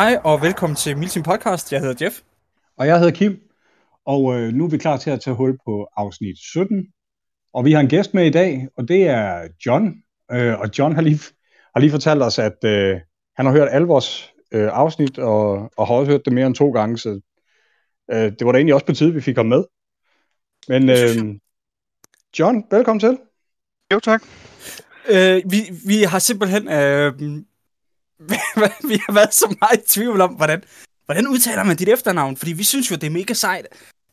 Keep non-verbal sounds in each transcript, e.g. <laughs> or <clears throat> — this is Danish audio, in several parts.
Hej og velkommen til Milsim Podcast. Jeg hedder Jeff. Og jeg hedder Kim, og øh, nu er vi klar til at tage hul på afsnit 17. Og vi har en gæst med i dag, og det er John. Øh, og John har lige, har lige fortalt os, at øh, han har hørt alle vores øh, afsnit, og, og har også hørt det mere end to gange, så øh, det var da egentlig også på tide, vi fik ham med. Men øh, John, velkommen til. Jo, tak. Øh, vi, vi har simpelthen øh, <laughs> vi har været så meget i tvivl om, hvordan, hvordan udtaler man dit efternavn? Fordi vi synes jo, det er mega sejt,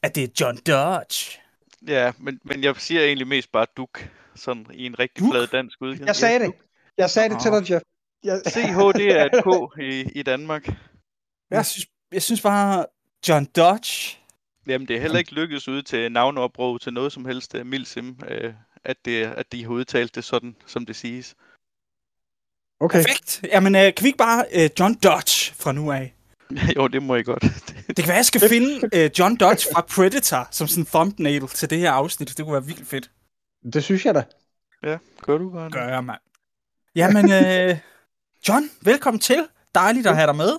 at det er John Dodge. Ja, men, men jeg siger egentlig mest bare Duk, sådan i en rigtig Duk? flad dansk udgave. Jeg sagde det. Jeg sagde det til dig, Jeff. Jeg... CH, det er et K <laughs> i, i Danmark. Jeg, synes, jeg synes bare, John Dodge. Jamen, det er heller ikke lykkedes ud til navneopråb til noget som helst uh, Milsim, uh, at, det, at de har udtalt det sådan, som det siges. Okay. Perfekt. Jamen, øh, kan vi ikke bare øh, John Dodge fra nu af? <laughs> jo, det må I godt. <laughs> Det kan være, jeg skal finde øh, John Dodge fra Predator som sådan en thumbnail til det her afsnit. Det kunne være vildt fedt. Det synes jeg da. ja, gør du bare. Gør jeg, mand. Jamen, øh, John, velkommen til. Dejligt at have dig med.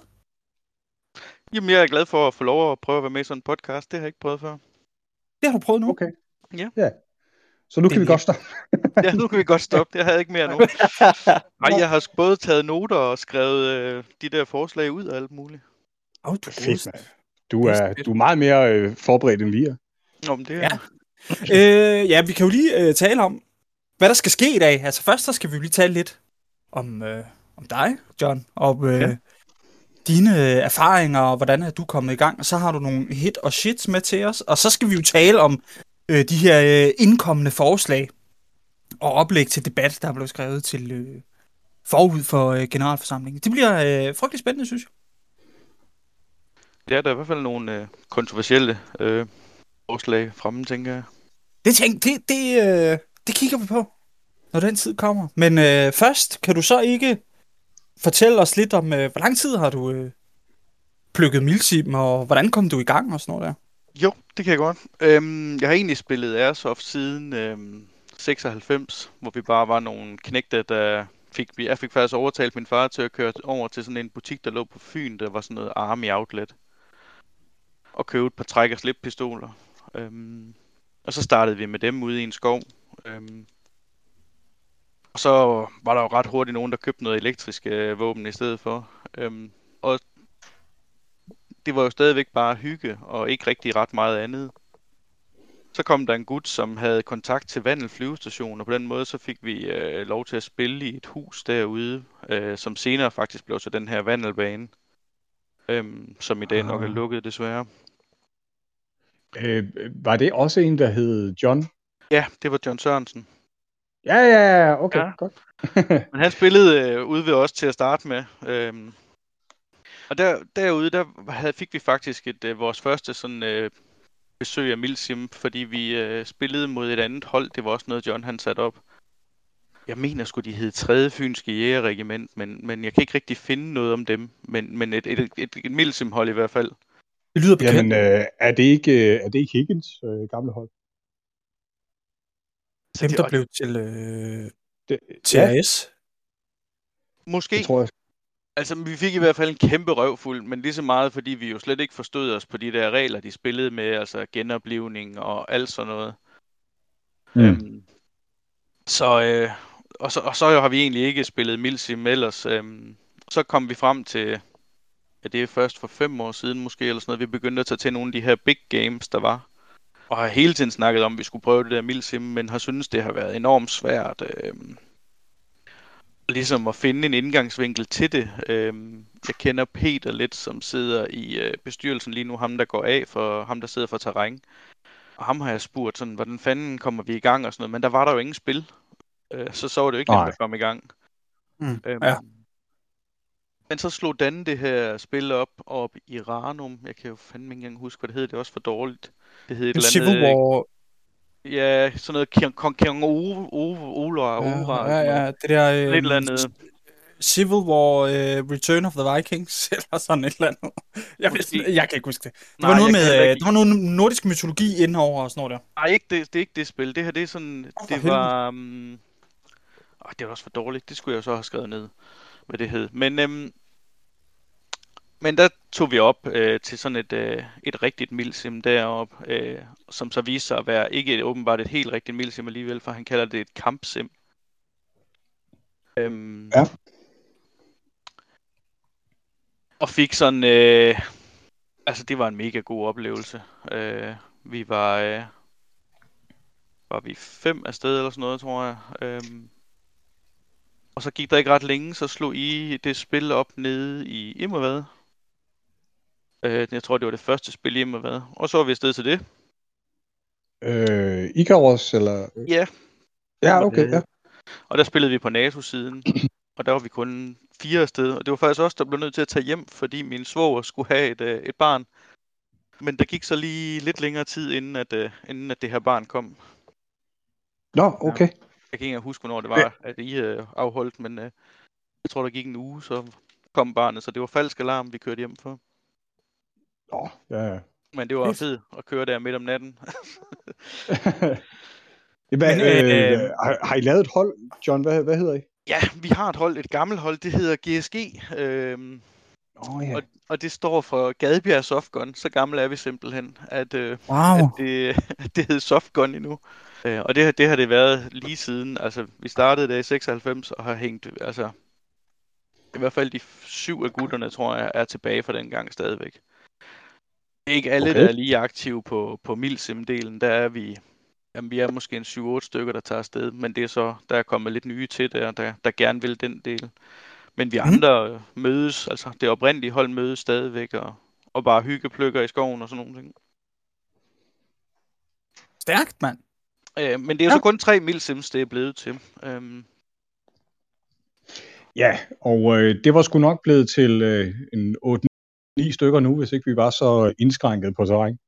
Jamen, jeg er glad for at få lov at prøve at være med i sådan en podcast. Det har jeg ikke prøvet før. Det har du prøvet nu. Okay. Ja. ja. Så nu Det kan vi er godt stoppe. <laughs> Ja, nu kan vi godt stoppe. Jeg havde ikke mere nu. <laughs> Nej, jeg har både taget noter og skrevet øh, de der forslag ud og alt muligt. Åh, oh, du er Fedt. Du er, du er meget mere øh, forberedt, end vi er. Nå, men det er... Ja. Øh, ja, vi kan jo lige øh, tale om, hvad der skal ske i dag. Altså først så skal vi jo lige tale lidt om, øh, om dig, John, og øh, ja. Ja. dine øh, erfaringer, og hvordan er du kommet i gang. Og så har du nogle hit og shits med til os. Og så skal vi jo tale om øh, de her øh, indkommende forslag og oplæg til debat, der er blevet skrevet til øh, forud for øh, generalforsamlingen. Det bliver øh, frygtelig spændende, synes jeg. Ja, der er i hvert fald nogle øh, kontroversielle øh, forslag fremme, tænker jeg. Det, tænk, det, det, øh, det kigger vi på, når den tid kommer. Men øh, først, kan du så ikke fortælle os lidt om, øh, hvor lang tid har du øh, plukket Milsim, og hvordan kom du i gang og sådan noget der? Jo, det kan jeg godt. Øhm, jeg har egentlig spillet Airsoft siden øhm, 96, hvor vi bare var nogle knægte, der fik... Jeg fik faktisk overtalt min far til at køre over til sådan en butik, der lå på Fyn, der var sådan noget Army Outlet. Og købe et par træk- og slippistoler. Øhm, og så startede vi med dem ude i en skov. Øhm, og så var der jo ret hurtigt nogen, der købte noget elektrisk øh, våben i stedet for. Øhm, og det var jo stadigvæk bare hygge, og ikke rigtig ret meget andet. Så kom der en gut, som havde kontakt til Vandel flyvestation, og på den måde så fik vi øh, lov til at spille i et hus derude, øh, som senere faktisk blev til den her Vandelbane, øhm, som i dag nok er Ah. lukket desværre. Øh, var det også en, der hed John? Ja, det var John Sørensen. Ja, ja, ja, okay, Ja. godt. Men han spillede øh, ude ved os til at starte med. Øhm, og der, derude, der havde, fik vi faktisk et, øh, vores første sådan, øh, besøg af Milsim, fordi vi øh, spillede mod et andet hold. Det var også noget, John han satte op. Jeg mener sgu, de hed 3. Fynske Jægerregiment, men, men jeg kan ikke rigtig finde noget om dem. Men, men et, et, et, et Milsim-hold i hvert fald. Det lyder bekendt. Jamen, øh, er, det ikke, øh, er det ikke Higgins øh, gamle hold? Dem, der blev til øh, Det, TRS. Måske. det tror jeg. Altså, vi fik i hvert fald en kæmpe røvfuld, men lige så meget, fordi vi jo slet ikke forstod os på de der regler, de spillede med, altså genoplivning og alt sådan noget. Mm. Øhm, så, øh, og, så, og så har vi egentlig ikke spillet Milsim ellers. Øhm, så kom vi frem til, ja, det er først for fem år siden måske, eller sådan noget, vi begyndte at tage til nogle af de her big games, der var. Og har hele tiden snakket om, at vi skulle prøve det der Milsim, men har synes det har været enormt svært. Øhm, ligesom at finde en indgangsvinkel til det. Øhm, jeg kender Peter lidt, som sidder i øh, bestyrelsen lige nu, ham der går af for ham, der sidder for terræn. Og ham har jeg spurgt sådan, hvordan fanden kommer vi i gang og sådan noget, men der var der jo ingen spil. Øh, så så var det jo ikke nemt at komme i gang. Mm, Øhm, ja. Men så slog Dan det her spil op, op i Ranum. Jeg kan jo fandme ikke engang huske, hvad det hed. Det er også for dårligt. Det hed et En eller Civil andet... War. Ja, sådan noget Kong Kong Ola, Ora. Ja, ja, ja, det der... Øh, Et eller andet. Civil War uh, Return of the Vikings, <laughs> eller sådan et eller andet. Jeg, ved, jeg kan ikke huske det. Det Nej, var noget med, øh, ikke- der var noget nordisk mytologi indover og sådan noget der. Nej, ikke det, det er ikke det spil. Det her, det er sådan... for det helvede. var... Um... Oh, det var også for dårligt. Det skulle jeg så have skrevet ned, hvad det hed. Men øhm, Men der tog vi op øh, til sådan et, øh, et rigtigt milsim deroppe, øh, som så viste sig at være ikke et, åbenbart et helt rigtigt milsim alligevel, for han kalder det et kampsim. Øhm, Ja. Og fik sådan, øh, altså det var en mega god oplevelse. Øh, vi var, øh, var vi fem afsted eller sådan noget, tror jeg. Øhm, og så gik der ikke ret længe, så slog I det spil op nede i Immervad. Øh, jeg tror, det var det første spil i Immervad. Og så var vi afsted til det. Øh, Ikaros, eller? Ja, Ja, okay, ja. Og der spillede vi på NATO-siden, <clears throat> og der var vi kun fire afsted. Og det var faktisk også der blev nødt til at tage hjem, fordi min svoger skulle have et, øh, et barn. Men der gik så lige lidt længere tid, inden at, øh, inden at det her barn kom. Nå, okay. Jeg kan ikke huske, hvornår det var, at I øh, afholdt, men øh, jeg tror, der gik en uge, så kom barnet. Så det var falsk alarm, vi kørte hjem for. Nå, ja, ja. Men det var Fedt. fedt at køre der midt om natten. <laughs> Hvad, Men, øh, øh, har, har I lavet et hold, John? Hvad, hvad hedder I? ja, vi har et hold, et gammelt hold, det hedder GSG. Øhm, Åh, oh, ja. Og, og det står for Gadbjerg Softgun. Så gammel er vi simpelthen, at, øh, Wow. at, det, <laughs> at det hed Softgun endnu. Øh, og det, har- det har det været lige siden. Altså, vi startede der i 96 og har hængt, altså, i hvert fald de syv af gutterne, tror jeg, er tilbage fra den gang stadigvæk. Det er ikke alle, Okay. der er lige aktive på, på Milsim-delen. Der er vi, jamen, vi er måske en 7-8 stykker, der tager afsted, men det er så, der er kommet lidt nye til der, der, der gerne vil den del. Men vi Mhm. andre øh, mødes, altså det oprindelige hold mødes stadigvæk, og, og bare hyggeplykker i skoven og sådan nogle ting. Stærkt, mand. Øh, men det er jo Ja. så kun tre Milsims, det er blevet til. Øhm, Ja, og øh, det var sgu nok blevet til øh, en 8-9 stykker nu, hvis ikke vi var så indskrænket på terræn.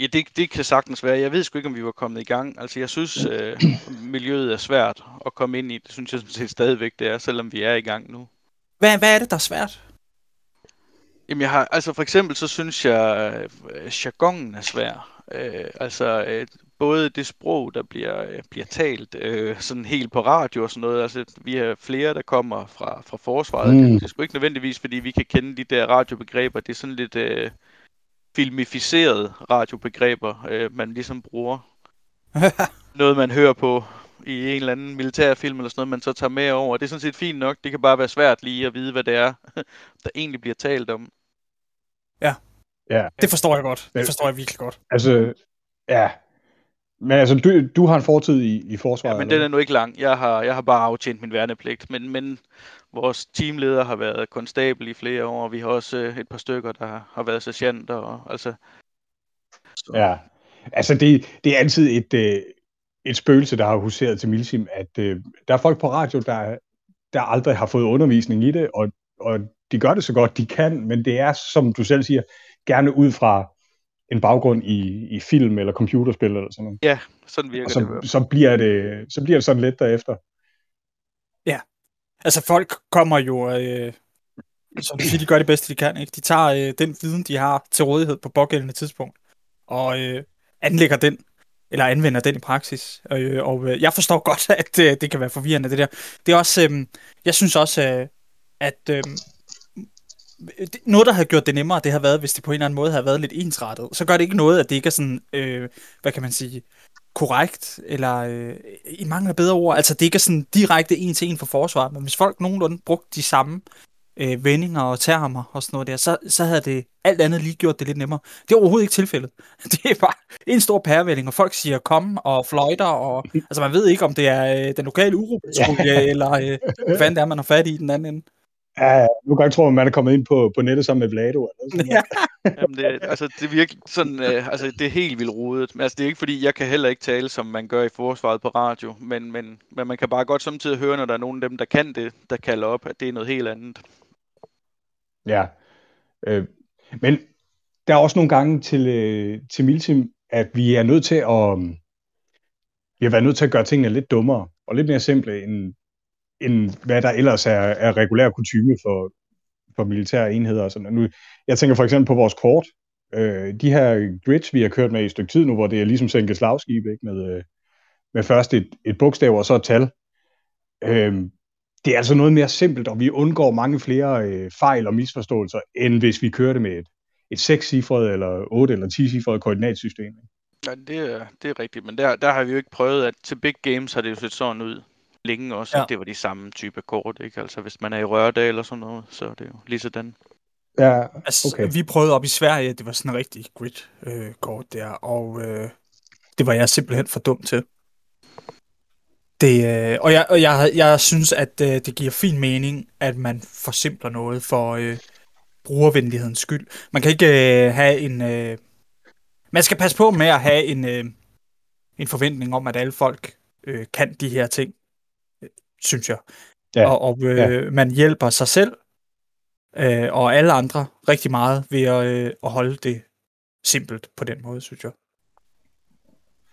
ja, det, det kan sagtens være. Jeg ved sgu ikke, om vi var kommet i gang. Altså, jeg synes, øh, miljøet er svært at komme ind i. Det synes jeg sådan set stadigvæk, det er, selvom vi er i gang nu. Hvad, hvad er det, der er svært? Jamen, jeg har, altså for eksempel, så synes jeg, øh, jargonen er svær. Øh, altså, øh, både det sprog, der bliver, øh, bliver talt øh, sådan helt på radio og sådan noget. Altså, vi har flere, der kommer fra, fra forsvaret. Mm. Det er sgu ikke nødvendigvis, fordi vi kan kende de der radiobegreber. Det er sådan lidt øh, filmificerede radiobegreber, øh, man ligesom bruger. <laughs> Noget, man hører på i en eller anden militærfilm eller sådan noget, man så tager med over. Det er sådan set fint nok. Det kan bare være svært lige at vide, hvad det er, <laughs> der egentlig bliver talt om. Ja, Det forstår jeg godt. Ja. Det forstår jeg virkelig godt. altså, ja. Men altså, du, du har en fortid i, i forsvaret? Ja, men eller den er nu ikke lang. Jeg har, jeg har bare aftjent min værnepligt. Men, men vores teamleder har været konstabel i flere år. og Vi har også øh, et par stykker, der har været sergeanter. Og, altså, så, Ja, altså det, det er altid et, øh, et spøgelse, der har huseret til Milsim, at øh, der er folk på radio, der, der aldrig har fået undervisning i det, og, og de gør det så godt de kan, men det er, som du selv siger, gerne ud fra en baggrund i, i film eller computerspil eller sådan noget. Ja, sådan virker Og det. så, fald. så, bliver det, så bliver det sådan lidt derefter. Altså, folk kommer jo... Øh, som du siger, de gør det bedste, de kan. Ikke? De tager øh, den viden, de har til rådighed på pågældende tidspunkt, og øh, anlægger den, eller anvender den i praksis. Øh, og øh, jeg forstår godt, <laughs> at øh, det kan være forvirrende, det der. Det er også... Øh, jeg synes også, øh, at... Øh, det- noget, der havde gjort det nemmere, det har været, hvis det på en eller anden måde havde været lidt ensrettet. Så gør det ikke noget, at det ikke er sådan, øh, hvad kan man sige, korrekt, eller øh, i af bedre ord, altså det ikke er sådan direkte en til en for forsvaret, men hvis folk nogenlunde brugte de samme øh, vendinger og termer og sådan noget der, så, så havde det alt andet lige gjort det lidt nemmere. Det er overhovedet ikke tilfældet. <laughs> Det er bare en stor pærevælling, og folk siger kom og fløjter, og altså man ved ikke, om det er øh, den lokale uropatrulje, eller øh, hvad det er, man har fat i i den anden ende. Ja, nu kan jeg tro, at man er kommet ind på, på nettet sammen med Vlado. Eller sådan Ja. <laughs> Jamen, det, altså, det er virkelig sådan, øh, altså, det er helt vildt rodet. Men altså, det er ikke fordi, jeg kan heller ikke tale, som man gør i forsvaret på radio, men, men, men man kan bare godt samtidig høre, når der er nogen af dem, der kan det, der kalder op, at det er noget helt andet. Ja. Øh, men der er også nogle gange til, øh, til Miltim, at vi er nødt til at, vi har været nødt til at gøre tingene lidt dummere og lidt mere simple, end, end hvad der ellers er, er regulær kutume for, for militære enheder. Og sådan. Nu, jeg tænker for eksempel på vores kort. Øh, de her grids, vi har kørt med i et stykke tid nu, hvor det er ligesom sænket slagskib, ikke? Med, øh, med først et, et bogstav og så et tal. Øh, det er altså noget mere simpelt, og vi undgår mange flere øh, fejl og misforståelser, end hvis vi kører det med et, et 6-cifret eller 8 eller 10-cifret koordinatsystem. Ja, det er, det er rigtigt, men der, der har vi jo ikke prøvet, at til big games har det jo set sådan ud længe også, ja. det var de samme type kort, ikke? Altså hvis man er i Rørdal eller sådan noget, så er det jo lige sådan. Ja, Altså, okay. vi prøvede op i Sverige, det var sådan en rigtig grid-kort der, og øh, det var jeg simpelthen for dum til. Det, øh, og jeg, og jeg, jeg synes, at øh, det giver fin mening, at man forsimpler noget for øh, brugervenlighedens skyld. Man kan ikke øh, have en... Øh, man skal passe på med at have en, øh, en forventning om, at alle folk øh, kan de her ting, øh, synes jeg. Ja, Og, og øh, man hjælper sig selv øh, og alle andre rigtig meget ved at, øh, at holde det simpelt på den måde, synes jeg.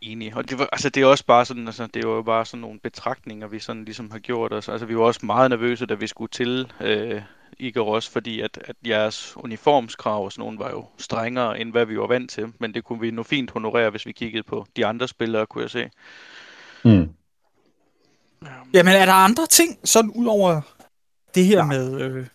Enig. Og det, var, altså, det er også bare sådan, altså, det var jo bare sådan nogle betragtninger, vi sådan ligesom har gjort os. Altså, vi var også meget nervøse, da vi skulle til øh, Igeros, fordi at, at jeres uniformskrav og sådan nogle var jo strengere, end hvad vi var vant til. Men det kunne vi nu fint honorere, hvis vi kiggede på de andre spillere, kunne jeg se. Mm. Jamen, er der andre ting, sådan ud over det her med... Øh,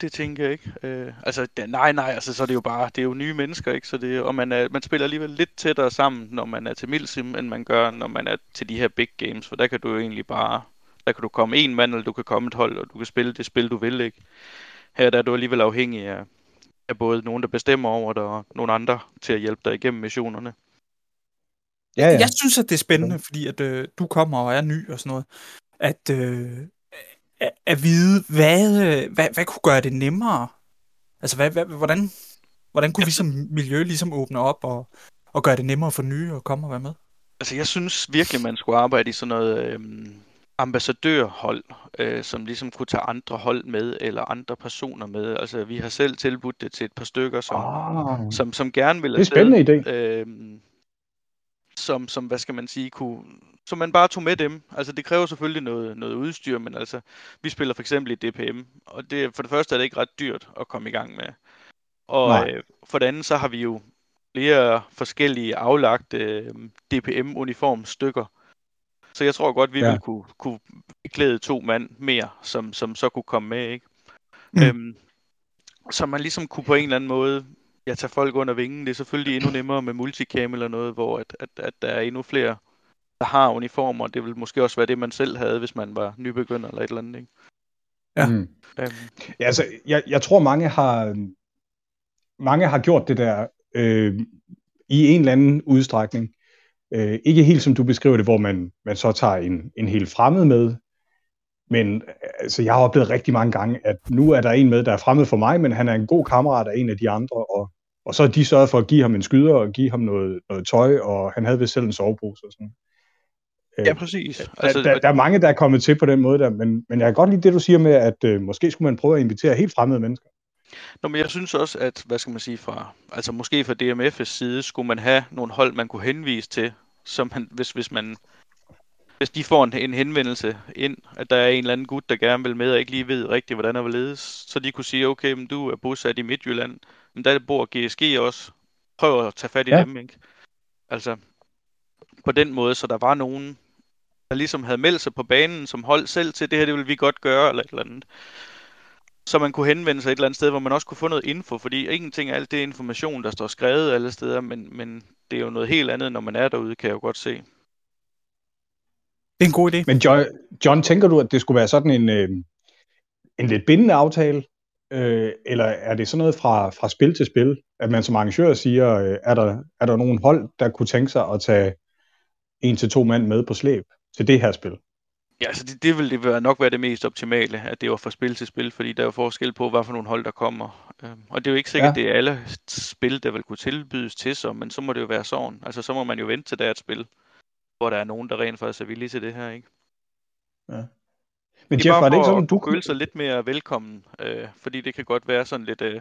Det tænker jeg ikke. Øh, altså, det, nej, nej, altså, så er det jo bare, det er jo nye mennesker, ikke? Så det, og man, er, man spiller alligevel lidt tættere sammen, når man er til Milsim, end man gør, når man er til de her big games, for der kan du jo egentlig bare, der kan du komme en mand, eller du kan komme et hold, og du kan spille det spil, du vil, ikke? Her der er du alligevel afhængig af, af både nogen, der bestemmer over dig, og nogle andre til at hjælpe dig igennem missionerne. Ja, ja. Jeg synes, at det er spændende, fordi at øh, du kommer og er ny og sådan noget, at, øh, at, at vide, hvad, øh, hvad, hvad kunne gøre det nemmere? Altså, hvad, hvad, hvordan, hvordan kunne vi som miljø ligesom åbne op og, og gøre det nemmere for nye at komme og være med? Altså, jeg synes virkelig, man skulle arbejde i sådan noget øhm, ambassadørhold, øh, som ligesom kunne tage andre hold med, eller andre personer med. Altså, vi har selv tilbudt det til et par stykker, som, Ah, som, som gerne vil det er en spændende idé. øhm, som, som, hvad skal man sige, kunne, som man bare tog med dem. Altså, det kræver selvfølgelig noget, noget udstyr, men altså, vi spiller for eksempel i DPM, og det, for det første er det ikke ret dyrt at komme i gang med. Og Nej. øh, for det andet, så har vi jo flere forskellige aflagte øh, DPM-uniformstykker. Så jeg tror godt, vi Ja. ville kunne, kunne klæde to mand mere, som, som så kunne komme med, ikke? Mm. Øhm, så man ligesom kunne på en eller anden måde ja, tage folk under vingen. Det er selvfølgelig endnu nemmere med multicam eller noget, hvor at, at, at der er endnu flere, der har uniformer. Det vil måske også være det, man selv havde, hvis man var nybegynder eller et eller andet, ikke? Ja. Mm. Øhm, Ja, altså, jeg, jeg tror, mange har, mange har gjort det der øh, i en eller anden udstrækning. Øh, ikke helt som du beskriver det, hvor man, man så tager en, en helt fremmed med. Men altså, jeg har oplevet rigtig mange gange, at nu er der en med, der er fremmed for mig, men han er en god kammerat af en af de andre, og, og så har de sørget for at give ham en skyder og give ham noget, noget tøj, og han havde vist selv en sovepose og sådan. Øh, ja, præcis. Altså, der, der, der er mange, der er kommet til på den måde der, men, men jeg kan godt lide det, du siger med, at øh, måske skulle man prøve at invitere helt fremmede mennesker. Nå, men jeg synes også, at, hvad skal man sige, fra, altså måske fra DMF's side, skulle man have nogle hold, man kunne henvise til, som han, hvis, hvis man, hvis de får en, en henvendelse ind, at der er en eller anden gut, der gerne vil med, og ikke lige ved rigtigt, hvordan der vil ledes, så de kunne sige, okay, men du er bosat i Midtjylland, men der bor GSG også, prøv at tage fat i Ja. dem, ikke? Altså, på den måde, så der var nogen, der ligesom havde meldt sig på banen, som hold selv til, det her det vil vi godt gøre, eller et eller andet så man kunne henvende sig et eller andet sted, hvor man også kunne få noget info, fordi ingenting af alt det information, der står skrevet alle steder, men, men det er jo noget helt andet, når man er derude, kan jeg jo godt se. Det er en god idé. Men John, John tænker du, at det skulle være sådan en, øh, en lidt bindende aftale, øh, eller er det sådan noget fra, fra spil til spil, at man som arrangør siger, øh, er, der, er der nogen hold, der kunne tænke sig at tage en til to mand med på slæb til det her spil? Ja, altså det, det vil det være, nok være det mest optimale, at det var fra spil til spil, fordi der er jo forskel på, hvad for nogle hold, der kommer. Øhm, Og det er jo ikke sikkert, Ja. ja. det er alle spil, der vil kunne tilbydes til sig, men så må det jo være sådan. Altså så må man jo vente til, der er et spil, hvor der er nogen, der rent faktisk er villige til det her, ikke? Men Det er Jeff, var det ikke sådan, du føle sig lidt mere velkommen, øh, fordi det kan godt være sådan lidt, øh,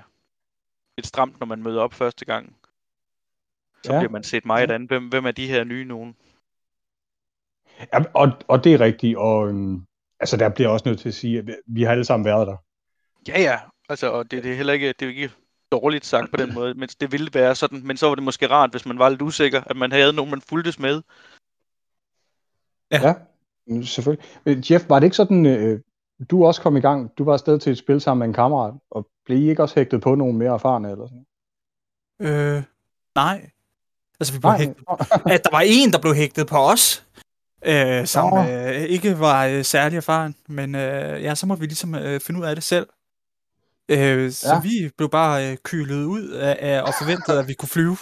lidt stramt, når man møder op første gang. Så Ja. ja. bliver man set meget an. Hvem, hvem er de her nye nogen? Ja, og, og det er rigtigt, og øhm, altså, der bliver også nødt til at sige, at vi- vi har alle sammen været der. Ja, ja. Altså, og det, det er heller ikke, det er ikke dårligt sagt på den måde, men det ville være sådan, men så var det måske rart, hvis man var lidt usikker, at man havde nogen, man fuldtes med. Ja. ja selvfølgelig. Men Jeff, var det ikke sådan, øh, du også kom i gang. Du var afsted til et spil sammen med en kammerat, og blev I ikke også hægtet på nogen mere erfarne? Eller sådan? Øh, nej. Altså, vi blev Nej. hægtet. At der var en, der blev hægtet på os, øh, som Nå. øh, ikke var øh, særlig erfaren. Men øh, ja, så måtte vi ligesom øh, finde ud af det selv. Øh, så Ja. vi blev bare øh, kylet ud af, af og forventede, at vi kunne flyve.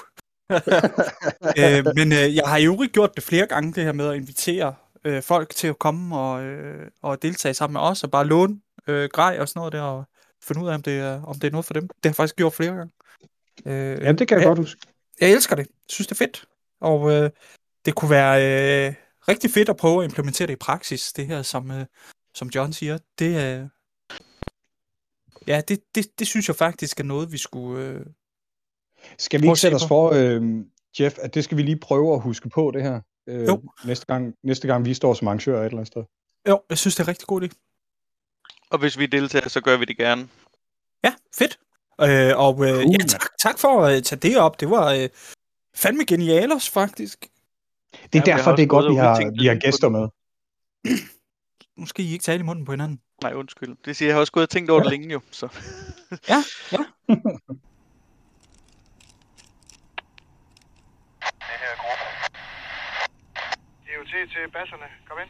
<laughs> øh, men øh, jeg har jo ikke gjort det flere gange, det her med at invitere øh, folk til at komme og, øh, og deltage sammen med os, og bare låne øh, grej og sådan noget der, og finde ud af, om det, er, om det er noget for dem. Det har jeg faktisk gjort flere gange. Øh, Ja, det kan jeg Ja. godt huske. jeg elsker det. Jeg synes, det er fedt. Og øh, det kunne være øh, rigtig fedt at prøve at implementere det i praksis, det her, som, øh, som John siger. Det, øh, ja, det, det, det synes jeg faktisk er noget, vi skulle... Øh, Skal vi ikke sætte os for, øh, Jeff, at det skal vi lige prøve at huske på, det her? Øh, Jo. Næste gang, næste gang vi står som arrangør et eller andet sted. jo, jeg synes, det er rigtig god idé. Og hvis vi deltager, så gør vi det gerne. Ja, fedt. Øh, og øh, Cool, ja, tak, tak for at tage det op. Det var øh, fandme genialos, faktisk. Det er Ja, derfor, det er godt, vi har, vi har gæster med. <clears throat> Nu skal I ikke tale i munden på hinanden. Nej, undskyld. Det siger jeg har også gået og tænkt over det længe jo. Så. Ja, <laughs> ja. Det her er gruppe. DOT til basserne. Kom ind.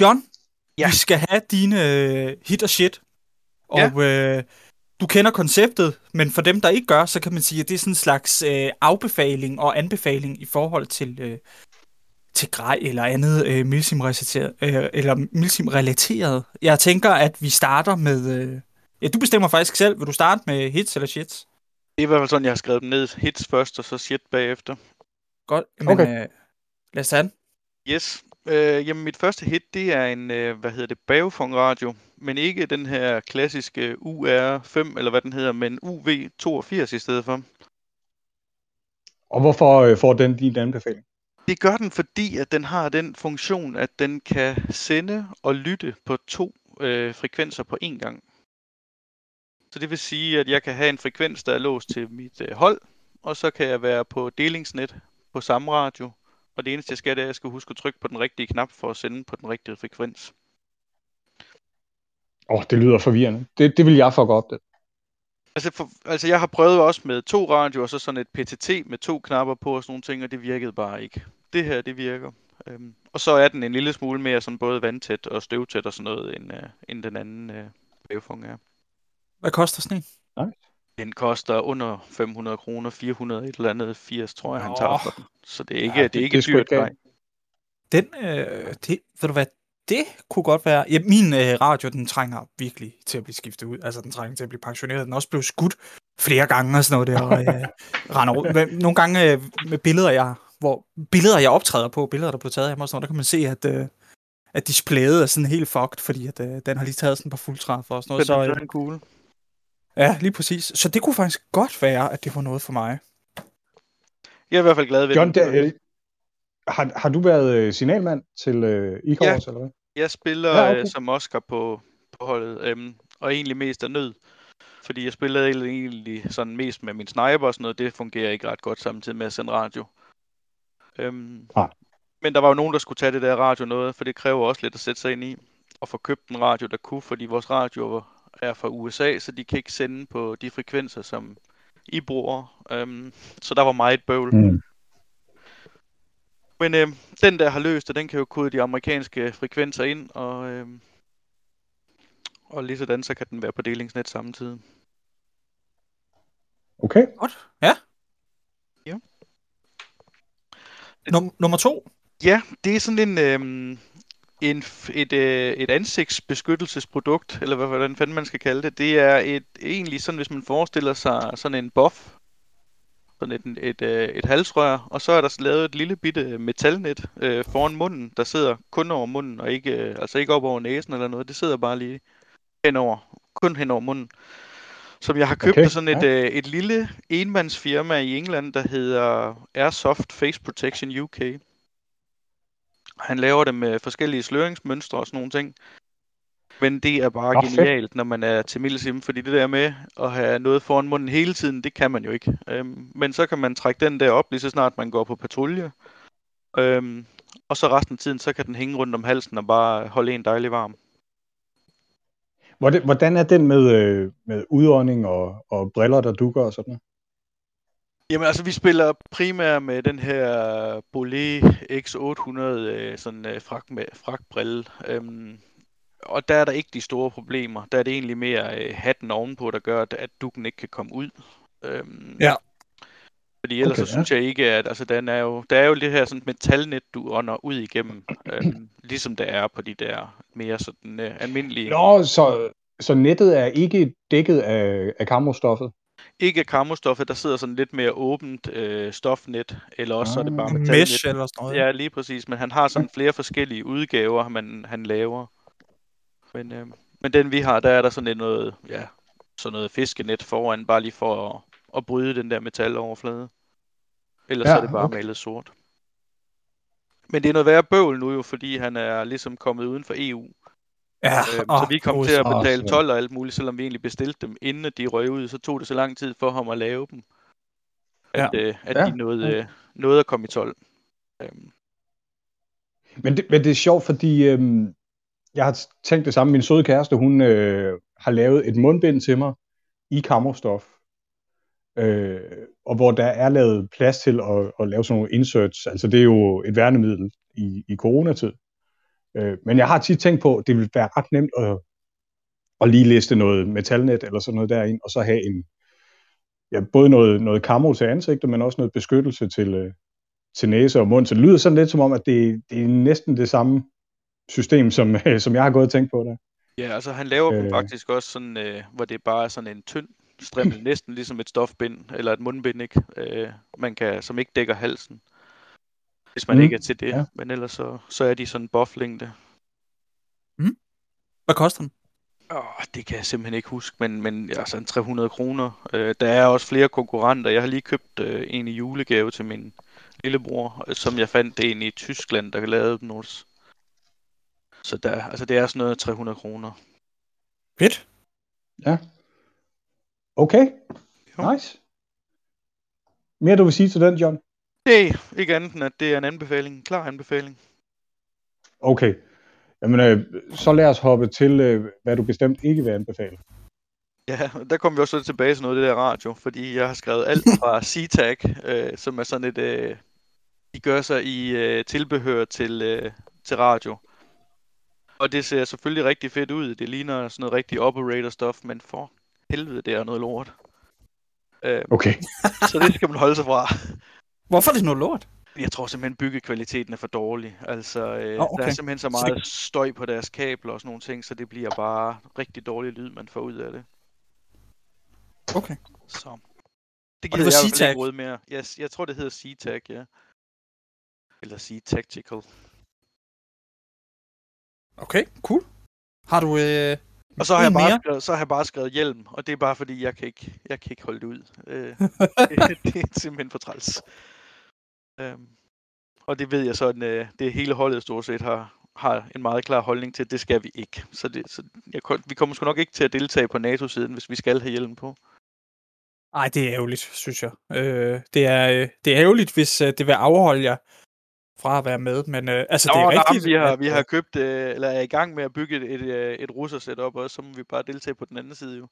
John, Ja. vi skal have dine øh, hit og shit. Og øh, du kender konceptet, men for dem, der ikke gør, så kan man sige, at det er sådan en slags øh, afbefaling og anbefaling i forhold til, øh, til grej eller andet øh, milsim-relateret. Øh, eller milsim-relateret. Jeg tænker, at vi starter med... Øh, ja, du bestemmer faktisk selv. Vil du starte med hits eller shits? Det er i hvert fald sådan, jeg har skrevet dem ned. Hits først, og så shit bagefter. Godt. Men, Okay. øh, lad os tage den. Yes. Øh, jamen, mit første hit, det er en, øh, hvad hedder det, bagfong radio. Men ikke den her klassiske UR5, eller hvad den hedder, men UV82 i stedet for. Og hvorfor øh, får den din anbefaling? Det gør den, fordi at den har den funktion, at den kan sende og lytte på to øh, frekvenser på én gang. Så det vil sige, at jeg kan have en frekvens, der er låst til mit øh, hold, og så kan jeg være på delingsnet på samme radio. Og det eneste, jeg skal, det er, at jeg skal huske at trykke på den rigtige knap for at sende på den rigtige frekvens. Åh, oh, det lyder forvirrende. Det, det vil jeg fuck op det. Altså, for, altså, jeg har prøvet også med to radioer, og så sådan et PTT med to knapper på og sådan nogle ting, og det virkede bare ikke. Det her, det virker. Øhm, og så er den en lille smule mere sådan både vandtæt og støvtæt og sådan noget, end, øh, end den anden øh, wavefong er. Hvad koster sådan en? Den koster under 500 kroner, 400 et eller andet, 80 tror jeg, han Nå. tager for den. Så det er ikke, Ja, det, det- er ikke det dyrt, nej. Den, øh, det, ved du hvad, det kunne godt være... Ja, min øh, radio, den trænger virkelig til at blive skiftet ud. Altså, den trænger til at blive pensioneret. Den er også blevet skudt flere gange og sådan noget der. Og, øh, <laughs> render rundt. Men Nogle gange øh, med billeder, jeg, hvor billeder, jeg optræder på, billeder, der blev taget af mig og sådan noget, der kan man se, at, øh, at displayet er sådan helt fucked, fordi at, øh, den har lige taget sådan et par fuldtræffer og sådan noget. Så, den, øh, så er cool. Ja, lige præcis. Så det kunne faktisk godt være, at det var noget for mig. Jeg er i hvert fald glad ved John, den. der, øh, har, har du været øh, signalmand til øh, e Ja. eller hvad? Jeg spiller Ja, okay. okay. som Oscar på, på holdet, øhm, og egentlig mest af nød. Fordi jeg spillede egentlig sådan mest med min sniper og sådan noget, det fungerer ikke ret godt samtidig med at sende radio. Øhm, Nej. men der var jo nogen, der skulle tage det der radio noget, for det kræver også lidt at sætte sig ind i. Og få købt en radio, der kunne, fordi vores radio er fra USA, så de kan ikke sende på de frekvenser, som I bruger. Øhm, så der var meget bøvl. Mm. Men øh, den der har løst det, den kan jo kode de amerikanske frekvenser ind, og, øh, og lige sådan, så kan den være på delingsnet samtidig. Okay. Godt. Ja. Ja. Num- nummer to. Ja, det er sådan en, øh, en et, øh, et ansigtsbeskyttelsesprodukt, eller hvad, hvordan fanden man skal kalde det. Det er et, egentlig sådan, hvis man forestiller sig sådan en buff, sådan et, et, øh, et halsrør, og så er der lavet et lille bitte metalnet øh, foran munden, der sidder kun over munden, og ikke, øh, altså ikke op over næsen eller noget. Det sidder bare lige henover, kun hen over munden. Som jeg har købt Okay, sådan et, øh, et lille enmandsfirma i England, der hedder Airsoft Face Protection UK. Han laver det med forskellige sløringsmønstre og sådan nogle ting. Men det er bare Nå, fedt. genialt, når man er til Milsim, fordi det der med at have noget foran munden hele tiden, det kan man jo ikke. Øhm, men så kan man trække den der op, lige så snart man går på patrulje. Øhm, og så resten af tiden, så kan den hænge rundt om halsen og bare holde en dejlig varm. Hvordan, hvordan er den med, øh, med udånding og, og briller, der dukker og sådan noget? Jamen altså, vi spiller primært med den her Bolé X800 øh, sådan øh, frak med frakbrille. Øhm, og der er der ikke de store problemer. Der er det egentlig mere øh, hatten ovenpå, der gør, at, at dukken ikke kan komme ud. Øhm, Ja. Fordi ellers Okay, så synes jeg ikke, at altså, den er jo, der er jo det her sådan metalnet, du ånder ud igennem, øhm, ligesom der er på de der mere sådan øh, almindelige. Nå, så, så nettet er ikke dækket af, af kammerstoffet? Ikke kammerstoffet, der sidder sådan lidt mere åbent øh, stofnet, eller også så er det bare Ah, metalnet. Mesh eller sådan noget. Ja, lige præcis. Men han har sådan flere forskellige udgaver, man, han laver. Men, øh, men den vi har, der er der sådan lidt noget, ja, sådan noget fiskenet foran, bare lige for at, at bryde den der metaloverflade. Ellers Ja, er det bare okay. malet sort. Men det er noget værre bøvl nu jo, fordi han er ligesom kommet uden for EU. Ja, Øhm, åh, så vi kom gode til at betale Åh, 12 og alt muligt, selvom vi egentlig bestilte dem, inden de røg ud, så tog det så lang tid for ham at lave dem. At, Ja. øh, at Ja, de nåede, øh, nåede at komme i 12. Øhm, Men det, men det er sjovt, fordi øhm, jeg har tænkt det samme. Min søde kæreste, hun øh, har lavet et mundbind til mig i kammerstof. Øh, og hvor der er lavet plads til at, at lave sådan nogle inserts. Altså det er jo et værnemiddel i, i coronatid. Øh, men jeg har tit tænkt på, at det ville være ret nemt at, at lige liste noget metalnet eller sådan noget derind, og så have en, ja, både noget, noget kammo til ansigtet, men også noget beskyttelse til, øh, til næse og mund. Så det lyder sådan lidt som om, at det, det er næsten det samme system, som, <laughs> som jeg har gået og tænkt på der. Ja, altså han laver øh... dem Øh. faktisk også sådan, øh, hvor det bare er sådan en tynd strimmel, <laughs> næsten ligesom et stofbind, eller et mundbind, ikke? Øh, man kan, som ikke dækker halsen. Hvis man Mm, mm, ikke er til det. ja. Men ellers så, så er de sådan bufflængde. Hvad koster den? Åh, det kan jeg simpelthen ikke huske, men, men altså en 300 kroner. Øh, der er også flere konkurrenter. Jeg har lige købt øh, en i julegave til min lillebror, øh, som jeg fandt det en i Tyskland, der lavede den også. Så der, altså det er sådan noget 300 kroner. Fedt. Ja. Okay. Jo. Nice. Mere du vil sige til den, John? Nej, ikke andet end, at det er en anbefaling. Klar anbefaling. Okay. Jamen, øh, så lad os hoppe til, øh, hvad du bestemt ikke vil anbefale. Ja, der kommer vi også lidt tilbage til noget af det der radio, fordi jeg har skrevet alt fra <laughs> SeaTag, øh, som er sådan et, øh, de gør sig i øh, tilbehør til, øh, til radio. Og det ser selvfølgelig rigtig fedt ud. Det ligner sådan noget rigtig operator-stof, men for helvede, det er noget lort. Øh, Okay. så det skal man holde sig fra. Hvorfor er det noget lort? Jeg tror simpelthen, byggekvaliteten er for dårlig. Altså, øh, oh, okay. der er simpelthen så meget støj på deres kabler og sådan nogle ting, så det bliver bare rigtig dårlig lyd, man får ud af det. Okay. Så. Det var jeg SeaTac? ikke råde mere. Yes, jeg tror, det hedder SeaTac, ja. Eller SeaTactical. Okay, cool. Har du øh, Og så har, jeg bare mere? skrevet, så har jeg bare skrevet hjelm, og det er bare fordi, jeg kan ikke, jeg kan ikke holde det ud. Øh, det, <laughs> <laughs> det er simpelthen for træls. Øhm, og det ved jeg sådan, øh, det hele holdet stort set har, har en meget klar holdning til, at det skal vi ikke. Så, det, så jeg, vi kommer sgu nok ikke til at deltage på NATO-siden, hvis vi skal have hjelm på. Ej, det er ærgerligt, synes jeg. Øh, det, er, øh, det er ærgerligt, hvis øh, det vil afholde jer fra at være med, men øh, altså, Nå, det er nej, rigtigt. vi har, vi har købt, øh, eller er i gang med at bygge et, et, øh, et russer-setup også, så må vi bare deltage på den anden side jo.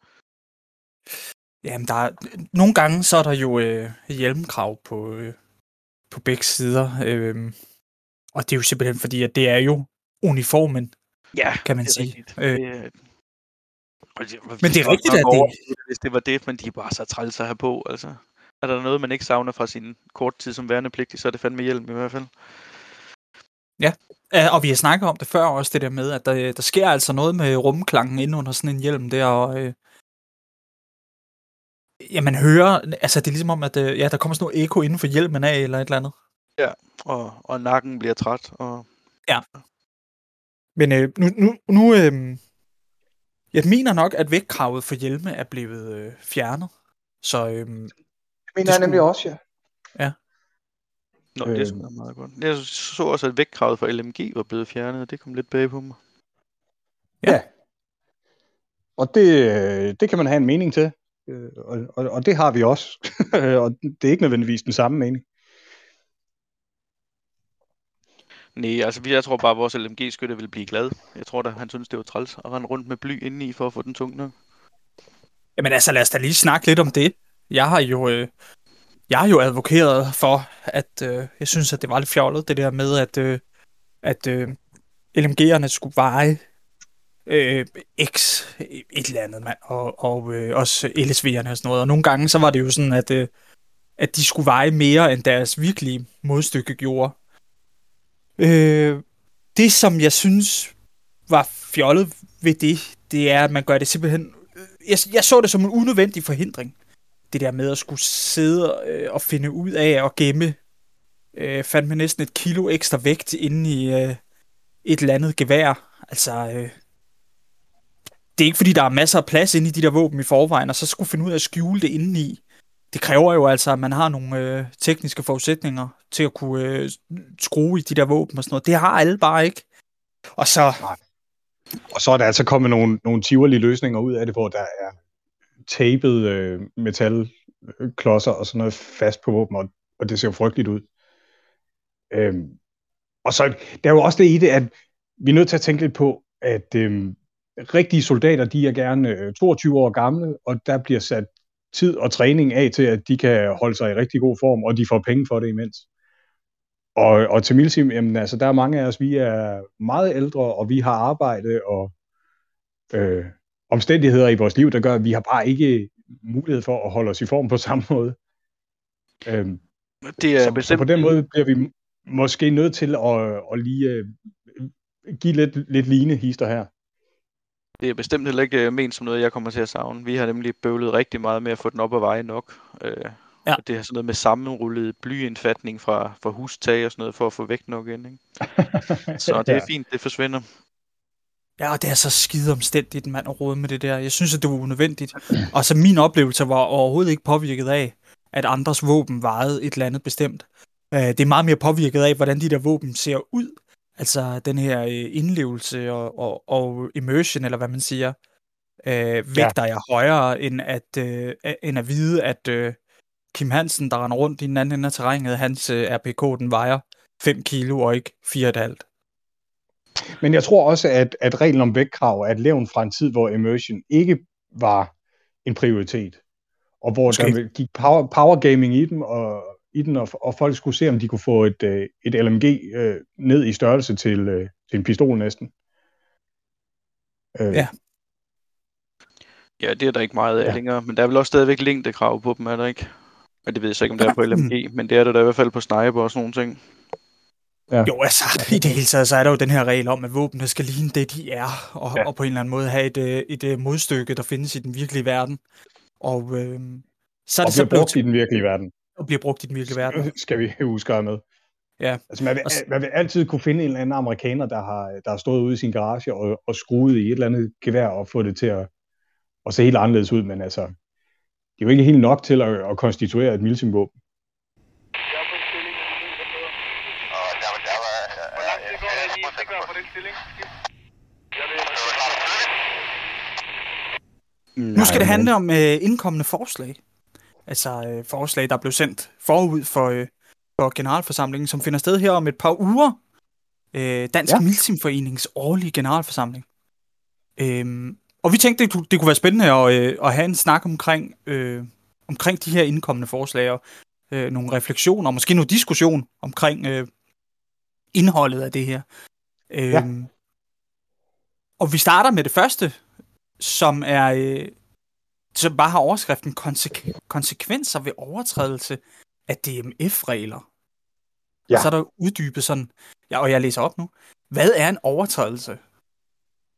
Jamen, der er, nogle gange så er der jo øh, hjelmkrav på, øh, på begge sider. Øh, og det er jo simpelthen fordi, at det er jo uniformen, Ja, kan man det sige. rigtigt. Øh, Det, Men det er rigtigt, at det- Hvis det var det, men de er bare så træls at have på, altså. Er der noget, man ikke savner fra sin kort tid som værnepligtig, så er det fandme hjelm i hvert fald. Ja, og vi har snakket om det før også, det der med, at der, der sker altså noget med rumklangen inde under sådan en hjelm der, og øh, ja, man hører, altså det er ligesom om, at øh, ja, der kommer sådan noget eko inden for hjelmen af, eller et eller andet. Og, og nakken bliver træt. Og... Men øh, nu, nu, nu øh, jeg mener nok, at vægtkravet for hjelme er blevet øh, fjernet. Så øh, Det mener jeg nemlig også, ja. Nå, det er Øhm. sgu da meget godt. Jeg så også, at vægtkravet for LMG var blevet fjernet, og det kom lidt bag på mig. Ja. Og det, øh, det kan man have en mening til. Øh, Og, og, og det har vi også. <laughs> og det er ikke nødvendigvis den samme mening. Nej, altså vi- jeg tror bare, at vores LMG-skytte vil blive glad. Jeg tror da, han synes, det var træls at rende rundt med bly indeni for at få den tung nok. Jamen altså, lad os da lige snakke lidt om det. Jeg har jo, øh, jeg har jo advokeret for, at øh, jeg synes, at det var lidt fjollet, det der med, at, øh, at øh, LMG'erne skulle veje øh, X et eller andet, mand, og, og øh, også LSV'erne og sådan noget. Og nogle gange, så var det jo sådan, at, øh, at de skulle veje mere, end deres virkelige modstykke gjorde. Øh, det, som jeg synes var fjollet ved det, det er, at man gør det simpelthen... Øh, jeg, jeg så det som en unødvendig forhindring. Det der med at skulle sidde øh, og finde ud af at gemme øh, fandt man næsten et kilo ekstra vægt inde i øh, et eller andet gevær. Altså, øh, det er ikke fordi, der er masser af plads inde i de der våben i forvejen, og så skulle finde ud af at skjule det indeni. Det kræver jo altså, at man har nogle øh, tekniske forudsætninger til at kunne øh, skrue i de der våben og sådan noget. Det har alle bare ikke. Og så, Og så er der altså kommet nogle, nogle tiverlige løsninger ud af det, hvor der er tapet øh, metalklodser øh, og sådan noget fast på våben, og, og det ser jo frygteligt ud. Øhm, og så der er jo også det i det, at vi er nødt til at tænke lidt på, at øhm, rigtige soldater, de er gerne øh, 22 år gamle, og der bliver sat tid og træning af til, at de kan holde sig i rigtig god form, og de får penge for det imens. Og, og til Milsim, jamen, altså, der er mange af os, vi er meget ældre, og vi har arbejde og øh, omstændigheder i vores liv, der gør, at vi har bare ikke mulighed for at holde os i form på samme måde. Øhm, Det er så, så bestemt... på den måde bliver vi måske nødt til at, at lige øh, give lidt, lidt line hister her. Det er bestemt heller ikke øh, ment som noget, jeg kommer til at savne. Vi har nemlig bøvlet rigtig meget med at få den op ad veje nok. Øh, Ja. Og det er sådan noget med sammenrullet blyindfatning fra, fra hustag og sådan noget, for at få vægt nok ind. Ikke? <laughs> Så det er fint, det forsvinder. Ja, og det er så skide omstændigt, mand, at råde med det der. Jeg synes, at det var unødvendigt. Og så min oplevelse var overhovedet ikke påvirket af, at andres våben vejede et eller andet bestemt. Øh, Det er meget mere påvirket af, hvordan de der våben ser ud. Altså den her øh, indlevelse og, og, og immersion, eller hvad man siger, øh, vægter jeg højere, end at, øh, end at vide, at øh, Kim Hansen, der render rundt i den anden ende af terrænet, hans øh, RPK, den vejer 5 kilo og ikke 4,5. Men jeg tror også, at, at reglen om vægtkrav er et levn fra en tid, hvor immersion ikke var en prioritet. Og hvor Måske. der gik power, power gaming i dem, og, i den, og, og folk skulle se, om de kunne få et, øh, et LMG øh, ned i størrelse til, øh, til en pistol næsten. Øh, Ja. Ja, det er der ikke meget af Ja. ja. længere, men der er vel også stadigvæk længdekrav på dem, er der ikke? Men det ved jeg så ikke, om det er på LMG, <clears throat> men det er der da i hvert fald på sniper og sådan nogle ting. Jo, altså, i det hele taget, så er der jo den her regel om, at våbnene skal ligne det, de er, og, ja. Ja. og på en eller anden måde have et, øh, et, et modstykke, der findes i den virkelige verden. Og øh, så er og det så bliver blevet brugt i den virkelige verden. Og bliver brugt i den virkelige verden. Skal vi huske at med. Ja. Altså man vil, man vil altid kunne finde en eller anden amerikaner, der har, der har stået ude i sin garage og, og skruet i et eller andet gevær og få det til at, at se helt anderledes ud, men altså, det er jo ikke helt nok til at, at konstituere et milsimvåben. Nu skal det handle om øh, indkommende forslag. Altså øh, forslag, der blev sendt forud for, øh, for generalforsamlingen, som finder sted her om et par uger. Øh, Dansk ja. Milsimforenings årlige generalforsamling. Øhm, og vi tænkte, det, kunne- det kunne være spændende at, øh, at have en snak omkring, øh, omkring de her indkommende forslag, og øh, nogle refleksioner, og måske noget diskussion omkring øh, indholdet af det her. Øhm, Ja. Og vi starter med det første, som er øh, som bare har overskriften konsek- konsekvenser ved overtrædelse af DMF-regler. Ja. Og så er der uddybet sådan, ja, og jeg læser op nu. Hvad er en overtrædelse?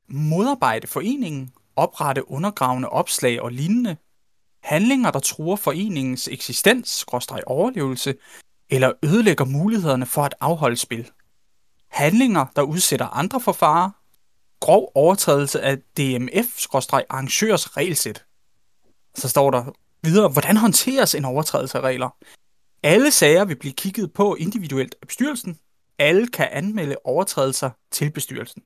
Modarbejde foreningen, oprette undergravende opslag og lignende. Handlinger, der truer foreningens eksistens, skråstreg overlevelse, eller ødelægger mulighederne for at afholde spil. Handlinger, der udsætter andre for fare. Grov overtrædelse af DMF-arrangørs regelsæt. Så står der videre, hvordan håndteres en overtrædelse af regler? Alle sager vil blive kigget på individuelt af bestyrelsen. Alle kan anmelde overtrædelser til bestyrelsen.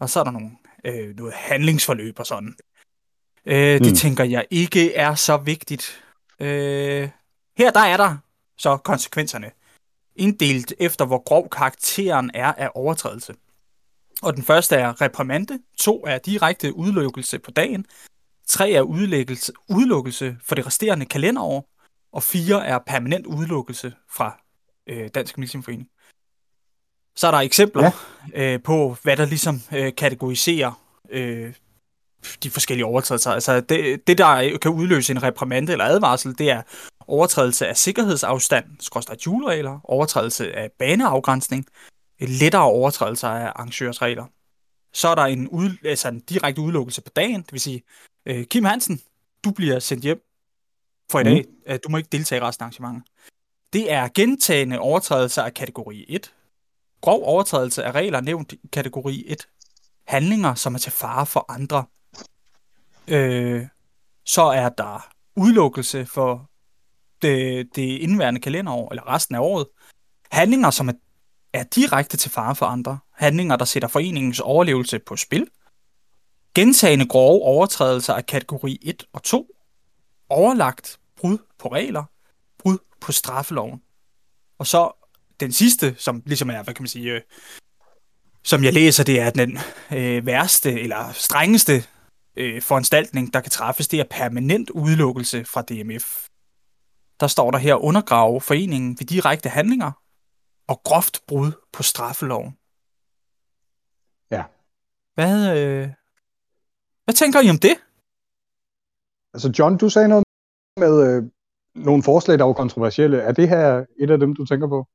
Og så er der nogle, øh, noget handlingsforløb og sådan. Øh, det Mm. tænker jeg ikke er så vigtigt. Øh, her der er der så konsekvenserne. inddelt efter, hvor grov karakteren er af overtrædelse. Og den første er reprimande, to er direkte udelukkelse på dagen, tre er udelukkelse, udelukkelse for det resterende kalenderår, og fire er permanent udelukkelse fra øh, Dansk Medicinforening. Så er der eksempler ja. øh, på, hvad der ligesom øh, kategoriserer øh, de forskellige overtrædelser. Altså det, det, der kan udløse en reprimande eller advarsel, det er overtrædelse af sikkerhedsafstand, skråstrej juleregler, overtrædelse af baneafgrænsning, lettere overtrædelser af arrangørsregler. Så er der en, ud, altså en direkte udelukkelse på dagen, det vil sige, øh, Kim Hansen, du bliver sendt hjem for i dag. Mm. Du må ikke deltage i resten af arrangementet. Det er gentagende overtrædelser af kategori 1. Grov overtrædelse af regler nævnt i kategori 1. Handlinger, som er til fare for andre. Øh, så er der udelukkelse for det, det indværende kalenderår, eller resten af året. Handlinger, som er, er direkte til fare for andre. Handlinger, der sætter foreningens overlevelse på spil. Gentagende grove overtrædelser af kategori 1 og 2. Overlagt brud på regler. Brud på straffeloven. Og så den sidste, som ligesom er, hvad kan man sige, øh, som jeg læser, det er den øh, værste eller strengeste øh, foranstaltning, der kan træffes, det er permanent udelukkelse fra DMF. Der står der her undergrave foreningen ved direkte handlinger og groft brud på straffeloven. Ja. Hvad, øh, hvad tænker I om det? Altså John, du sagde noget med øh, nogle forslag, der var kontroversielle. Er det her et af dem, du tænker på?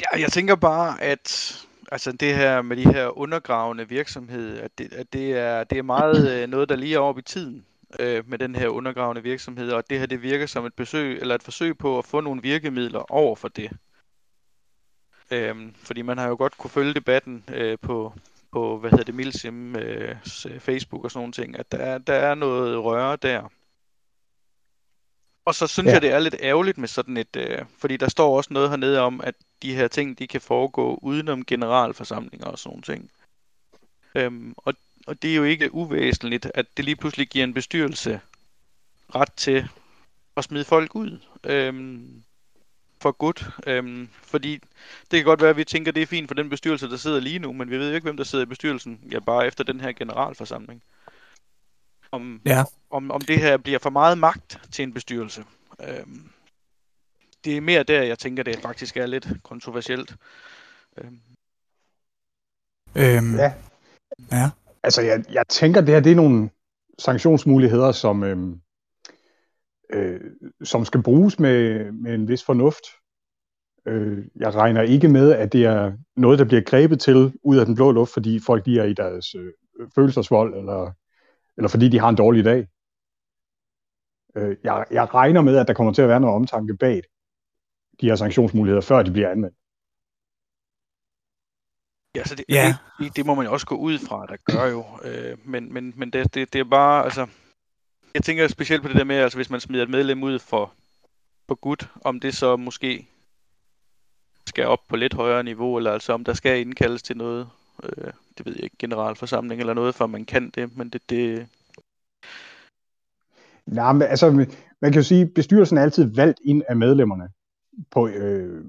Ja, jeg tænker bare, at altså det her med de her undergravende virksomhed, at det, at det, er, det er meget øh, noget, der lige er oppe i tiden øh, med den her undergravende virksomhed, og det her det virker som et besøg eller et forsøg på at få nogle virkemidler over for det. Øhm, fordi man har jo godt kunne følge debatten øh, på, på, hvad hedder det, Milsim øh, Facebook og sådan nogle ting, at der er, der er noget røre der. Og så synes ja. jeg, det er lidt ærgerligt med sådan et, øh, fordi der står også noget hernede om, at de her ting, de kan foregå udenom generalforsamlinger og sådan nogle ting. Øhm, og, og det er jo ikke uvæsentligt, at det lige pludselig giver en bestyrelse ret til at smide folk ud. Øhm, for godt. Øhm, fordi det kan godt være, at vi tænker, at det er fint for den bestyrelse, der sidder lige nu, men vi ved jo ikke, hvem der sidder i bestyrelsen, ja, bare efter den her generalforsamling. Om, ja. om, om det her bliver for meget magt til en bestyrelse. Øhm, det er mere der, jeg tænker, det faktisk er lidt kontroversielt. Øhm. Øhm, ja. ja. Altså, jeg, jeg tænker, det her det er nogle sanktionsmuligheder, som, øhm, øh, som skal bruges med, med en vis fornuft. Øh, jeg regner ikke med, at det er noget, der bliver grebet til ud af den blå luft, fordi folk de er i deres øh, følelsesvold, eller, eller fordi de har en dårlig dag. Øh, jeg, jeg regner med, at der kommer til at være noget omtanke bag de her sanktionsmuligheder, før de bliver anvendt. Ja, så det, ja. Det, det må man jo også gå ud fra, der gør jo. Øh, men men, men det, det, det er bare, altså... Jeg tænker specielt på det der med, altså hvis man smider et medlem ud for, for gut, om det så måske skal op på lidt højere niveau, eller altså om der skal indkaldes til noget, øh, det ved jeg ikke, generalforsamling eller noget, for man kan det, men det... det... Nej, men altså, man kan jo sige, bestyrelsen er altid valgt ind af medlemmerne på, øh,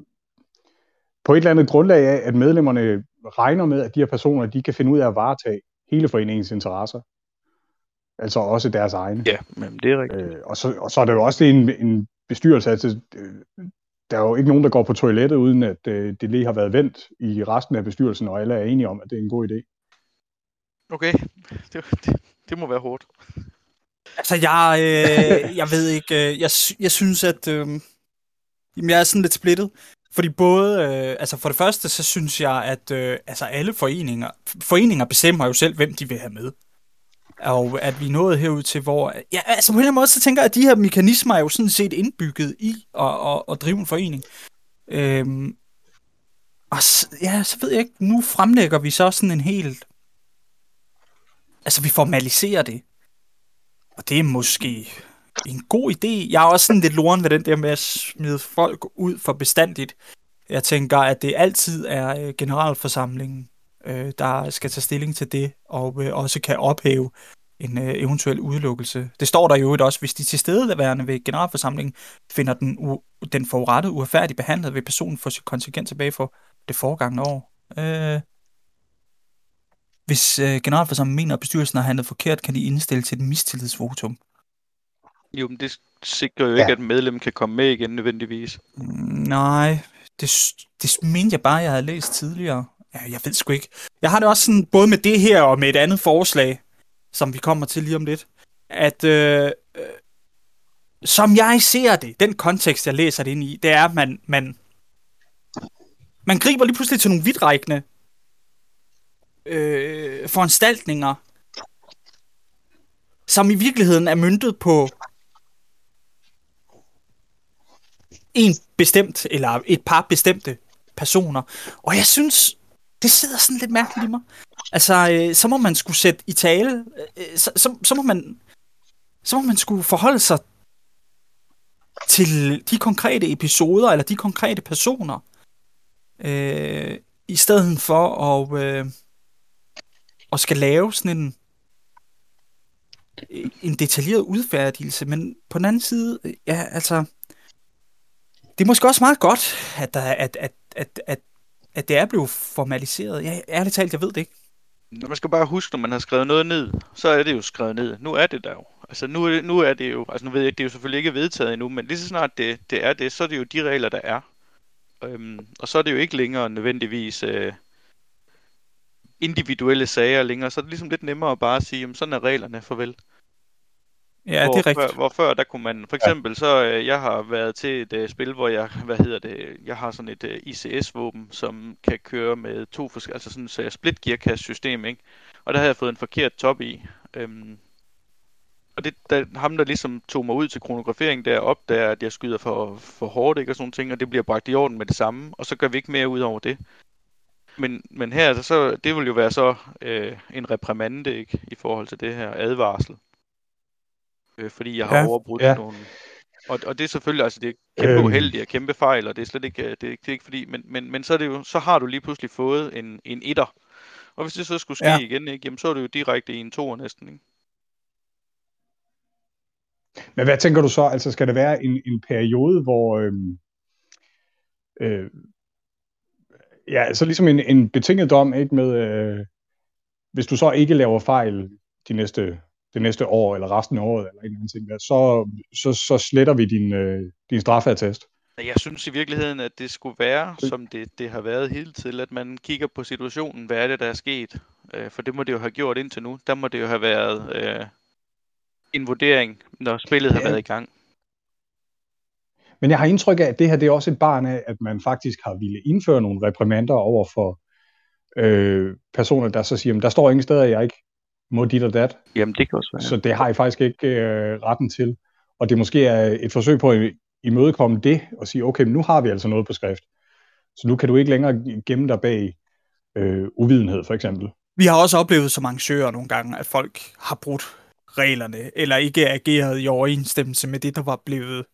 på et eller andet grundlag af, at medlemmerne regner med, at de her personer, de kan finde ud af at varetage hele foreningens interesser. Altså også deres egne. Ja, men det er rigtigt. Øh, og, så, og så er det jo også en, en bestyrelse, altså, øh, der er jo ikke nogen, der går på toilettet, uden at øh, det lige har været vendt i resten af bestyrelsen, og alle er enige om, at det er en god idé. Okay, det, det, det må være hårdt. Altså, jeg, øh, jeg ved ikke, øh, jeg, jeg synes, at øh, Jamen, jeg er sådan lidt splittet. Fordi både, øh, altså for det første, så synes jeg, at øh, altså alle foreninger, foreninger bestemmer jo selv, hvem de vil have med. Og at vi nåede herud til, hvor, ja, altså på en eller anden måde, så tænker jeg, at de her mekanismer er jo sådan set indbygget i at, at, at drive en forening. Øhm, og ja, så ved jeg ikke, nu fremlægger vi så sådan en helt, altså vi formaliserer det. Og det er måske, en god idé. Jeg er også sådan lidt loren ved den der med at smide folk ud for bestandigt. Jeg tænker, at det altid er øh, generalforsamlingen, øh, der skal tage stilling til det, og øh, også kan ophæve en øh, eventuel udelukkelse. Det står der jo også, hvis de tilstedeværende ved generalforsamlingen finder den, u- den forurettede uretfærdigt behandlet, vil personen få sit kontingent tilbage for det foregangne år. Øh, hvis øh, generalforsamlingen mener, at bestyrelsen har handlet forkert, kan de indstille til et mistillidsvotum. Jo, men det sikrer jo Ja. ikke, at medlem kan komme med igen nødvendigvis. Mm, Nej, det, det mente jeg bare, jeg havde læst tidligere. Ja, jeg ved sgu ikke. Jeg har det også sådan, både med det her og med et andet forslag, som vi kommer til lige om lidt, at øh, øh, som jeg ser det, den kontekst, jeg læser det ind i, det er, at man, man, man griber lige pludselig til nogle vidtrækkende øh, foranstaltninger, som i virkeligheden er myntet på en bestemt, eller et par bestemte personer. Og jeg synes, det sidder sådan lidt mærkeligt i mig. Altså, øh, så må man skulle sætte i tale, øh, øh, så, så, så må man så må man skulle forholde sig til de konkrete episoder, eller de konkrete personer, øh, i stedet for at, øh, at skal lave sådan en, øh, en detaljeret udfærdigelse. Men på den anden side, øh, ja, altså, det er måske også meget godt, at, der, at, at, at, at, at det er blevet formaliseret. Ja, ærligt talt, jeg ved det ikke. Man skal bare huske, når man har skrevet noget ned, så er det jo skrevet ned. Nu er det der jo. Altså nu, er det- nu er det jo, altså nu ved jeg ikke, det er jo selvfølgelig ikke vedtaget endnu, men lige så snart det, det er det, så er det jo de regler, der er. Øhm, og så er det jo ikke længere nødvendigvis øh, individuelle sager længere, så er det ligesom lidt nemmere at bare sige, jamen sådan er reglerne, farvel. Ja, hvor, det er rigtigt. Før, hvor før, der kunne man, for eksempel så, øh, jeg har været til et øh, spil, hvor jeg, hvad hedder det, jeg har sådan et øh, ICS-våben, som kan køre med to forskellige, altså sådan så split gearcast system, ikke? Og der havde jeg fået en forkert top i. Øhm, og det, der, ham der ligesom tog mig ud til kronografering der opdager, at jeg skyder for, for hårdt, ikke? Og sådan ting, og det bliver bragt i orden med det samme, og så gør vi ikke mere ud over det. Men, men her, så, det vil jo være så øh, en reprimande, ikke? I forhold til det her advarsel. Øh, fordi jeg har Ja. overbrudt Ja. nogle... Og, og det er selvfølgelig, altså det er kæmpe Øhm. uheldigt og kæmpe fejl, og det er slet ikke, øh, det, er, det er ikke fordi, men, men, men så, er det jo, så har du lige pludselig fået en, en etter. Og hvis det så skulle ske Ja. ja. igen, ikke, jamen så er det jo direkte i en toer næsten, ikke? Men hvad tænker du så? Altså skal det være en, en periode, hvor... Øhm, øh, ja, altså ligesom en, en betinget dom, ikke med... Øh, hvis du så ikke laver fejl de næste, det næste år, eller resten af året, eller en eller anden ting, der, så, så, så sletter vi din, øh, din straffeattest. Jeg synes i virkeligheden, at det skulle være, som det, det har været hele tiden, at man kigger på situationen, hvad er det, der er sket? Øh, for det må det jo have gjort indtil nu. Der må det jo have været øh, en vurdering, når spillet har Ja. været i gang. Men jeg har indtryk af, at det her det er også et barn af, at man faktisk har ville indføre nogle reprimander over for øh, personer, der så siger, at der står ingen steder, at jeg ikke må dit og dat. Jamen det kan også være. Så det har I faktisk ikke øh, retten til. Og det måske er et forsøg på at imødekomme det, og sige, okay, men nu har vi altså noget på skrift. Så nu kan du ikke længere gemme dig bag øh, uvidenhed, for eksempel. Vi har også oplevet som arrangører nogle gange, at folk har brudt reglerne, eller ikke ageret i overensstemmelse med det, der var blevet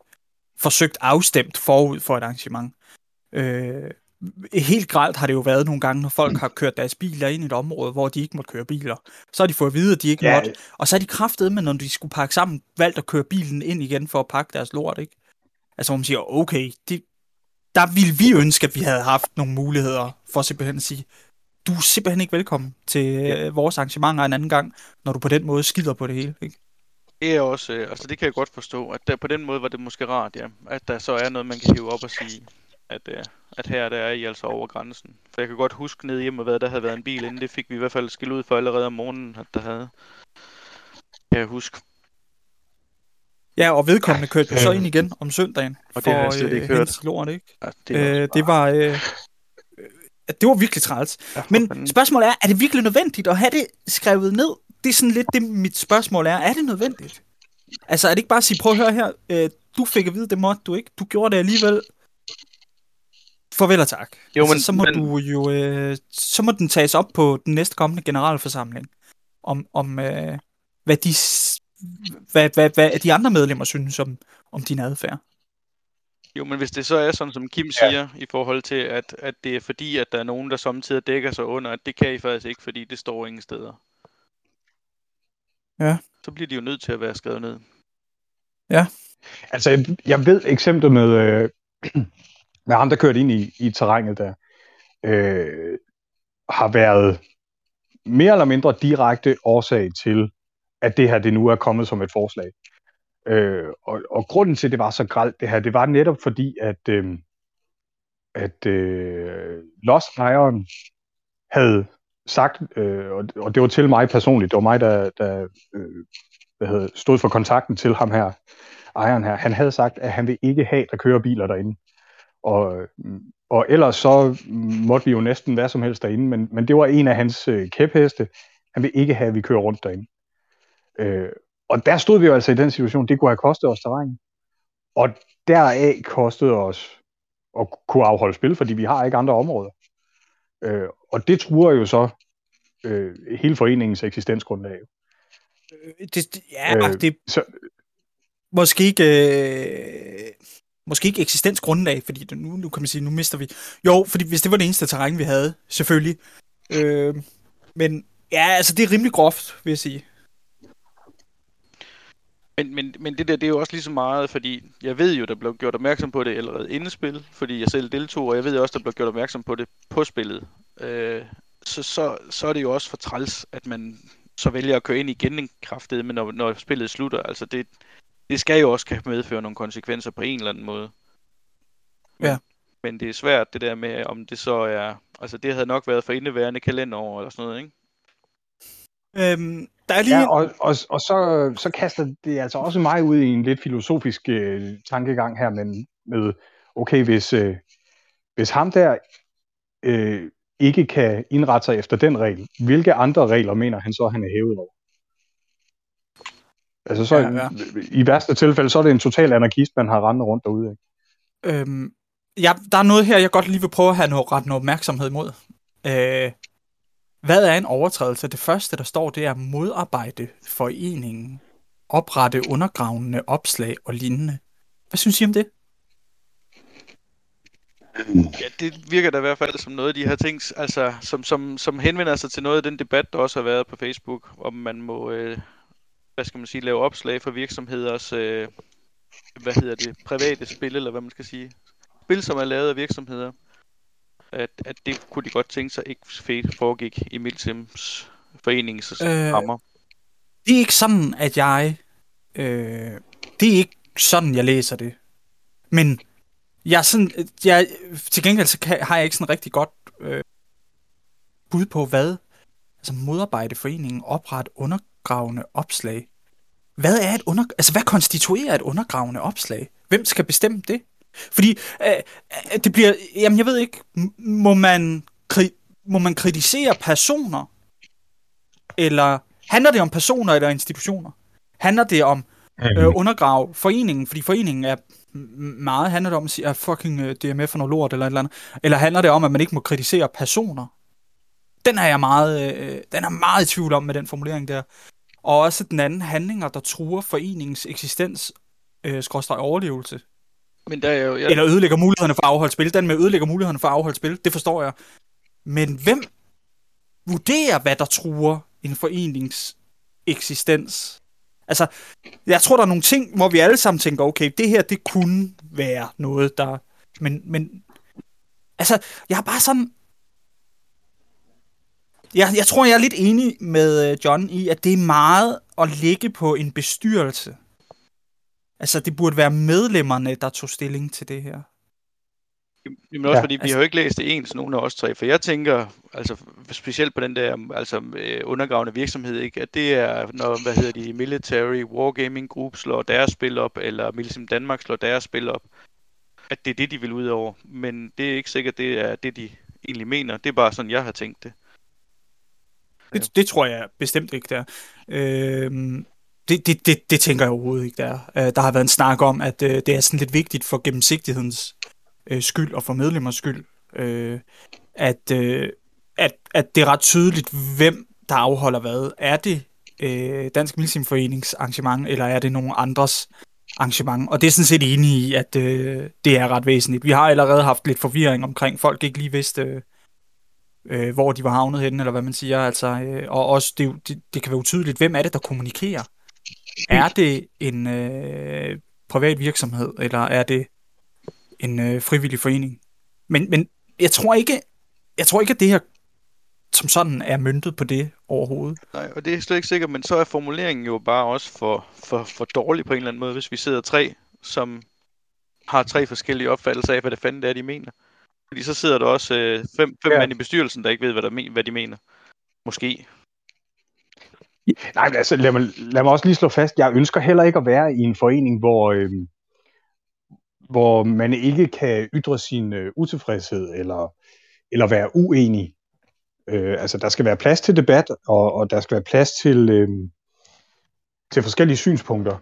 forsøgt afstemt forud for et arrangement. Øh, helt gralt har det jo været nogle gange, når folk har kørt deres biler ind i et område, hvor de ikke måtte køre biler. Så har de fået at vide, at de ikke Ja. måtte. Og så er de kraftede med, når de skulle pakke sammen, valgt at køre bilen ind igen for at pakke deres lort, ikke? Altså, man siger, okay, det, der ville vi ønske, at vi havde haft nogle muligheder for simpelthen at sige, du er simpelthen ikke velkommen til ja. vores arrangementer en anden gang, når du på den måde skider på det hele, ikke? Det er også, øh, altså det kan jeg godt forstå, at der, på den måde var det måske rart, ja, at der så er noget, man kan hive op og sige, at, øh, at her der er I altså over grænsen. For jeg kan godt huske nede hjemme, hvad der havde været en bil inden, det fik vi i hvert fald skil ud for allerede om morgenen, at der havde. Kan jeg huske. Ja, og vedkommende kørte så øh. ind igen om søndagen Og det har jeg for slet ikke øh, hørt. lort, ikke? Ja, Det, er øh, det var... Øh, øh, det var virkelig træls. Ja, Men spørgsmålet er, er det virkelig nødvendigt at have det skrevet ned? Det er sådan lidt det, mit spørgsmål er. Er det nødvendigt? Altså, er det ikke bare at sige, prøv at høre her, øh, du fik at vide, det måtte du ikke. Du gjorde det alligevel. Farvel og tak. Jo, altså, men- så må men- du jo, øh, så må den tages op på den næste kommende generalforsamling. Om, om øh, hvad, de, hvad, hvad, hvad de andre medlemmer synes om, om din adfærd. Jo, men hvis det så er sådan, som Kim siger, i forhold til, at, at det er fordi, at der er nogen, der samtidig dækker sig under, at det kan I faktisk ikke, fordi det står ingen steder. Ja. Så bliver de jo nødt til at være skrevet ned. Altså, jeg- jeg ved eksemplet med, øh, med ham, der kørte ind i, i terrænet der, øh, har været mere eller mindre direkte årsag til, at det her det nu er kommet som et forslag. Øh, og, og grunden til, at det var så gralt det her, det var netop fordi, at, øh, at øh, lost-ejeren havde sagt, øh, og, og det var til mig personligt, det var mig, der, der øh, hvad hedder, stod for kontakten til ham her, ejeren her, han havde sagt, at han vil ikke have, der kører biler derinde. Og, og ellers så måtte vi jo næsten hvad som helst derinde, men, men det var en af hans øh, kæpheste. Han vil ikke have, at vi kører rundt derinde. Øh, og der stod vi jo altså i den situation, det kunne have kostet os terræn. Og deraf kostede os at kunne afholde spil, fordi vi har ikke andre områder. Øh, og det truer jo så øh, hele foreningens eksistensgrundlag. Øh, Det, ja, øh, det Så, måske ikke... Øh, måske ikke eksistensgrundlag, fordi det, nu, nu kan man sige, nu mister vi... Jo, fordi hvis det var det eneste terræn, vi havde, selvfølgelig. Øh, men ja, altså det er rimelig groft, vil jeg sige. Men, men, men det der, det er jo også lige så meget, fordi jeg ved jo, der blev gjort opmærksom på det allerede inden spil, fordi jeg selv deltog, og jeg ved også, der blev gjort opmærksom på det på spillet. Øh, så, så, så er det jo også for træls, at man så vælger at køre ind igen en kraftet, men når, når spillet slutter. Altså det, det skal jo også kan <laughs> medføre nogle konsekvenser på en eller anden måde. Men, Ja. Men det er svært det der med, om det så er... Altså det havde nok været for indeværende kalenderår eller sådan noget, ikke? Øhm, der er lige... Ja, og, og, og så, så kaster det altså også mig ud i en lidt filosofisk øh, tankegang her, men med, okay, hvis, øh, hvis ham der øh, ikke kan indrette sig efter den regel, hvilke andre regler mener han så, han er hævet over? Altså så, Ja, ja, i værste tilfælde, så er det en total anarkist, man har rendet rundt derude. Ikke? Øhm, ja, der er noget her, jeg godt lige vil prøve at have noget, ret noget opmærksomhed imod. Øh, hvad er en overtrædelse? Det første, der står, det er modarbejde foreningen, oprette undergravende opslag og lignende. Hvad synes I om det? Ja, det virker da i hvert fald som noget af de her ting, altså, som, som, som henvender sig til noget af den debat, der også har været på Facebook, om man må, øh, hvad skal man sige, lave opslag for virksomheders, øh, hvad hedder det, private spil, eller hvad man skal sige. Spil, som er lavet af virksomheder. At, at det kunne de godt tænke sig ikke fedt foregik i Milsims foreningens Øh, rammer. Det er ikke sådan, at jeg... Øh, det er ikke sådan, jeg læser det. Men jeg er sådan, jeg, til gengæld så kan, har jeg ikke sådan rigtig godt øh, bud på, hvad altså modarbejde foreningen, opret undergravende opslag. Hvad er et under, altså hvad konstituerer et undergravende opslag? Hvem skal bestemme det? Fordi øh, øh, det bliver, jamen jeg ved ikke, må man, kri- må man kritisere personer? Eller handler det om personer eller institutioner? Handler det om øh, undergrave foreningen, fordi foreningen er meget handler det om at sige, at fucking øh, DMF er noget lort eller et eller andet. Eller handler det om, at man ikke må kritisere personer? Den er jeg meget, øh, den er meget i tvivl om med den formulering der. Og også den anden handlinger, der truer foreningens eksistens, øh, skråstrej overlevelse. Men der er jo, jeg, Eller ødelægger mulighederne for at afholde spil. Den med ødelægger mulighederne for at afholde spil, det forstår jeg. Men hvem vurderer, hvad der truer en forenings eksistens? Altså, jeg tror, der er nogle ting, hvor vi alle sammen tænker, okay, det her, det kunne være noget, der... Men, men altså, jeg er bare sådan... Jeg, jeg tror, jeg er lidt enig med øh, John i, at det er meget at ligge på en bestyrelse. Altså, det burde være medlemmerne, der tog stilling til det her. Jamen også Ja, fordi, vi altså- har jo ikke læst det ens, nogen af os tre, for jeg tænker, altså specielt på den der altså, øh, undergravende virksomhed, ikke, at det er, når, hvad hedder de, Military Wargaming Group slår deres spil op, eller Milsim Danmark slår deres spil op, at det er det, de vil ud over. Men det er ikke sikkert, det er det, de egentlig mener. Det er bare sådan, jeg har tænkt det. Det, det tror jeg bestemt ikke, der. Øhm, det, det, det, det tænker jeg overhovedet ikke, der. Øh, der har været en snak om, at øh, det er sådan lidt vigtigt for gennemsigtighedens øh, skyld og for medlemmers skyld, øh, at, øh, at, at det er ret tydeligt, hvem der afholder hvad. Er det øh, Dansk Milsimforenings arrangement, eller er det nogen andres arrangement? Og det er sådan set enig i, at øh, det er ret væsentligt. Vi har allerede haft lidt forvirring omkring, folk ikke lige vidste, øh, øh, hvor de var havnet henne, eller hvad man siger. Altså, øh, og også, det, det, det kan være utydeligt, hvem er det, der kommunikerer? Er det en øh, privat virksomhed, eller er det en øh, frivillig forening? Men, men jeg tror ikke, jeg tror ikke, at det her som sådan er myntet på det overhovedet. Nej, og det er slet ikke sikkert, men så er formuleringen jo bare også for, for, for dårlig på en eller anden måde, hvis vi sidder tre, som har tre forskellige opfattelser af, hvad det fanden det er, de mener. Fordi så sidder der også øh, fem, fem Ja. mænd i bestyrelsen, der ikke ved, hvad, der men, hvad de mener. Måske. Nej, men altså, lad mig, lad mig også lige slå fast, jeg ønsker heller ikke at være i en forening, hvor, øh, hvor man ikke kan ytre sin øh, utilfredshed eller, eller være uenig. Øh, altså, der skal være plads til debat, og, og der skal være plads til, øh, til forskellige synspunkter.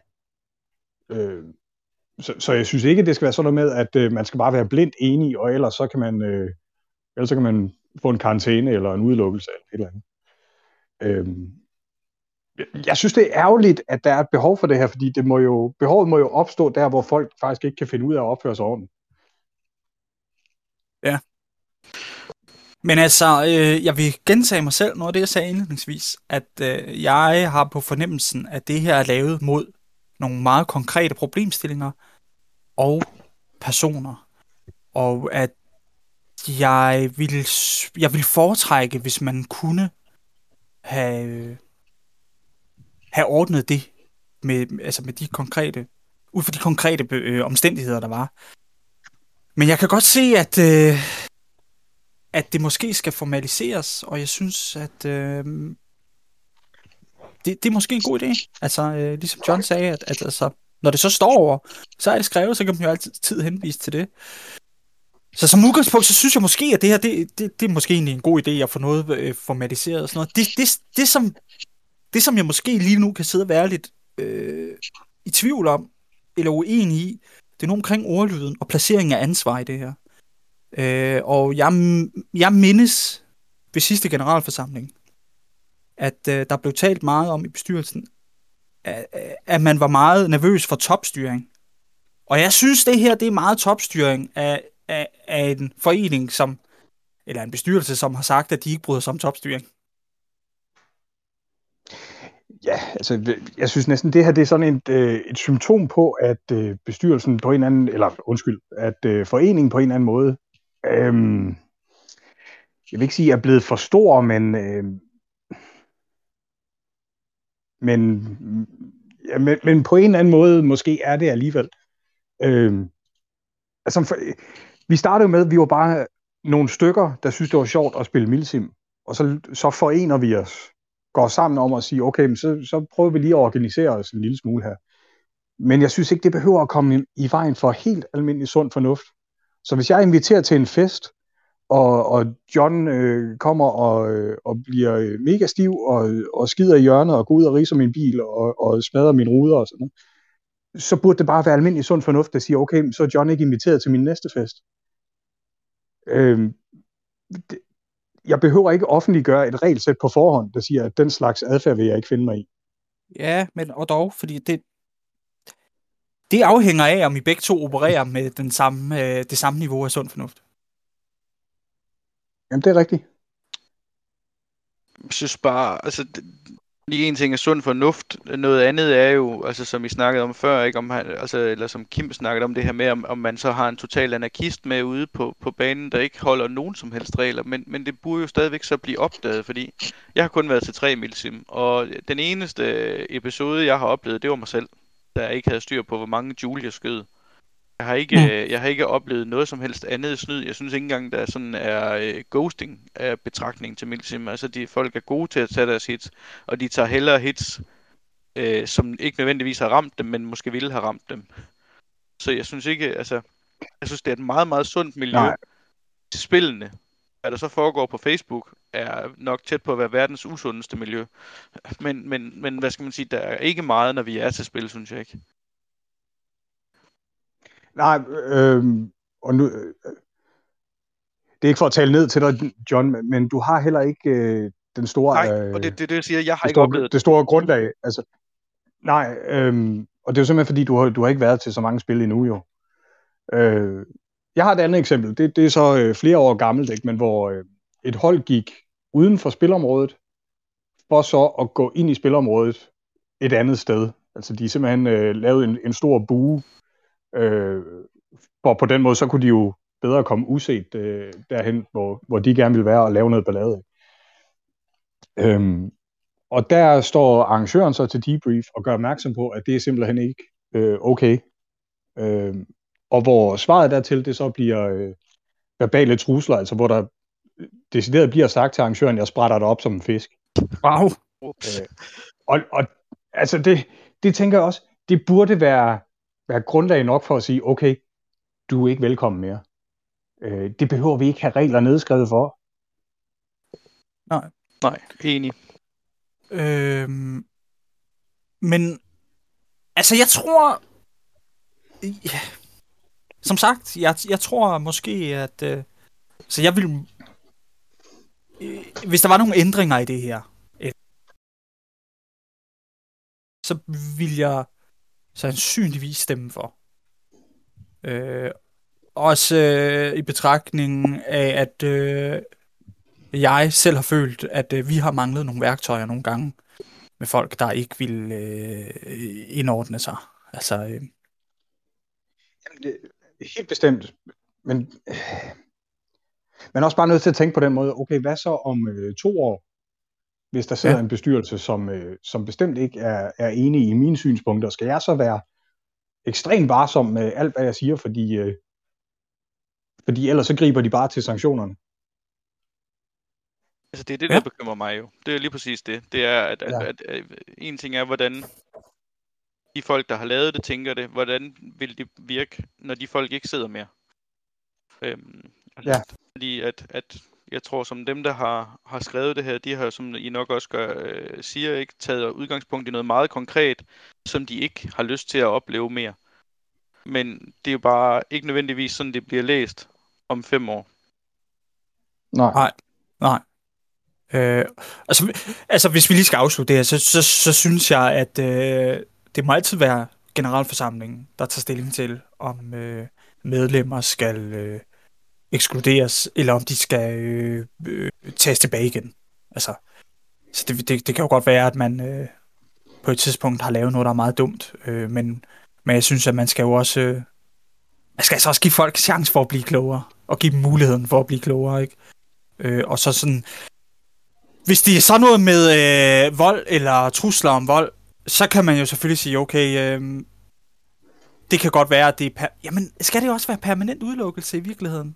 Øh, så, så jeg synes ikke, det skal være sådan noget med, at øh, man skal bare være blindt enig, og ellers så kan man, øh, ellers så kan man få en karantæne eller en udelukkelse eller et eller andet. Øhm, jeg synes, det er ærgerligt, at der er et behov for det her, fordi det må jo, behovet må jo opstå der, hvor folk faktisk ikke kan finde ud af at opføre sig ordentligt. Men altså, øh, jeg vil gentage mig selv, noget af det, jeg sagde indledningsvis, at øh, jeg har på fornemmelsen, at det her er lavet mod nogle meget konkrete problemstillinger og personer. Og at jeg ville, jeg vil foretrække, hvis man kunne have, have ordnet det med, altså med de konkrete, ud fra de konkrete øh, omstændigheder, der var. Men jeg kan godt se, at, øh, at det måske skal formaliseres, og jeg synes, at øh, det, det er måske en god idé. Altså, øh, ligesom John sagde, at, at altså, når det så står over, så er det skrevet, så kan man jo altid tid henvise til det. Så som udgangspunkt, så synes jeg måske, at det her, det, det, det er måske egentlig en god idé at få noget øh, formatiseret og sådan noget. Det, det, det, som, det, som jeg måske lige nu kan sidde og være lidt øh, i tvivl om, eller uenig i, det er noget omkring ordlyden og placeringen af ansvar i det her. Øh, og jeg, jeg mindes ved sidste generalforsamling, at øh, der blev talt meget om i bestyrelsen, at, at man var meget nervøs for topstyring. Og jeg synes, det her det er meget topstyring af, af, af en forening, som, eller en bestyrelse, som har sagt, at de ikke bryder sig om topstyring. Ja, altså, jeg synes næsten, det her det er sådan et, øh, et symptom på, at øh, bestyrelsen på en eller anden, eller undskyld, at øh, foreningen på en eller anden måde, øh, jeg vil ikke sige, er blevet for stor, men, øh, men, ja, men, men på en eller anden måde måske er det alligevel. Øh, altså, for, vi startede med, at vi var bare nogle stykker, der synes, det var sjovt at spille Milsim, og så, så forener vi os går sammen om at sige, okay, men så, så prøver vi lige at organisere os en lille smule her. Men jeg synes ikke, det behøver at komme i, i vejen for helt almindelig sund fornuft. Så hvis jeg inviterer til en fest, og, og John øh, kommer og, øh, og bliver øh, mega stiv og, og skider i hjørnet og går ud og riser min bil og, og smadrer mine ruder og sådan noget, så burde det bare være almindelig sund fornuft, at sige, okay, så er John ikke inviteret til min næste fest. Øh, det, jeg behøver ikke offentliggøre et regelsæt på forhånd, der siger, at den slags adfærd vil jeg ikke finde mig i. Ja, men og dog, fordi det, det afhænger af, om I begge to opererer med den samme, øh, det samme niveau af sund fornuft. Jamen, det er rigtigt. Jeg synes bare, altså, det, lige en ting er sund fornuft, noget andet er jo, altså som I snakkede om før, ikke om han, altså, eller som Kim snakkede om det her med, om, om man så har en total anarkist med ude på, på banen, der ikke holder nogen som helst regler, men, men det burde jo stadigvæk så blive opdaget, fordi jeg har kun været til tre milsim, og den eneste episode, jeg har oplevet, det var mig selv, der ikke havde styr på, hvor mange Julia skød. Jeg har ikke, Mm. jeg har ikke oplevet noget som helst andet snyd. Jeg synes ikke engang, der sådan er øh, ghosting af betragtning til Milsim. Altså, de folk er gode til at tage deres hits, og de tager hellere hits, øh, som ikke nødvendigvis har ramt dem, men måske ville have ramt dem. Så jeg synes ikke, altså, jeg synes, det er et meget, meget sundt miljø Nej. til spillene. Hvad der så foregår på Facebook, er nok tæt på at være verdens usundeste miljø. Men, men, men hvad skal man sige, der er ikke meget, når vi er til spil, synes jeg ikke. Nej, øh, og nu, øh, det er ikke for at tale ned til dig, John, men- du har heller ikke øh, den store, Nej, øh, og det er det, det, jeg siger, jeg har det, ikke store, oplevet det store grundlag. Altså, nej, øh, og det er jo simpelthen fordi, du har, du har ikke været til så mange spil endnu jo. Øh, jeg har et andet eksempel. Det, det er så øh, flere år gammelt, ikke? men hvor øh, et hold gik uden for spilområdet, for så at gå ind i spilområdet et andet sted. Altså de simpelthen øh, lavede en, en stor bue, øh, for på den måde, så kunne de jo bedre komme uset øh, derhen, hvor, hvor de gerne ville være og lave noget ballade. Øhm, og der står arrangøren så til debrief og gør opmærksom på, at det er simpelthen ikke øh, okay. Øhm, og hvor svaret dertil, det så bliver øh, verbale trusler, altså hvor der decideret bliver sagt til arrangøren, jeg sprætter dig op som en fisk. Wow. Øh, og, og altså det, det tænker jeg også, det burde være, være grundlag nok for at sige, okay, du er ikke velkommen mere. Øh, det behøver vi ikke have regler nedskrevet for. Nej, enig. Øhm, men, altså jeg tror, ja, som sagt, jeg, jeg tror måske, at, øh, så jeg vil, øh, hvis der var nogle ændringer i det her, øh, så vil jeg sandsynligvis stemme for. Øh, også øh, i betragtning af, at øh, jeg selv har følt, at øh, vi har manglet nogle værktøjer nogle gange med folk, der ikke vil øh, indordne sig. Altså, øh, Jamen, det, helt bestemt. Men, øh, men også bare nødt til at tænke på den måde, okay, hvad så om øh, to år, hvis der sidder Ja. ja. en bestyrelse, som, øh, som bestemt ikke er, er enig i mine synspunkter, skal jeg så være ekstremt varsom med alt, hvad jeg siger, fordi, øh, fordi ellers så griber de bare til sanktionerne. Altså det er det, Ja. der bekymrer mig jo. Det er lige præcis det. Det er, at, at, Ja. at, at, at en ting er, hvordan de folk, der har lavet det, tænker det. Hvordan vil det virke, når de folk ikke sidder mere? Øhm, Ja. Fordi at, at jeg tror, som dem, der har, har skrevet det her, de har, som I nok også gør, øh, siger, ikke taget udgangspunkt i noget meget konkret, som de ikke har lyst til at opleve mere. Men det er jo bare ikke nødvendigvis sådan, det bliver læst om fem år. Nej. Nej. nej. Øh, altså, altså, hvis vi lige skal afslutte det her, så, så, så synes jeg, at øh, det må altid være generalforsamlingen, der tager stilling til, om øh, medlemmer skal øh, ekskluderes, eller om de skal øh, øh, tages tilbage igen. Altså, så det, det, det kan jo godt være, at man øh, på et tidspunkt har lavet noget, der er meget dumt, øh, men, men jeg synes, at man skal jo også... Øh, man skal altså også give folk chance for at blive klogere, og give dem muligheden for at blive klogere, ikke? Øh, og så sådan... Hvis det er sådan noget med øh, vold eller trusler om vold, så kan man jo selvfølgelig sige, okay, øh, det kan godt være, at det er... Per- Jamen, skal det jo også være permanent udelukkelse i virkeligheden?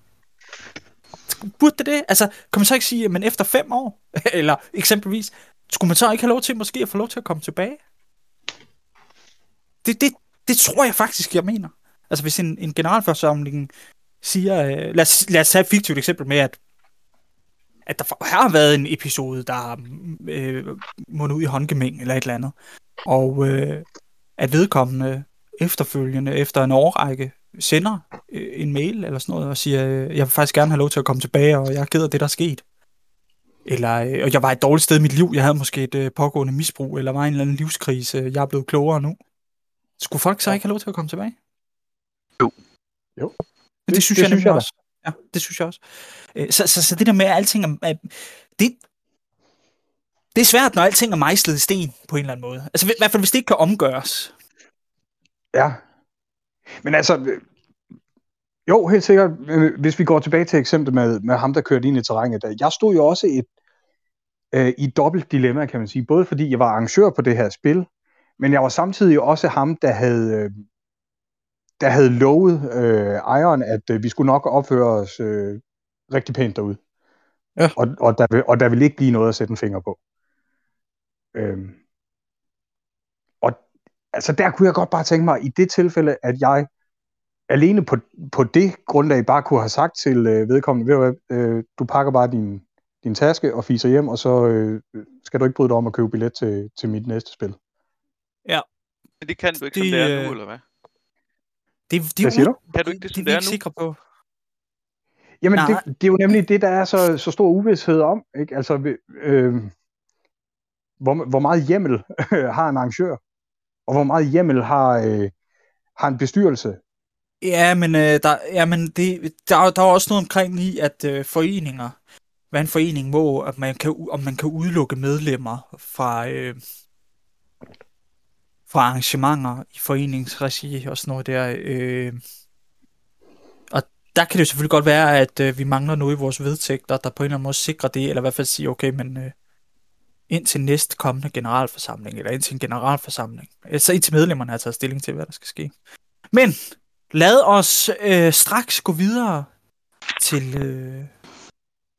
Burde det det? Altså, kan man så ikke sige, men efter fem år, <laughs> eller eksempelvis, skulle man så ikke have lov til måske at få lov til at komme tilbage? Det, det, det tror jeg faktisk, jeg mener. Altså, hvis en, en generalforsamling siger... Øh, lad, os, lad os tage et fiktivt eksempel med, at at der har været en episode, der øh, mundet ud i håndgemæng eller et eller andet. Og øh, at vedkommende efterfølgende, efter en årrække, sender øh, en mail eller sådan noget og siger, øh, jeg vil faktisk gerne have lov til at komme tilbage, og jeg er ked af det, der er sket. Eller, øh, og jeg var et dårligt sted i mit liv, jeg havde måske et øh, pågående misbrug, eller var en eller anden livskrise, jeg er blevet klogere nu. Skulle folk så ikke have lov til at komme tilbage? Jo. Jo. Det, det, Det- synes det jeg synes nemlig jeg også. Ja, det synes jeg også. Øh, Så, så, så det der med, at alting er, er- det, det er svært, når alting er mejslet i sten, på en eller anden måde. Altså i hvert fald, hvis det ikke kan omgøres. Ja. Men altså, øh, jo, helt sikkert, øh, hvis vi går tilbage til eksemplet med, med ham, der kørte ind i terrænet, der, jeg stod jo også et, øh, i et dobbelt dilemma, kan man sige. Både fordi jeg var arrangør på det her spil, men jeg var samtidig også ham, der havde, øh, der havde lovet øh, ejeren, at øh, vi skulle nok opføre os øh, rigtig pænt derude. Ja. Og, og, der vil, og der vil ikke blive noget at sætte en finger på. Øhm. Altså der kunne jeg godt bare tænke mig, i det tilfælde, at jeg alene på, på det grundlag bare kunne have sagt til øh, vedkommende, ved du, hvad, øh, du pakker bare din, din taske og fiser hjem, og så øh, skal du ikke bryde dig om at købe billet til, til mit næste spil. Men det kan du ikke, som Det, det er øh, nu, eller hvad? Det, det, Hvad siger du? Kan du ikke det, det som er det vi er ikke nu? sikre på. Jamen, Nej. det, det er jo nemlig det, der er så, så stor uvidshed om. Ikke? Altså, øh, hvor, hvor meget hjemmel <laughs> har en arrangør, og hvor meget hjemmel har, øh, har en bestyrelse. Ja, men, øh, der, ja, men det, der, der er også noget omkring i, at øh, foreninger, hvad en forening må, at man kan, om man kan udelukke medlemmer fra, øh, fra arrangementer i foreningsregi og sådan noget der. Øh. Og der kan det jo selvfølgelig godt være, at øh, vi mangler noget i vores vedtægter, der på en eller anden måde sikrer det, eller i hvert fald siger, okay, men øh, indtil næste kommende generalforsamling, eller indtil en generalforsamling, altså indtil medlemmerne har taget stilling til, hvad der skal ske. Men lad os øh, straks gå videre til øh,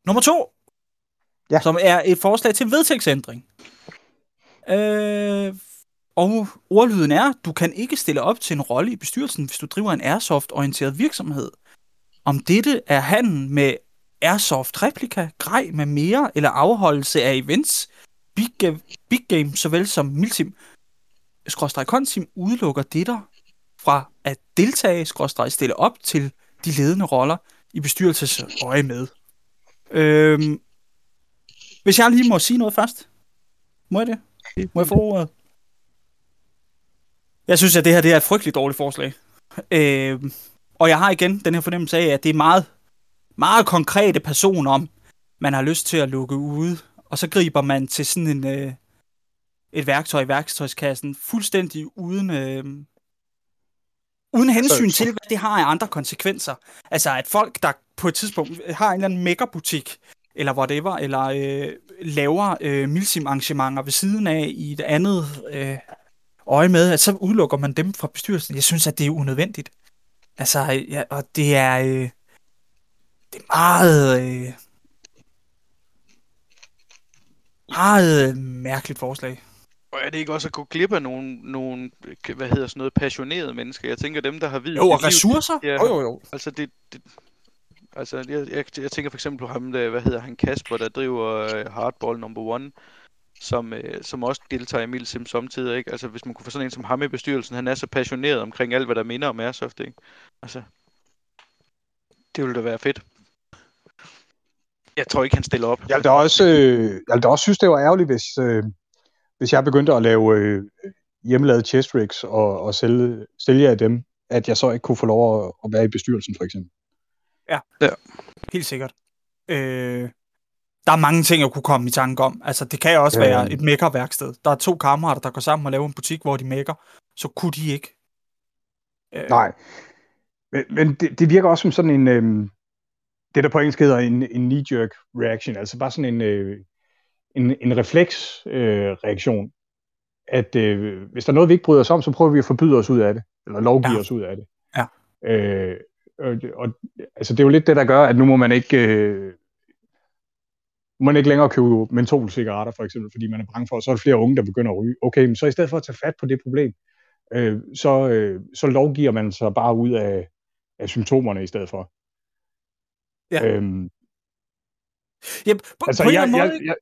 nummer to, Ja. som er et forslag til vedtægtsændring. Øh, og ordlyden er, du kan ikke stille op til en rolle i bestyrelsen, hvis du driver en airsoft-orienteret virksomhed. Om dette er handel med airsoft replika, grej med mere eller afholdelse af events, big, game, big game såvel som milsim, skråstrej konsim udelukker der fra at deltage, skråstrej stille op til de ledende roller i bestyrelses øje med. Øhm, hvis jeg lige må sige noget først. Må jeg det? Må jeg få ordet? Jeg synes, at det her det er et frygteligt dårligt forslag. Øhm, og jeg har igen den her fornemmelse af, at det er meget, meget konkrete personer, om man har lyst til at lukke ude. Og så griber man til sådan en, øh, et værktøj i værktøjskassen, fuldstændig uden, øh, uden hensyn til, hvad det har af andre konsekvenser. Altså, at folk, der på et tidspunkt har en eller anden megabutik, eller whatever, eller øh, laver øh, milsim-arrangementer ved siden af i et andet øh, øje med, at så udelukker man dem fra bestyrelsen. Jeg synes, at det er unødvendigt. Altså, ja, og det er, øh, det er meget, øh, meget øh, mærkeligt forslag. Og er det ikke også at gå glip af nogle, nogle hvad hedder sådan noget, passionerede mennesker? Jeg tænker dem, der har videt Jo, og sit liv- ressourcer? Ja. Jo, jo, jo. Altså, det, det, altså jeg, jeg, jeg tænker for eksempel på ham, der, hvad hedder han, Kasper, der driver øh, Hardball number one, som, øh, som også deltager i Milsim samtidig, ikke? Altså, hvis man kunne få sådan en som ham i bestyrelsen, han er så passioneret omkring alt, hvad der minder om Airsoft, ikke? Altså, det ville da være fedt. Jeg tror ikke, han stiller op. Jeg vil da også, øh, jeg vil da også synes, det var ærgerligt, hvis, øh, hvis jeg begyndte at lave øh, hjemmelavede chest rigs og, og sælge, sælge af dem, at jeg så ikke kunne få lov at, at være i bestyrelsen, for eksempel. Helt sikkert. Øh, der er mange ting, jeg kunne komme i tanke om. Altså, det kan også Ja. være et mækkerværksted. Der er to kammerater, der går sammen og laver en butik, hvor de mækker. Så kunne de ikke. Øh, Nej. Men, men det, det virker også som sådan en, øh, det der på engelsk hedder en, en knee-jerk reaction, altså bare sådan en, øh, en, en refleks øh. At øh, hvis der er noget, vi ikke bryder os om, så prøver vi at forbyde os ud af det, eller lovgive Ja. os ud af det. Ja. Øh, og, og altså, det er jo lidt det, der gør, at nu må man ikke, øh, må man ikke længere købe mentolcigaretter, for eksempel, fordi man er bange for, at så er der flere unge, der begynder at ryge. Okay, men så i stedet for at tage fat på det problem, øh, så, øh, så lovgiver man sig bare ud af, af symptomerne i stedet for. Ja. Øhm, Ja, på, altså, på jeg, måde, jeg, jeg,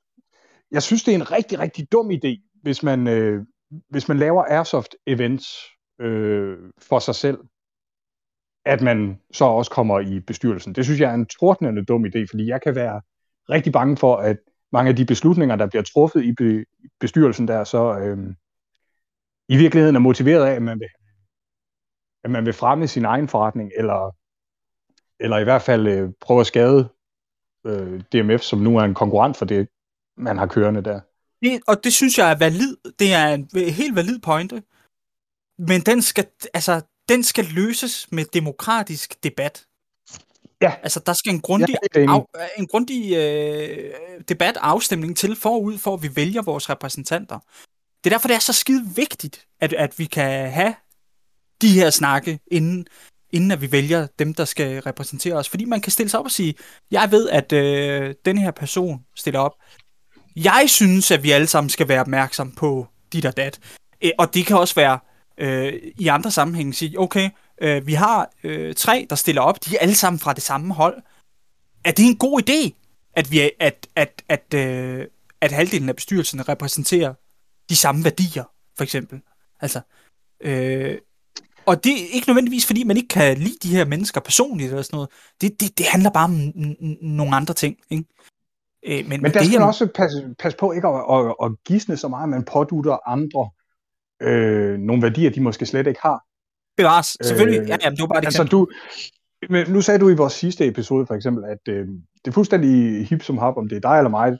jeg synes, det er en rigtig, rigtig dum idé, hvis man, øh, hvis man laver airsoft-events øh, for sig selv, at man så også kommer i bestyrelsen. Det synes jeg er en tordnende dum idé, fordi jeg kan være rigtig bange for, at mange af de beslutninger, der bliver truffet i be, bestyrelsen der, så øh, i virkeligheden er motiveret af, at man vil, at man vil fremme sin egen forretning, eller, eller i hvert fald øh, prøve at skade øh, DMF, som nu er en konkurrent for det, man har kørende der. det, og det synes jeg er valid. Det er en helt valid pointe. Men den skal, altså, den skal løses med demokratisk debat. Ja. Altså, der skal en grundig, enig. af, en grundig øh, debat afstemning til forud, for at vi vælger vores repræsentanter. Det er derfor, det er så skide vigtigt, at, at vi kan have de her snakke, inden, inden at vi vælger dem, der skal repræsentere os. Fordi man kan stille sig op og sige, jeg ved, at øh, den her person stiller op. Jeg synes, at vi alle sammen skal være opmærksom på dit og dat. Øh, Og det kan også være øh, i andre sammenhænge sige, okay, øh, vi har øh, tre, der stiller op, de er alle sammen fra det samme hold. Er det en god idé, at, vi, at, at, at, øh, at halvdelen af bestyrelsen repræsenterer de samme værdier, for eksempel? Altså, øh, og det er ikke nødvendigvis, fordi man ikke kan lide de her mennesker personligt eller sådan noget. Det, det, det handler bare om nogle andre ting, ikke? Øh, men, Men der det skal man også passe, passe på ikke at, at, at gisne så meget, at man pådutter andre øh, nogle værdier, de måske slet ikke har. bevares, selvfølgelig. Øh, ja, jamen, det var bare det Altså, du, Men nu sagde du i vores sidste episode for eksempel, at øh, det er fuldstændig hip som hop, om det er dig eller mig,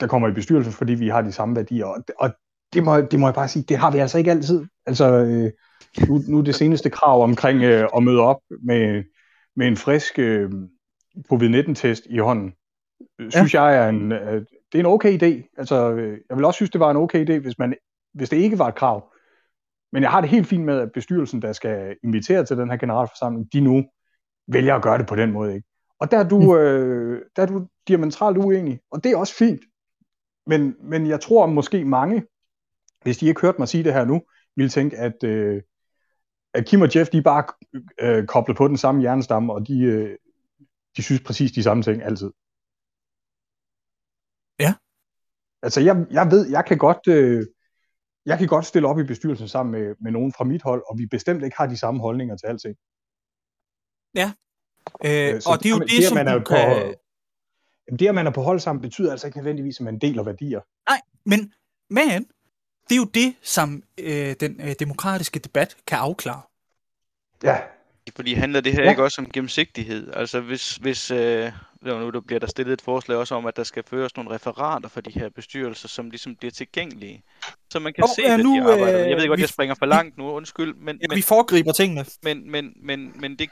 der kommer i bestyrelsen, fordi vi har de samme værdier. Og, og det, må, det må jeg bare sige, det har vi altså ikke altid. Altså, øh, nu, nu det seneste krav omkring øh, at møde op med, med en frisk øh, covid-19-test i hånden, øh, synes ja. jeg er en, øh, det er en okay idé. Altså, øh, jeg vil også synes, det var en okay idé, hvis, man, hvis det ikke var et krav. Men jeg har det helt fint med, at bestyrelsen, der skal invitere til den her generalforsamling, de nu vælger at gøre det på den måde. Ikke? Og der er du, mm. øh, der er du diametralt uenig, og det er også fint. Men, men jeg tror måske mange, hvis de ikke hørte mig sige det her nu, ville tænke, at, øh, at Kim og Jeff, de er bare øh, koblet på den samme hjernestamme, og de, øh, de synes præcis de samme ting altid. Ja. Altså, jeg, jeg ved, jeg kan godt... Øh, jeg kan godt stille op i bestyrelsen sammen med, med nogen fra mit hold, og vi bestemt ikke har de samme holdninger til alting. Ja, øh, og det er jo det, det som man er du kan... På, det, at man er på hold sammen, betyder altså ikke nødvendigvis, at man deler værdier. Nej, men, men det er jo det, som øh, den øh, demokratiske debat kan afklare. Ja. Fordi handler det her ja. ikke også om gennemsigtighed? Altså hvis, hvis øh, nu der bliver der stillet et forslag også om, at der skal føres nogle referater for de her bestyrelser, som ligesom bliver tilgængelige. Så man kan oh, se, ja, nu, de arbejder. Jeg ved godt, vi, jeg springer for langt nu, undskyld. Men, ja, men, vi foregriber tingene. Men, men, men, men det,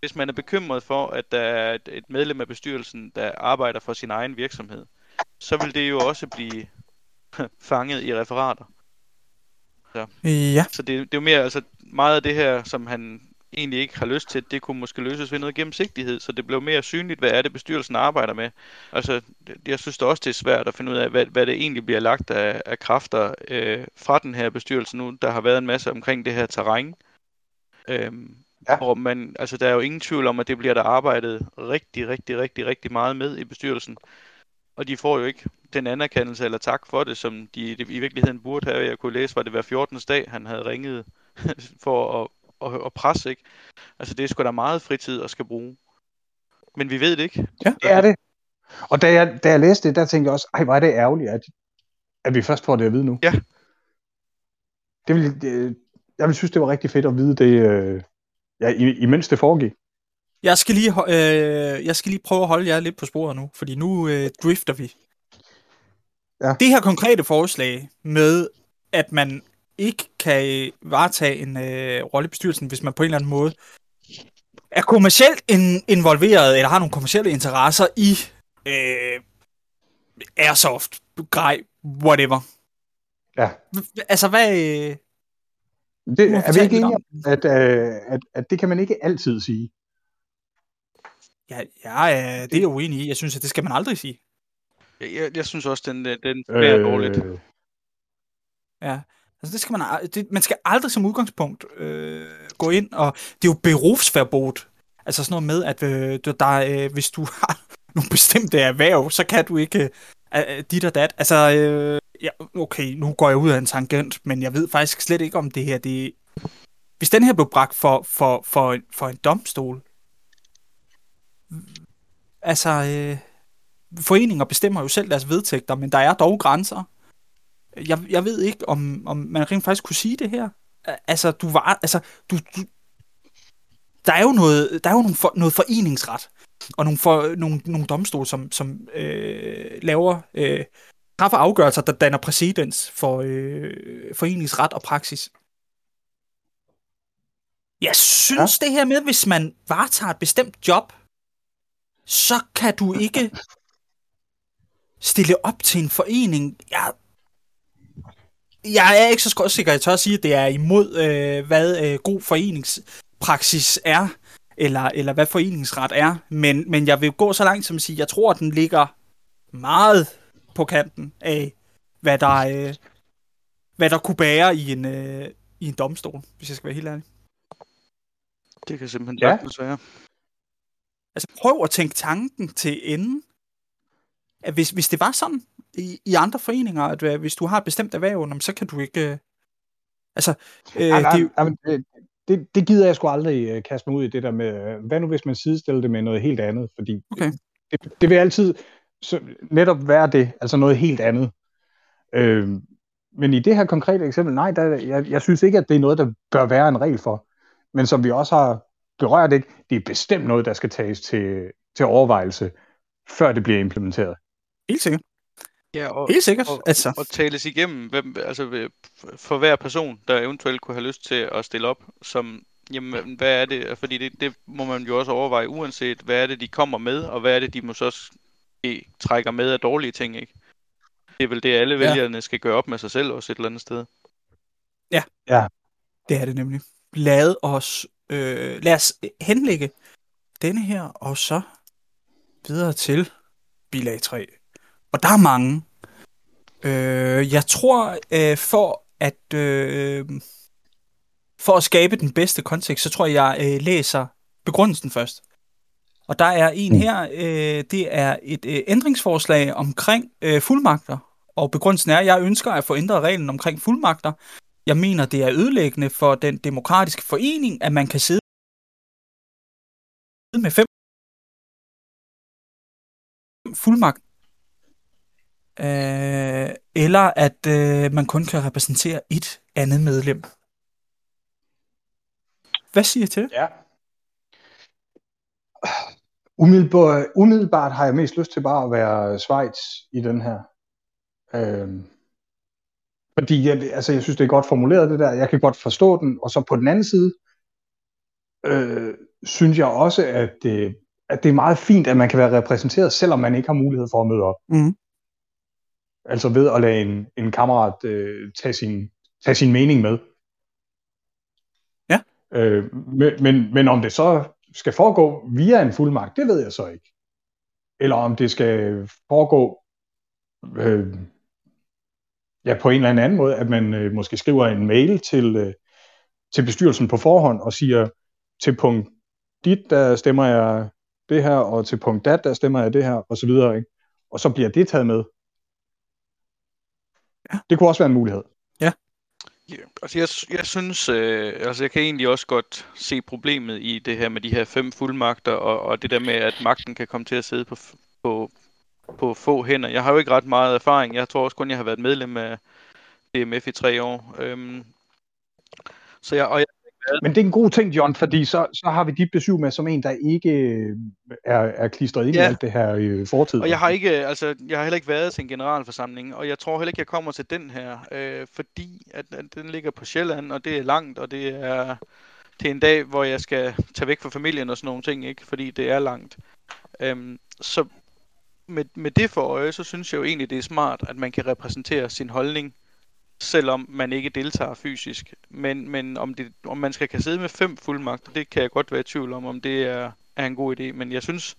hvis man er bekymret for, at der er et medlem af bestyrelsen, der arbejder for sin egen virksomhed, så vil det jo også blive <laughs> fanget i referater. Så, ja. så det, det er jo mere, altså meget af det her, som han egentlig ikke har lyst til, det kunne måske løses ved noget gennemsigtighed, så det blev mere synligt, hvad er det bestyrelsen arbejder med. Altså, jeg synes da også, det er svært at finde ud af, hvad, hvad det egentlig bliver lagt af, af kræfter øh, fra den her bestyrelse nu. Der har været en masse omkring det her terræn. Øhm, ja. Og man, altså, der er jo ingen tvivl om, at det bliver der arbejdet rigtig, rigtig, rigtig, rigtig meget med i bestyrelsen. Og de får jo ikke den anerkendelse eller tak for det, som de i virkeligheden burde have. Jeg kunne læse, var det hver 14. dag, han havde ringet <laughs> for at, at, at presse, ikke? Altså det er sgu da meget fritid at skal bruge. Men vi ved det ikke. Ja, det er det. Og da jeg, da jeg læste det, der tænkte jeg også, ej, hvor er det ærgerligt, at, at vi først får det at vide nu. Ja. Det vil, det, jeg vil synes, det var rigtig fedt at vide det, øh, ja, imens det foregik. Jeg skal, lige, øh, jeg skal lige prøve at holde jer lidt på sporet nu, fordi nu øh, drifter vi. Ja. Det her konkrete forslag med, at man ikke kan varetage en øh, rolle i bestyrelsen, hvis man på en eller anden måde er kommercielt in- involveret, eller har nogle kommercielle interesser i øh, airsoft, grej, whatever. Ja. Altså, hvad... Øh, det, er vi ikke enige om, at, øh, at, at det kan man ikke altid sige? Ja, ja, det er jeg uenig i. Jeg synes, at det skal man aldrig sige. Jeg, jeg, jeg synes også, den, den er øh... dårligt. Ja, altså det skal man, det, man skal aldrig som udgangspunkt øh, gå ind, og det er jo berufsverbot. Altså sådan noget med, at øh, der, øh, hvis du har <laughs> nogle bestemte erhverv, så kan du ikke øh, dit og dat. Altså, øh, ja, okay, nu går jeg ud af en tangent, men jeg ved faktisk slet ikke, om det her, det hvis den her blev bragt for, for, for, for en domstol, altså, øh, foreninger bestemmer jo selv deres vedtægter, men der er dog grænser. Jeg, jeg ved ikke, om, om man rent faktisk kunne sige det her. Altså, du var, altså, du, du, der er jo noget, der er jo nogle for, noget foreningsret, og nogle, for, nogle, nogle domstol, som, som øh, laver, øh, træffer afgørelser, der danner præcedens for øh, foreningsret og praksis. Jeg synes ja. det her med, hvis man varetager et bestemt job, så kan du ikke stille op til en forening. Jeg, jeg er ikke så sikker, jeg tør at sige, at det er imod, øh, hvad øh, god foreningspraksis er, eller, eller hvad foreningsret er. Men, men jeg vil gå så langt som at sige, at jeg tror, at den ligger meget på kanten af, hvad der, øh, hvad der kunne bære i en, øh, i en domstol, hvis jeg skal være helt ærlig. Det kan simpelthen ja. sagtens være. Altså prøv at tænke tanken til enden. At hvis, hvis det var sådan i, i andre foreninger, at øh, hvis du har et bestemt erhverv, så kan du ikke... Øh, altså, øh, ja, nej, det, nej, det, det, det gider jeg sgu aldrig øh, kaste mig ud i, det der med, øh, hvad nu hvis man sidestiller det med noget helt andet? Fordi okay. det, det vil altid så netop være det, altså noget helt andet. Øh, men i det her konkrete eksempel, nej, der, jeg, jeg synes ikke, at det er noget, der bør være en regel for. Men som vi også har berører det ikke. Det er bestemt noget, der skal tages til, til overvejelse, før det bliver implementeret. Helt sikkert. Ja, og, Helt sikkert. og, altså, og tales igennem, hvem, altså for hver person, der eventuelt kunne have lyst til at stille op, som, jamen, hvad er det, fordi det, det må man jo også overveje, uanset hvad er det, de kommer med, og hvad er det, de også eh, trækker med af dårlige ting, ikke? Det er vel det, alle Ja. vælgerne skal gøre op med sig selv også et eller andet sted. det er det nemlig. Lad os, øh, lad os henlægge denne her, og så videre til bilag 3. Og der er mange. Øh, jeg tror, øh, for at øh, for at skabe den bedste kontekst, så tror jeg, jeg øh, læser begrundelsen først. Og der er en Mm. her, øh, det er et øh, ændringsforslag omkring øh, fuldmagter. Og begrundelsen er, at jeg ønsker at få ændret reglen omkring fuldmagter. Jeg mener, det er ødelæggende for den demokratiske forening, at man kan sidde med fem fuldmagt. Øh, eller at øh, man kun kan repræsentere et andet medlem. Hvad siger I til det? Ja. Umiddelbart, umiddelbart har jeg mest lyst til bare at være Schweiz i den her. Øhm, fordi jeg, altså, jeg synes, det er godt formuleret det der. Jeg kan godt forstå den. Og så på den anden side, øh, synes jeg også, at det, at det er meget fint, at man kan være repræsenteret, selvom man ikke har mulighed for at møde op. Mm. Altså ved at lade en, en kammerat øh, tage, sin, tage sin mening med. Ja. Øh, men, men, men om det så skal foregå via en fuldmagt, det ved jeg så ikke. Eller om det skal foregå øh, ja, på en eller anden måde, at man øh, måske skriver en mail til, øh, til bestyrelsen på forhånd og siger, til punkt dit, der stemmer jeg det her, og til punkt dat, der stemmer jeg det her, og så videre. Ikke? Og så bliver det taget med. Ja. Det kunne også være en mulighed. Ja, altså jeg, jeg synes, øh, altså jeg kan egentlig også godt se problemet i det her med de her fem fuldmagter, og, og det der med, at magten kan komme til at sidde på, på, på få hænder. Jeg har jo ikke ret meget erfaring. Jeg tror også kun, jeg har været medlem af DMF i tre år. Øhm, så jeg, og jeg, Men det er en god ting, John, fordi så, så har vi dit besøg med som en, der ikke øh, er, er klistret ind Ja. i alt det her øh, fortid. Og jeg har ikke, altså, jeg har heller ikke været til en generalforsamling, og jeg tror heller ikke, jeg kommer til den her, øh, fordi at, at den ligger på Sjælland, og det er langt, og det er til en dag, hvor jeg skal tage væk fra familien og sådan nogle ting, ikke? Fordi det er langt. Øhm, så med, med det for øje, så synes jeg jo egentlig, det er smart, at man kan repræsentere sin holdning, selvom man ikke deltager fysisk. Men, men om, det, om man skal kan sidde med fem fuldmagter, det kan jeg godt være i tvivl om, om det er, er en god idé. Men jeg synes,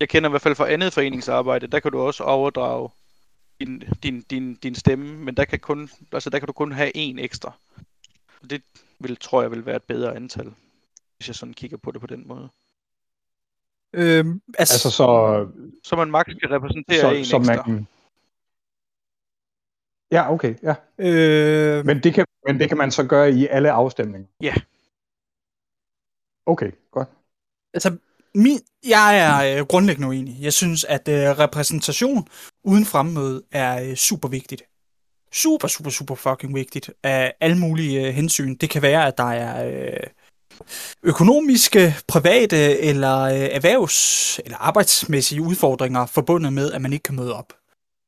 jeg kender i hvert fald fra andet foreningsarbejde, der kan du også overdrage din, din, din, din stemme, men der kan, kun, altså der kan du kun have en ekstra. Og det vil, tror jeg vil være et bedre antal, hvis jeg sådan kigger på det på den måde. Øhm, altså, Altså så, Så man maks kan repræsentere så, en så ekstra. man... Ja, okay, ja. øh, Men det, kan, men det kan man så gøre i alle afstemninger? Ja. Okay, godt. altså min, jeg er øh, grundlæggende uenig. Jeg synes, at øh, repræsentation uden fremmøde er øh, super vigtigt. Super, super, super fucking vigtigt af alle mulige øh, hensyn. Det kan være, at der er øh, økonomiske, private eller øh, erhvervs- eller arbejdsmæssige udfordringer forbundet med, at man ikke kan møde op.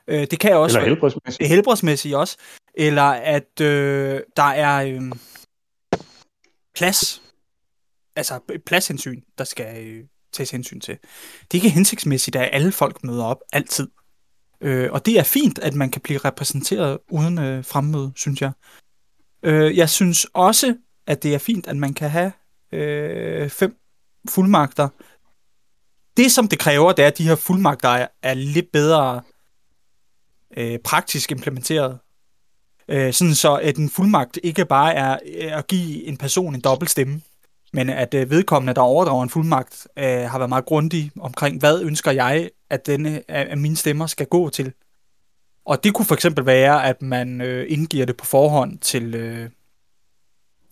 Øh, det kan også Eller være- helbredsmæssigt. helbredsmæssigt også, eller at øh, der er øh, plads, altså pladshensyn, der skal øh, tages hensyn til. Det er ikke hensigtsmæssigt, at alle folk møder op altid. Øh, og det er fint, at man kan blive repræsenteret uden øh, fremmøde, synes jeg. Øh, jeg synes også, at det er fint, at man kan have øh, fem fuldmagter. Det, som det kræver, det er, at de her fuldmagter er, er lidt bedre øh, praktisk implementeret. Øh, sådan så, at en fuldmagt ikke bare er øh, at give en person en dobbelt stemme, men at øh, vedkommende, der overdrager en fuldmagt, øh, har været meget grundig omkring, hvad ønsker jeg, at, denne, at mine stemmer skal gå til. Og det kunne for eksempel være, at man øh, indgiver det på forhånd til øh,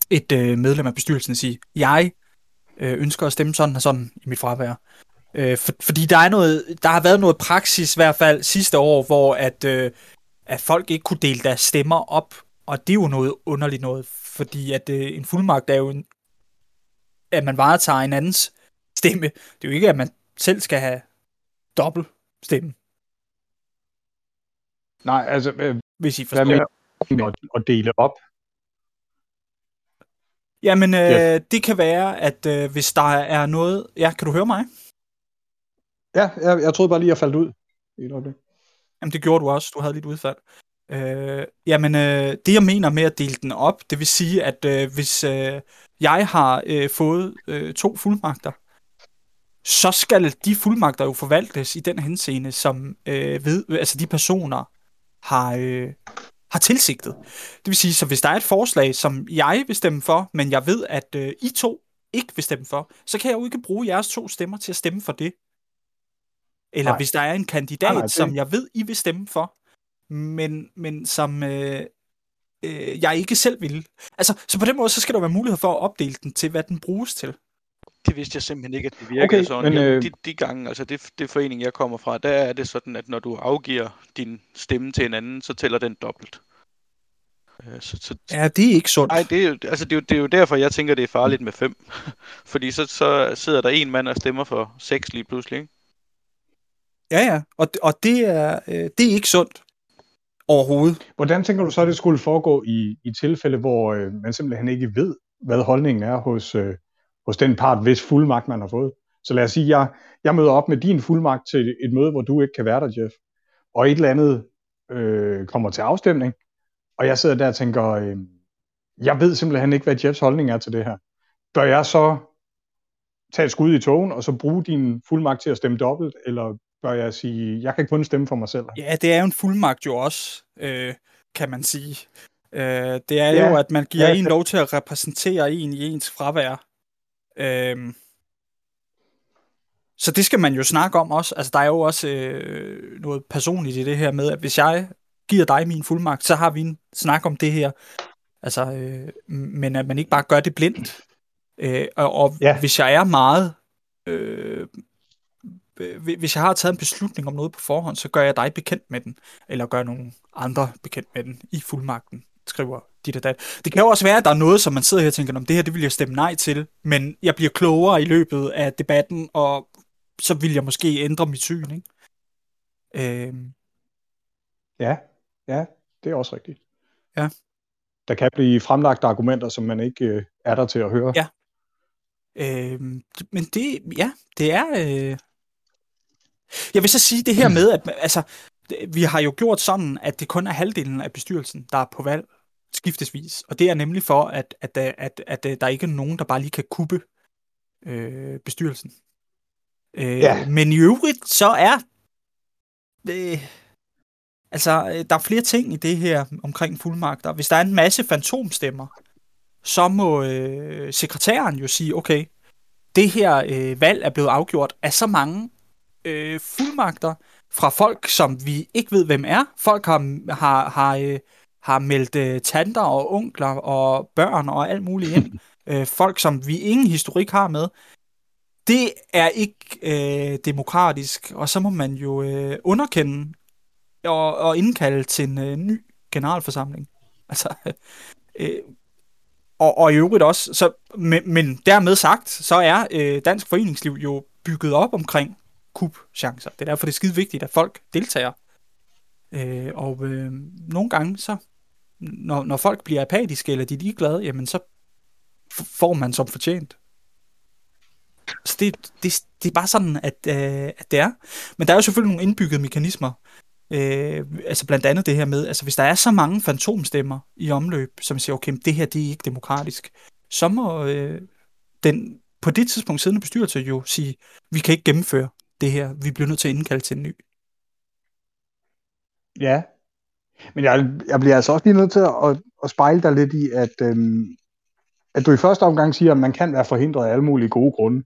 et øh, medlem af bestyrelsen og siger, jeg øh, ønsker at stemme sådan og sådan i mit fravær. Øh, for, fordi der, er noget, der har været noget praksis, i hvert fald sidste år, hvor at, øh, at folk ikke kunne dele deres stemmer op, og det er jo noget underligt noget, fordi at øh, en fuldmagt er jo en, at man varetager en andens stemme. Det er jo ikke, at man selv skal have dobbelt stemme, Nej, altså, øh, hvis I hvad forstår. med at, at dele op? Jamen, øh, Ja. det kan være, at øh, hvis der er noget... Ja, kan du høre mig? Ja, jeg, jeg troede bare lige, jeg faldt ud. i Et øjeblik. Jamen, det gjorde du også. Du havde lidt udfald. Øh, jamen, øh, det jeg mener med at dele den op, det vil sige, at øh, hvis øh, jeg har øh, fået øh, to fuldmagter, så skal de fuldmagter jo forvaltes i den henseende, som øh, ved, altså de personer har, øh, har tilsigtet. Det vil sige, så hvis der er et forslag, som jeg vil stemme for, men jeg ved, at øh, I to ikke vil stemme for, så kan jeg jo ikke bruge jeres to stemmer til at stemme for det. Eller Nej. hvis der er en kandidat, Nej, nej, det- som jeg ved, I vil stemme for, men, men som øh, øh, jeg ikke selv vil. Altså, så på den måde, så skal der være mulighed for at opdele den til, hvad den bruges til. Det vidste jeg simpelthen ikke, at det virkede Okay, sådan. men, øh, de, de gange, altså det, det forening, jeg kommer fra, der er det sådan, at når du afgiver din stemme til en anden, så tæller den dobbelt. Øh, Så, så, Ja, det er ikke sundt. Nej, det er, jo, altså det, er jo, det er jo derfor, jeg tænker, det er farligt med fem. <laughs> Fordi så, så sidder der en mand og stemmer for seks lige pludselig. Ikke? Ja, ja. Og, og det, er, øh, det er ikke sundt overhovedet. Hvordan tænker du så, at det skulle foregå i, i tilfælde, hvor øh, man simpelthen ikke ved, hvad holdningen er hos, øh, hos den part, hvis fuldmagt man har fået? Så lad os sige, jeg, jeg møder op med din fuldmagt til et møde, hvor du ikke kan være der, Jeff, og et eller andet øh, kommer til afstemning, og jeg sidder der og tænker, øh, jeg ved simpelthen ikke, hvad Jeffs holdning er til det her. Bør jeg så tage et skud i togen, og så bruge din fuldmagt til at stemme dobbelt, eller bør jeg sige, jeg kan kun stemme for mig selv? Ja, det er jo en fuldmagt jo også, øh, kan man sige. Øh, det er Ja. jo, at man giver Ja, en lov til at repræsentere en i ens fravær. Øh, så det skal man jo snakke om også. Altså, der er jo også øh, noget personligt i det her med, at hvis jeg giver dig min fuldmagt, så har vi en snak om det her. Altså, øh, men at man ikke bare gør det blindt. Øh, og og Ja. hvis jeg er meget... Øh, hvis jeg har taget en beslutning om noget på forhånd, så gør jeg dig bekendt med den, eller gør nogle andre bekendt med den i fuldmagten, skriver dit og dat. Det kan jo også være, at der er noget, som man sidder her og tænker, om det her, det vil jeg stemme nej til, men jeg bliver klogere i løbet af debatten, og så vil jeg måske ændre mit syn, ikke? Øhm, Ja, ja, det er også rigtigt. Ja. Der kan blive fremlagt argumenter, som man ikke øh, er der til at høre. Ja. Øhm, men det, ja, det er... Øh... Jeg vil så sige det her med, at altså, vi har jo gjort sådan, at det kun er halvdelen af bestyrelsen, der er på valg skiftesvis. Og det er nemlig for, at, at, at, at, at, at der ikke er nogen, der bare lige kan kuppe øh, bestyrelsen. Øh, Ja. Men i øvrigt, så er... Øh, altså, øh, der er flere ting i det her omkring fuldmagter. Hvis der er en masse fantomstemmer, så må øh, sekretæren jo sige, okay, det her øh, valg er blevet afgjort af så mange øh, fuldmagter fra folk, som vi ikke ved, hvem er. Folk har, har, har, øh, har meldt øh, tanter og onkler og børn og alt muligt ind. <laughs> øh, folk, som vi ingen historik har med. Det er ikke øh, demokratisk, og så må man jo øh, underkende og, og indkalde til en øh, ny generalforsamling. <laughs> Altså, øh, og, og i øvrigt også, så, men, men dermed sagt, så er øh, dansk foreningsliv jo bygget op omkring kubchancer. Det er derfor, det er skide vigtigt, at folk deltager. Øh, og øh, nogle gange, så når, når folk bliver apatiske, eller de er ligeglade, jamen så får man som fortjent. Så det, det, det er bare sådan, at, øh, at det er. Men der er jo selvfølgelig nogle indbyggede mekanismer. Øh, altså blandt andet det her med, altså hvis der er så mange fantomstemmer i omløb, som siger, okay, det her det er ikke demokratisk, så må øh, den på det tidspunkt siddende bestyrelse jo sige, vi kan ikke gennemføre det her, vi bliver nødt til at indkalde til en ny. Ja. Men jeg, jeg bliver altså også lige nødt til at, at, spejle dig lidt i, at, øhm, at du i første omgang siger, at man kan være forhindret af alle mulige gode grunde,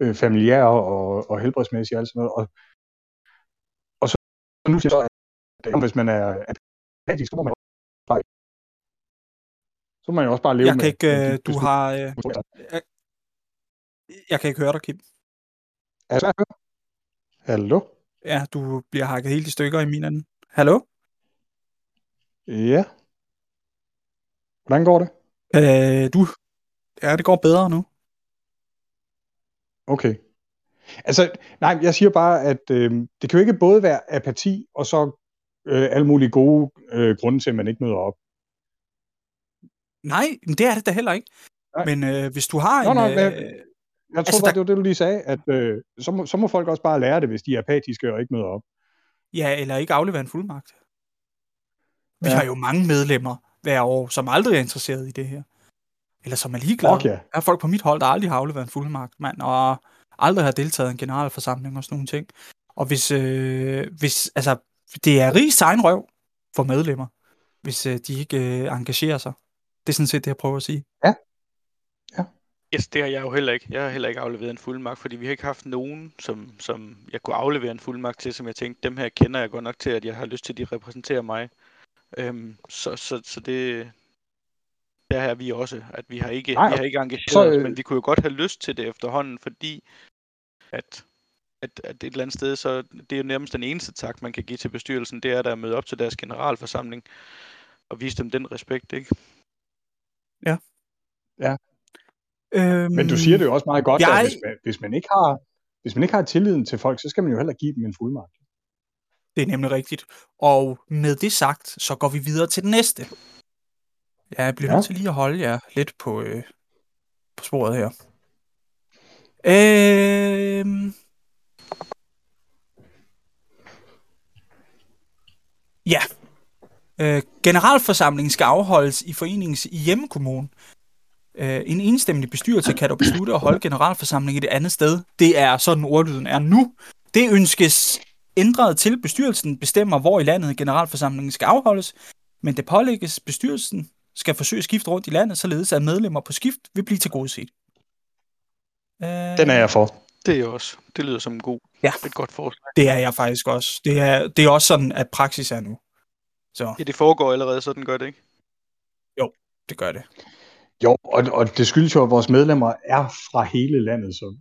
øh, familiære og, og helbredsmæssige og alt sådan noget. Og, og så nu siger jeg så, at hvis man er apatisk, så må man også bare, så må man jo også bare leve Jeg kan ikke, med de øh, du har, øh, jeg kan ikke høre dig, Kim. Er høre? Hallo? Ja, du bliver hakket helt i stykker i min anden. Hallo? Ja. Hvordan går det? Øh, du? Ja, det går bedre nu. Okay. Altså, nej, jeg siger bare, at øh, det kan jo ikke både være apati, og så øh, alle mulige gode øh, grunde til, at man ikke møder op. Nej, men det er det da heller ikke. Nej. Men øh, hvis du har Nå, en... nå, øh, Jeg tror Altså, altså, bare, der- det var det, du lige sagde, at øh, så, må, så må folk også bare lære det, hvis de er apatiske og ikke møder op. Ja, eller ikke aflevere en fuldmagt. Vi Ja. har jo mange medlemmer hver år, som aldrig er interesseret i det her. Eller som er ligeglade. Ja. Der er folk på mit hold, der aldrig har afleveret en fuldmagt, mand, og aldrig har deltaget i en generalforsamling og sådan nogle ting. Og hvis, øh, hvis altså, det er rigs egen røv for medlemmer, hvis øh, de ikke øh, engagerer sig. Det er sådan set det, jeg prøver at sige. Yes, det har jeg jo heller ikke. Jeg har heller ikke afleveret en fuldmagt, fordi vi har ikke haft nogen, som, som jeg kunne aflevere en fuldmagt til, som jeg tænkte, dem her kender jeg godt nok til, at jeg har lyst til, at de repræsenterer mig. Øhm, så, så, så det, der er vi også, at vi har ikke, Nej, vi har ikke engageret så, os, øh, men vi kunne jo godt have lyst til det efterhånden, fordi at, at, at et eller andet sted, så det er jo nærmest den eneste tak, man kan give til bestyrelsen, det er der at møde op til deres generalforsamling og vise dem den respekt, ikke? Øhm, Men du siger det jo også meget godt, jeg- at hvis man, hvis, man ikke har, hvis man ikke har tilliden til folk, så skal man jo heller give dem en fuldmagt. Det er nemlig rigtigt. Og med det sagt, så går vi videre til den næste. Jeg bliver Ja. nødt til lige at holde jer lidt på, øh, på sporet her. Øhm... Ja. Øh, generalforsamlingen skal afholdes i foreningens hjemmekommune. Øh, en enstemmig bestyrelse kan dog beslutte at holde generalforsamling et andet sted. Det er sådan ordlyden er nu. Det ønskes ændret til bestyrelsen bestemmer, hvor i landet generalforsamlingen skal afholdes, men det pålægges bestyrelsen skal forsøge at skifte rundt i landet, således at medlemmer på skift vil blive tilgodeset. Øh, Den er jeg for. Det er jo også, det lyder som en god, Ja. et godt forslag. Det er jeg faktisk også. Det er, det er også sådan, at praksis er nu. Så Ja, det foregår allerede, sådan gør det ikke. det gør det. Jo, og, og det skyldes jo, at vores medlemmer er fra hele landet, så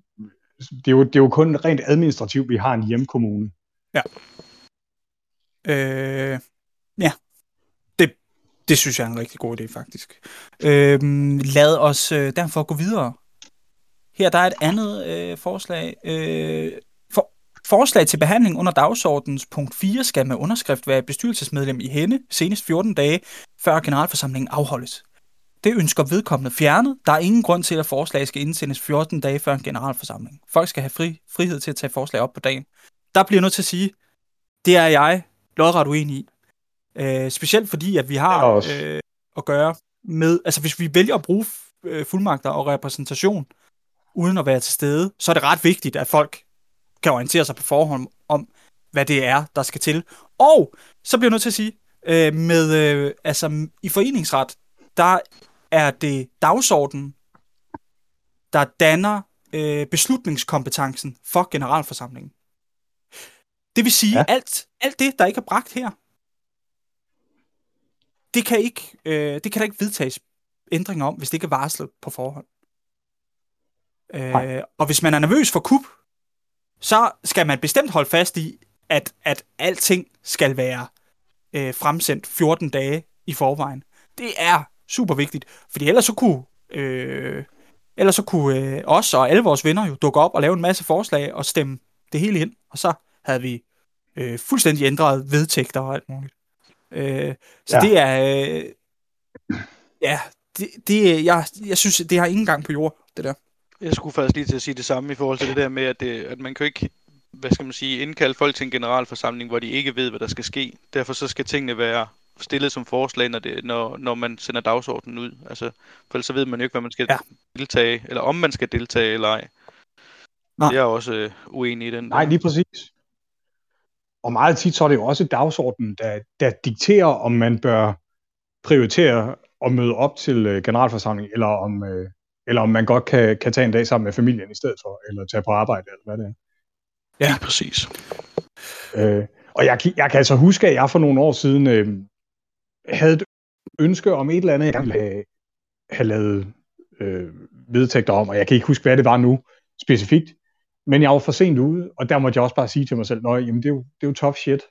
det er jo, det er jo kun rent administrativt, vi har en hjemkommune. Ja. Øh, ja, det, det synes jeg er en rigtig god idé, faktisk. Øh, lad os øh, derfor gå videre. Her der er et andet øh, forslag. Øh, for, forslag til behandling under dagsordens punkt 4 skal med underskrift være bestyrelsesmedlem i hende senest 14 dage, før generalforsamlingen afholdes. Det ønsker vedkommende fjernet. Der er ingen grund til, at forslag skal indsendes 14 dage før en generalforsamling. Folk skal have fri, frihed til at tage forslag op på dagen. Der bliver jeg nødt til at sige, det er jeg lodret uenig i. Øh, specielt fordi, at vi har øh, at gøre med, altså hvis vi vælger at bruge øh, fuldmagter og repræsentation uden at være til stede, så er det ret vigtigt, at folk kan orientere sig på forhånd om, hvad det er, der skal til. Og så bliver jeg nødt til at sige, øh, med, øh, altså i foreningsret, der er det dagsordenen, der danner øh, beslutningskompetencen for generalforsamlingen. Det vil sige, Ja. alt, alt det, der ikke er bragt her, det kan, ikke, øh, det kan der ikke vedtages ændringer om, hvis det ikke er varslet på forhånd. Øh, og hvis man er nervøs for kup, så skal man bestemt holde fast i, at, at alting skal være øh, fremsendt 14 dage i forvejen. Det er super vigtigt, fordi ellers så kunne, øh, ellers så kunne øh, os og alle vores venner jo dukke op og lave en masse forslag og stemme det hele ind, og så havde vi øh, fuldstændig ændret vedtægter og alt muligt. Øh, så Ja. det er... Øh, ja, det, det, jeg, jeg synes, det har ingen gang på jord, det der. Jeg skulle faktisk lige til at sige det samme i forhold til det der med, at, det, at man kan jo ikke, hvad skal man sige, indkalde folk til en generalforsamling, hvor de ikke ved, hvad der skal ske. Derfor så skal tingene være stillet som forslag, når, det, når, når man sender dagsordenen ud. Altså, for ellers så ved man jo ikke, hvad man skal ja. Deltage, eller om man skal deltage eller ej. Nej. Jeg er også øh, uenig i den. Nej, lige præcis. Og meget tit så er det jo også dagsordenen, der, der dikterer, om man bør prioritere at møde op til øh, generalforsamling, eller om, øh, eller om man godt kan, kan tage en dag sammen med familien i stedet for, eller tage på arbejde, eller hvad det er. Ja. Præcis. Øh, og jeg, kan- jeg kan altså huske, at jeg for nogle år siden øh, havde et ønske om et eller andet, jeg ville have, have lavet øh, vedtægter om, og jeg kan ikke huske, hvad det var nu specifikt, men jeg var for sent ude, og der måtte jeg også bare sige til mig selv, nej, jamen det er jo, det er jo tough shit.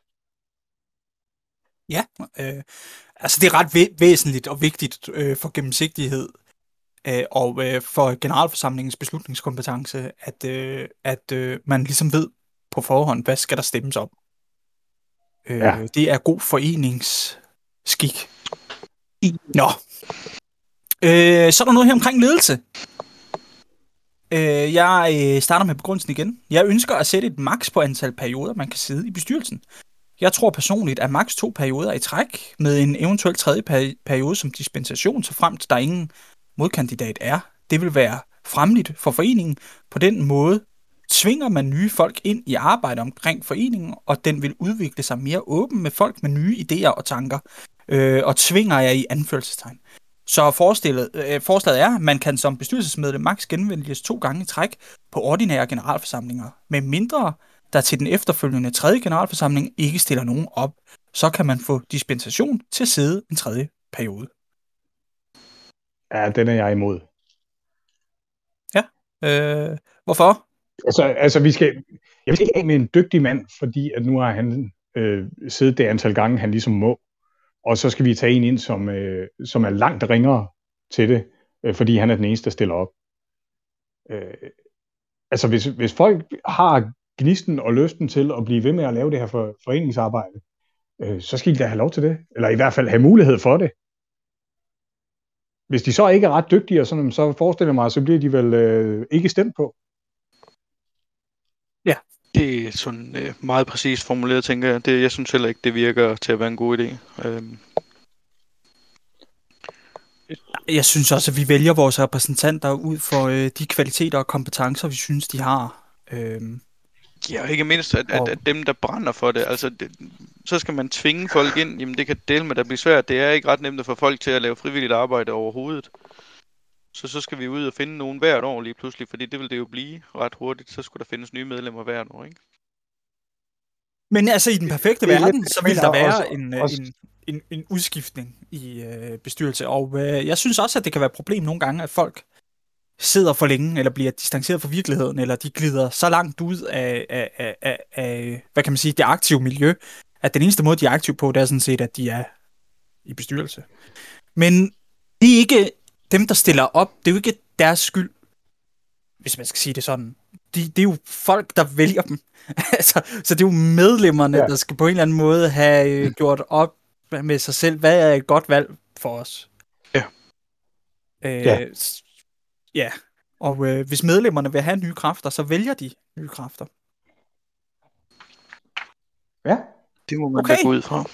Ja, øh, altså det er ret væ- væsentligt og vigtigt øh, for gennemsigtighed, øh, og øh, for generalforsamlingens beslutningskompetence, at, øh, at øh, man ligesom ved på forhånd, hvad skal der stemmes om. Øh, Ja. Det er god foreningsskik. Nå. Øh, så er der noget her omkring ledelse. Øh, jeg øh, starter med begrundelsen igen. Jeg ønsker at sætte et maks på antal perioder, man kan sidde i bestyrelsen. Jeg tror personligt, at maks to perioder i træk, med en eventuel tredje peri- periode som dispensation, så fremt der ingen modkandidat er, det vil være fremligt for foreningen. På den måde tvinger man nye folk ind i arbejde omkring foreningen, og den vil udvikle sig mere åben med folk med nye idéer og tanker, øh, og tvinger jeg i anførselstegn. Så forestillet, øh, forslaget er, at man kan som bestyrelsesmedlem maks genvælges to gange i træk på ordinære generalforsamlinger, med mindre der til den efterfølgende tredje generalforsamling ikke stiller nogen op, så kan man få dispensation til at sidde en tredje periode. Ja, den er jeg imod. Øh, hvorfor? Altså, altså vi skal, jeg vil ikke af med en dygtig mand, fordi at nu har han øh, siddet det antal gange, han ligesom må. Og så skal vi tage en ind, som, øh, som er langt ringere til det, øh, fordi han er den eneste, der stiller op. Øh, altså, hvis, hvis folk har gnisten og lysten til at blive ved med at lave det her for, foreningsarbejde, øh, så skal de da have lov til det. Eller i hvert fald have mulighed for det. Hvis de så ikke er ret dygtige, og sådan, så forestiller jeg mig, så bliver de vel øh, ikke stemt på. Ja, det er sådan øh, meget præcist formuleret, tænker jeg. Det, jeg synes heller ikke, det virker til at være en god idé. Øhm, Jeg synes også, at vi vælger vores repræsentanter ud for øh, de kvaliteter og kompetencer, vi synes, de har. Øh, ja, og ikke mindst, at, at, at dem, der brænder for det, altså, det, så skal man tvinge folk ind. Jamen, det kan dele med, at blive svært. Det er ikke ret nemt at få folk til at lave frivilligt arbejde overhovedet. Så så skal vi ud og finde nogen hvert år lige pludselig, fordi det vil det jo blive ret hurtigt. Så skulle der findes nye medlemmer hvert år, ikke? Men altså i den perfekte Det er verden, så vil der være også- en, øh, også- en, en, en udskiftning i øh, bestyrelse. Og øh, jeg synes også, at det kan være et problem nogle gange, at folk sidder for længe, eller bliver distanceret fra virkeligheden, eller de glider så langt ud af, af, af, af, af hvad kan man sige, det aktive miljø, at den eneste måde, de er aktive på, det er sådan set, at de er i bestyrelse. Men det er ikke dem, der stiller op, det er jo ikke deres skyld, hvis man skal sige det sådan. De, det er jo folk, der vælger dem. <laughs> altså, så det er jo medlemmerne, ja. Der skal på en eller anden måde have øh, gjort op med sig selv, hvad er et godt valg for os. Ja. Øh, Ja. ja. Og øh, hvis medlemmerne vil have nye kræfter, så vælger de nye kræfter. Ja. Det må man Okay. gå ud fra.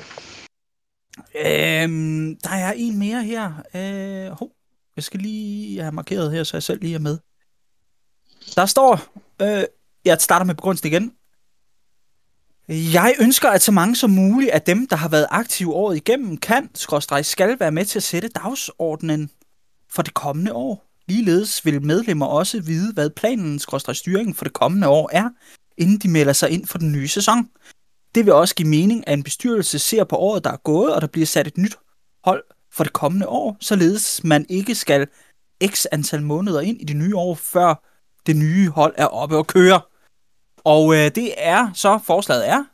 Øhm, der er en mere her. Øh, hov, jeg skal lige have markeret her, så jeg selv lige er med. Der står, øh, jeg starter med begrundelsen igen. Jeg ønsker, at så mange som muligt af dem, der har været aktive året igennem, kan, skråstrej, skal være med til at sætte dagsordenen for det kommende år. Ligeledes vil medlemmer også vide, hvad planen, skråstrej, styringen for det kommende år er, inden de melder sig ind for den nye sæson. Det vil også give mening, at en bestyrelse ser på året, der er gået, og der bliver sat et nyt hold for det kommende år, således man ikke skal x antal måneder ind i det nye år, før det nye hold er oppe og køre. Og øh, det er så, forslaget er,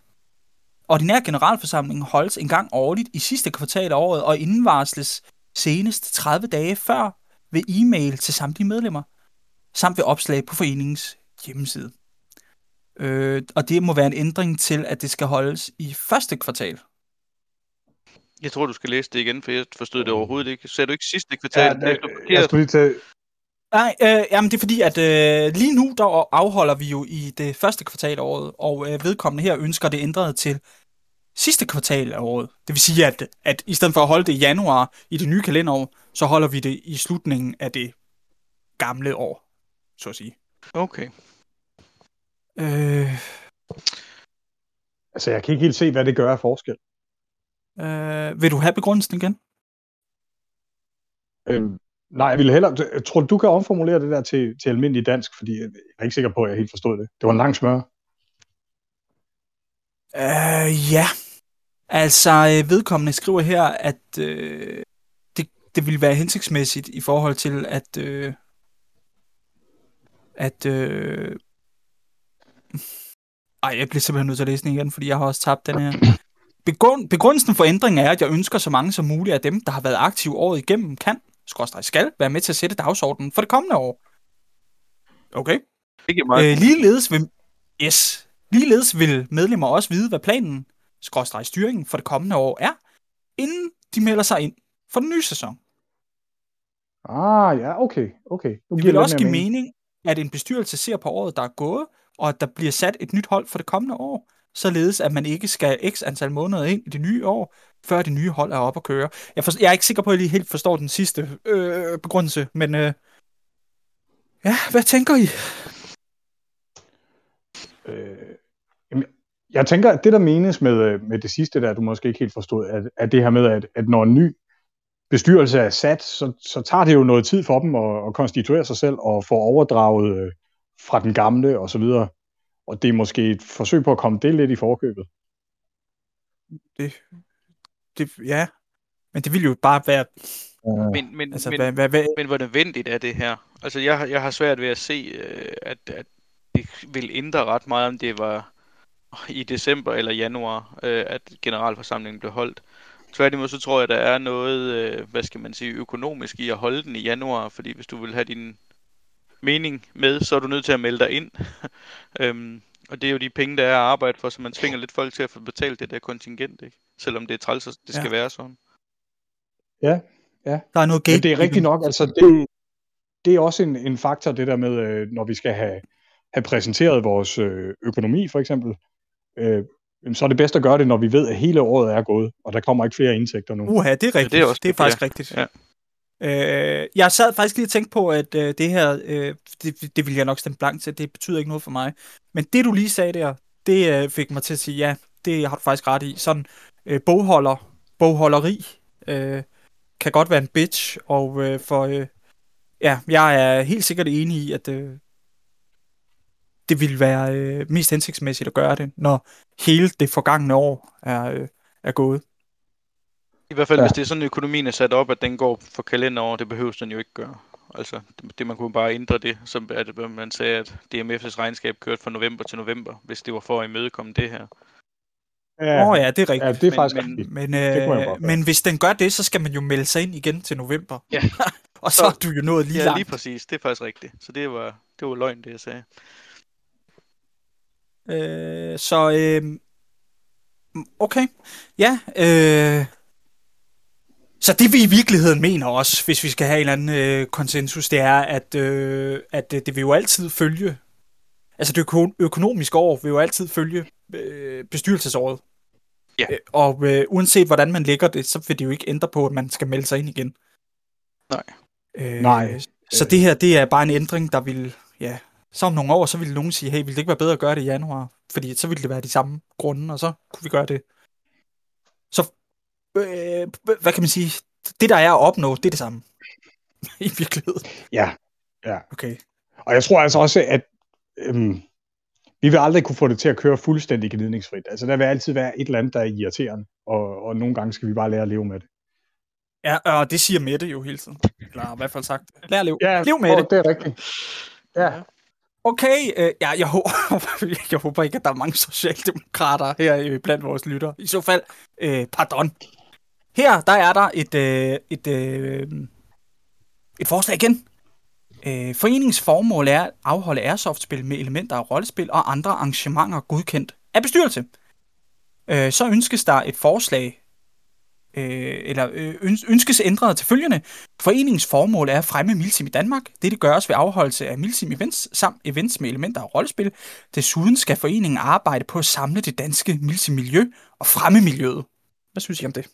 ordinær generalforsamling holdes en gang årligt i sidste kvartal af året, og indvarsles senest 30 dage før ved e-mail til samtlige medlemmer, samt ved opslag på foreningens hjemmeside. Øh, og det må være en ændring til, at det skal holdes i første kvartal. Jeg tror, du skal læse det igen, for jeg forstod det overhovedet ikke. Sagde du ikke sidste kvartal? ja det, er jeg skulle lige tage... Nej, øh, jamen det er fordi, at øh, lige nu der afholder vi jo i det første kvartal af året, og øh, vedkommende her ønsker det ændret til sidste kvartal af året. Det vil sige, at, at i stedet for at holde det i januar i det nye kalenderår, så holder vi det i slutningen af det gamle år, så at sige. Okay. Øh, Altså, jeg kan ikke helt se, hvad det gør af forskel. Øh, vil du have begrundelsen igen? Øhm, nej, jeg ville hellere... Jeg tror, du kan omformulere det der til, til almindelig dansk, fordi jeg er ikke sikker på, at jeg helt forstod det. Det var en lang smør. Øh, ja. Altså, øh, vedkommende skriver her, at øh, det, det ville være hensigtsmæssigt i forhold til, at... Øh, at... Øh, ej, jeg bliver simpelthen nødt til at læse den igen, fordi jeg har også tabt den her. Begrund, begrundelsen for ændringen er, at jeg ønsker så mange som muligt af dem, der har været aktive året igennem, kan, skråstreg skal, være med til at sætte dagsordenen for det kommende år. Okay? Det giver meget Øh, ligeledes, vil, yes, ligeledes vil medlemmer også vide, hvad planen, skråstreg styringen for det kommende år er, inden de melder sig ind for den nye sæson. Ah, ja, okay, okay. Nu Det giver vil også give mening, at en bestyrelse ser på året, der er gået, og at der bliver sat et nyt hold for det kommende år, således at man ikke skal x antal måneder ind i det nye år, før det nye hold er op at køre. Jeg, for, jeg er ikke sikker på, at jeg lige helt forstår den sidste øh, begrundelse, men øh, ja, hvad tænker I? Øh, jamen, jeg tænker, at det, der menes med, øh, med det sidste der, du måske ikke helt forstod, at, at det her med, at, at når en ny bestyrelse er sat, så, så tager det jo noget tid for dem at, at konstituere sig selv og få overdraget øh, fra den gamle og så videre. Og det er måske et forsøg på at komme det lidt i forkøbet. Det, det, ja, men det vil jo bare være, Men, men, altså, men, hvad, hvad, hvad, men hvor nødvendigt er det her? Altså, jeg, har- jeg har svært ved at se, øh, at, at det vil ændre ret meget, om det var i december eller januar, øh, at generalforsamlingen blev holdt. Tværtimod så tror jeg, der er noget, øh, hvad skal man sige, økonomisk i at holde den i januar, fordi hvis du vil have din mening med, så er du nødt til at melde dig ind. <laughs> øhm, og det er jo de penge, der er at arbejde for, så man tvinger lidt folk til at få betalt det der kontingent, ikke? Selvom det er træls, at det skal Ja. være sådan. Ja, der er noget Men det er rigtigt nok. Altså, det, det er også en, en faktor, det der med, øh, når vi skal have, have præsenteret vores øh, økonomi, for eksempel. Øh, så er det bedst at gøre det, når vi ved, at hele året er gået, og der kommer ikke flere indtægter nu. Uha, det er rigtigt. det er også det er faktisk ja. rigtigt. Ja. Øh, jeg sad faktisk lige og tænkte på, at øh, det her, øh, det, det vil jeg nok stemme blank til, det betyder ikke noget for mig. Men det, du lige sagde der, det øh, fik mig til at sige, ja, det har du faktisk ret i. Sådan øh, bogholder, bogholderi øh, kan godt være en bitch, og øh, for, øh, ja, jeg er helt sikkert enig i, at øh, det ville være øh, mest hensigtsmæssigt at gøre det, når hele det forgangne år er, øh, er gået. I hvert fald, Ja. hvis det er sådan, økonomien er sat op, at den går for kalenderår, det behøves den jo ikke gøre. Altså, det, det man kunne bare ændre det, som at man sagde, at DMF's regnskab kørte fra november til november, hvis det var for at imødekomme det her. Ja, Åh oh, ja, det er rigtigt. ja, det er men- faktisk men- rigtigt. Men, øh, men hvis den gør det, så skal man jo melde sig ind igen til november. Ja. <laughs> og så Så- er du jo nået lige Ja, langt. lige præcis. Det er faktisk rigtigt. Så det var, det var løgn, det jeg sagde. Øh, så, øh, okay. Ja, øh, så det vi i virkeligheden mener også, hvis vi skal have en eller anden øh, konsensus, det er, at, øh, at det, det vil jo altid følge, altså det øko- økonomiske år vil jo altid følge øh, bestyrelsesåret. Ja. Øh, Og øh, uanset hvordan man lægger det, så vil det jo ikke ændre på, at man skal melde sig ind igen. Nej. Øh, Nej. Så det her, det er bare en ændring, der vil, ja, så om nogle år, så ville nogen sige, hey, ville det ikke være bedre at gøre det i januar? Fordi så ville det være de samme grunde, og så kunne vi gøre det. Øh, hvad kan man sige? Det, der er at opnå, det er det samme. <laughs> I virkeligheden. Ja, ja. Okay. Og jeg tror altså også, at øhm, vi vil aldrig kunne få det til at køre fuldstændig gnidningsfrit. Altså, der vil altid være et eller andet, der er irriterende, og, og nogle gange skal vi bare lære at leve med det. Ja, og det siger Mette jo hele tiden. Eller i hvert fald sagt. Lær at leve. Ja, Lev med det. det er rigtigt. Ja. Okay, øh, ja, jeg håber, <laughs> jeg håber ikke, at der er mange socialdemokrater her øh, blandt vores lytter. I så fald, øh, pardon. Her, der er der et, øh, et, øh, et forslag igen. Øh, foreningens formål er at afholde airsoft-spil med elementer af rollespil og andre arrangementer godkendt af bestyrelse. Øh, så ønskes der et forslag, øh, eller øh, ønskes ændret til følgende. Foreningens formål er at fremme Milsim i Danmark. Dette gøres ved afholdelse af Milsim Events samt events med elementer af rollespil. Desuden skal foreningen arbejde på at samle det danske Milsim-miljø og fremme miljøet. Hvad synes I om det?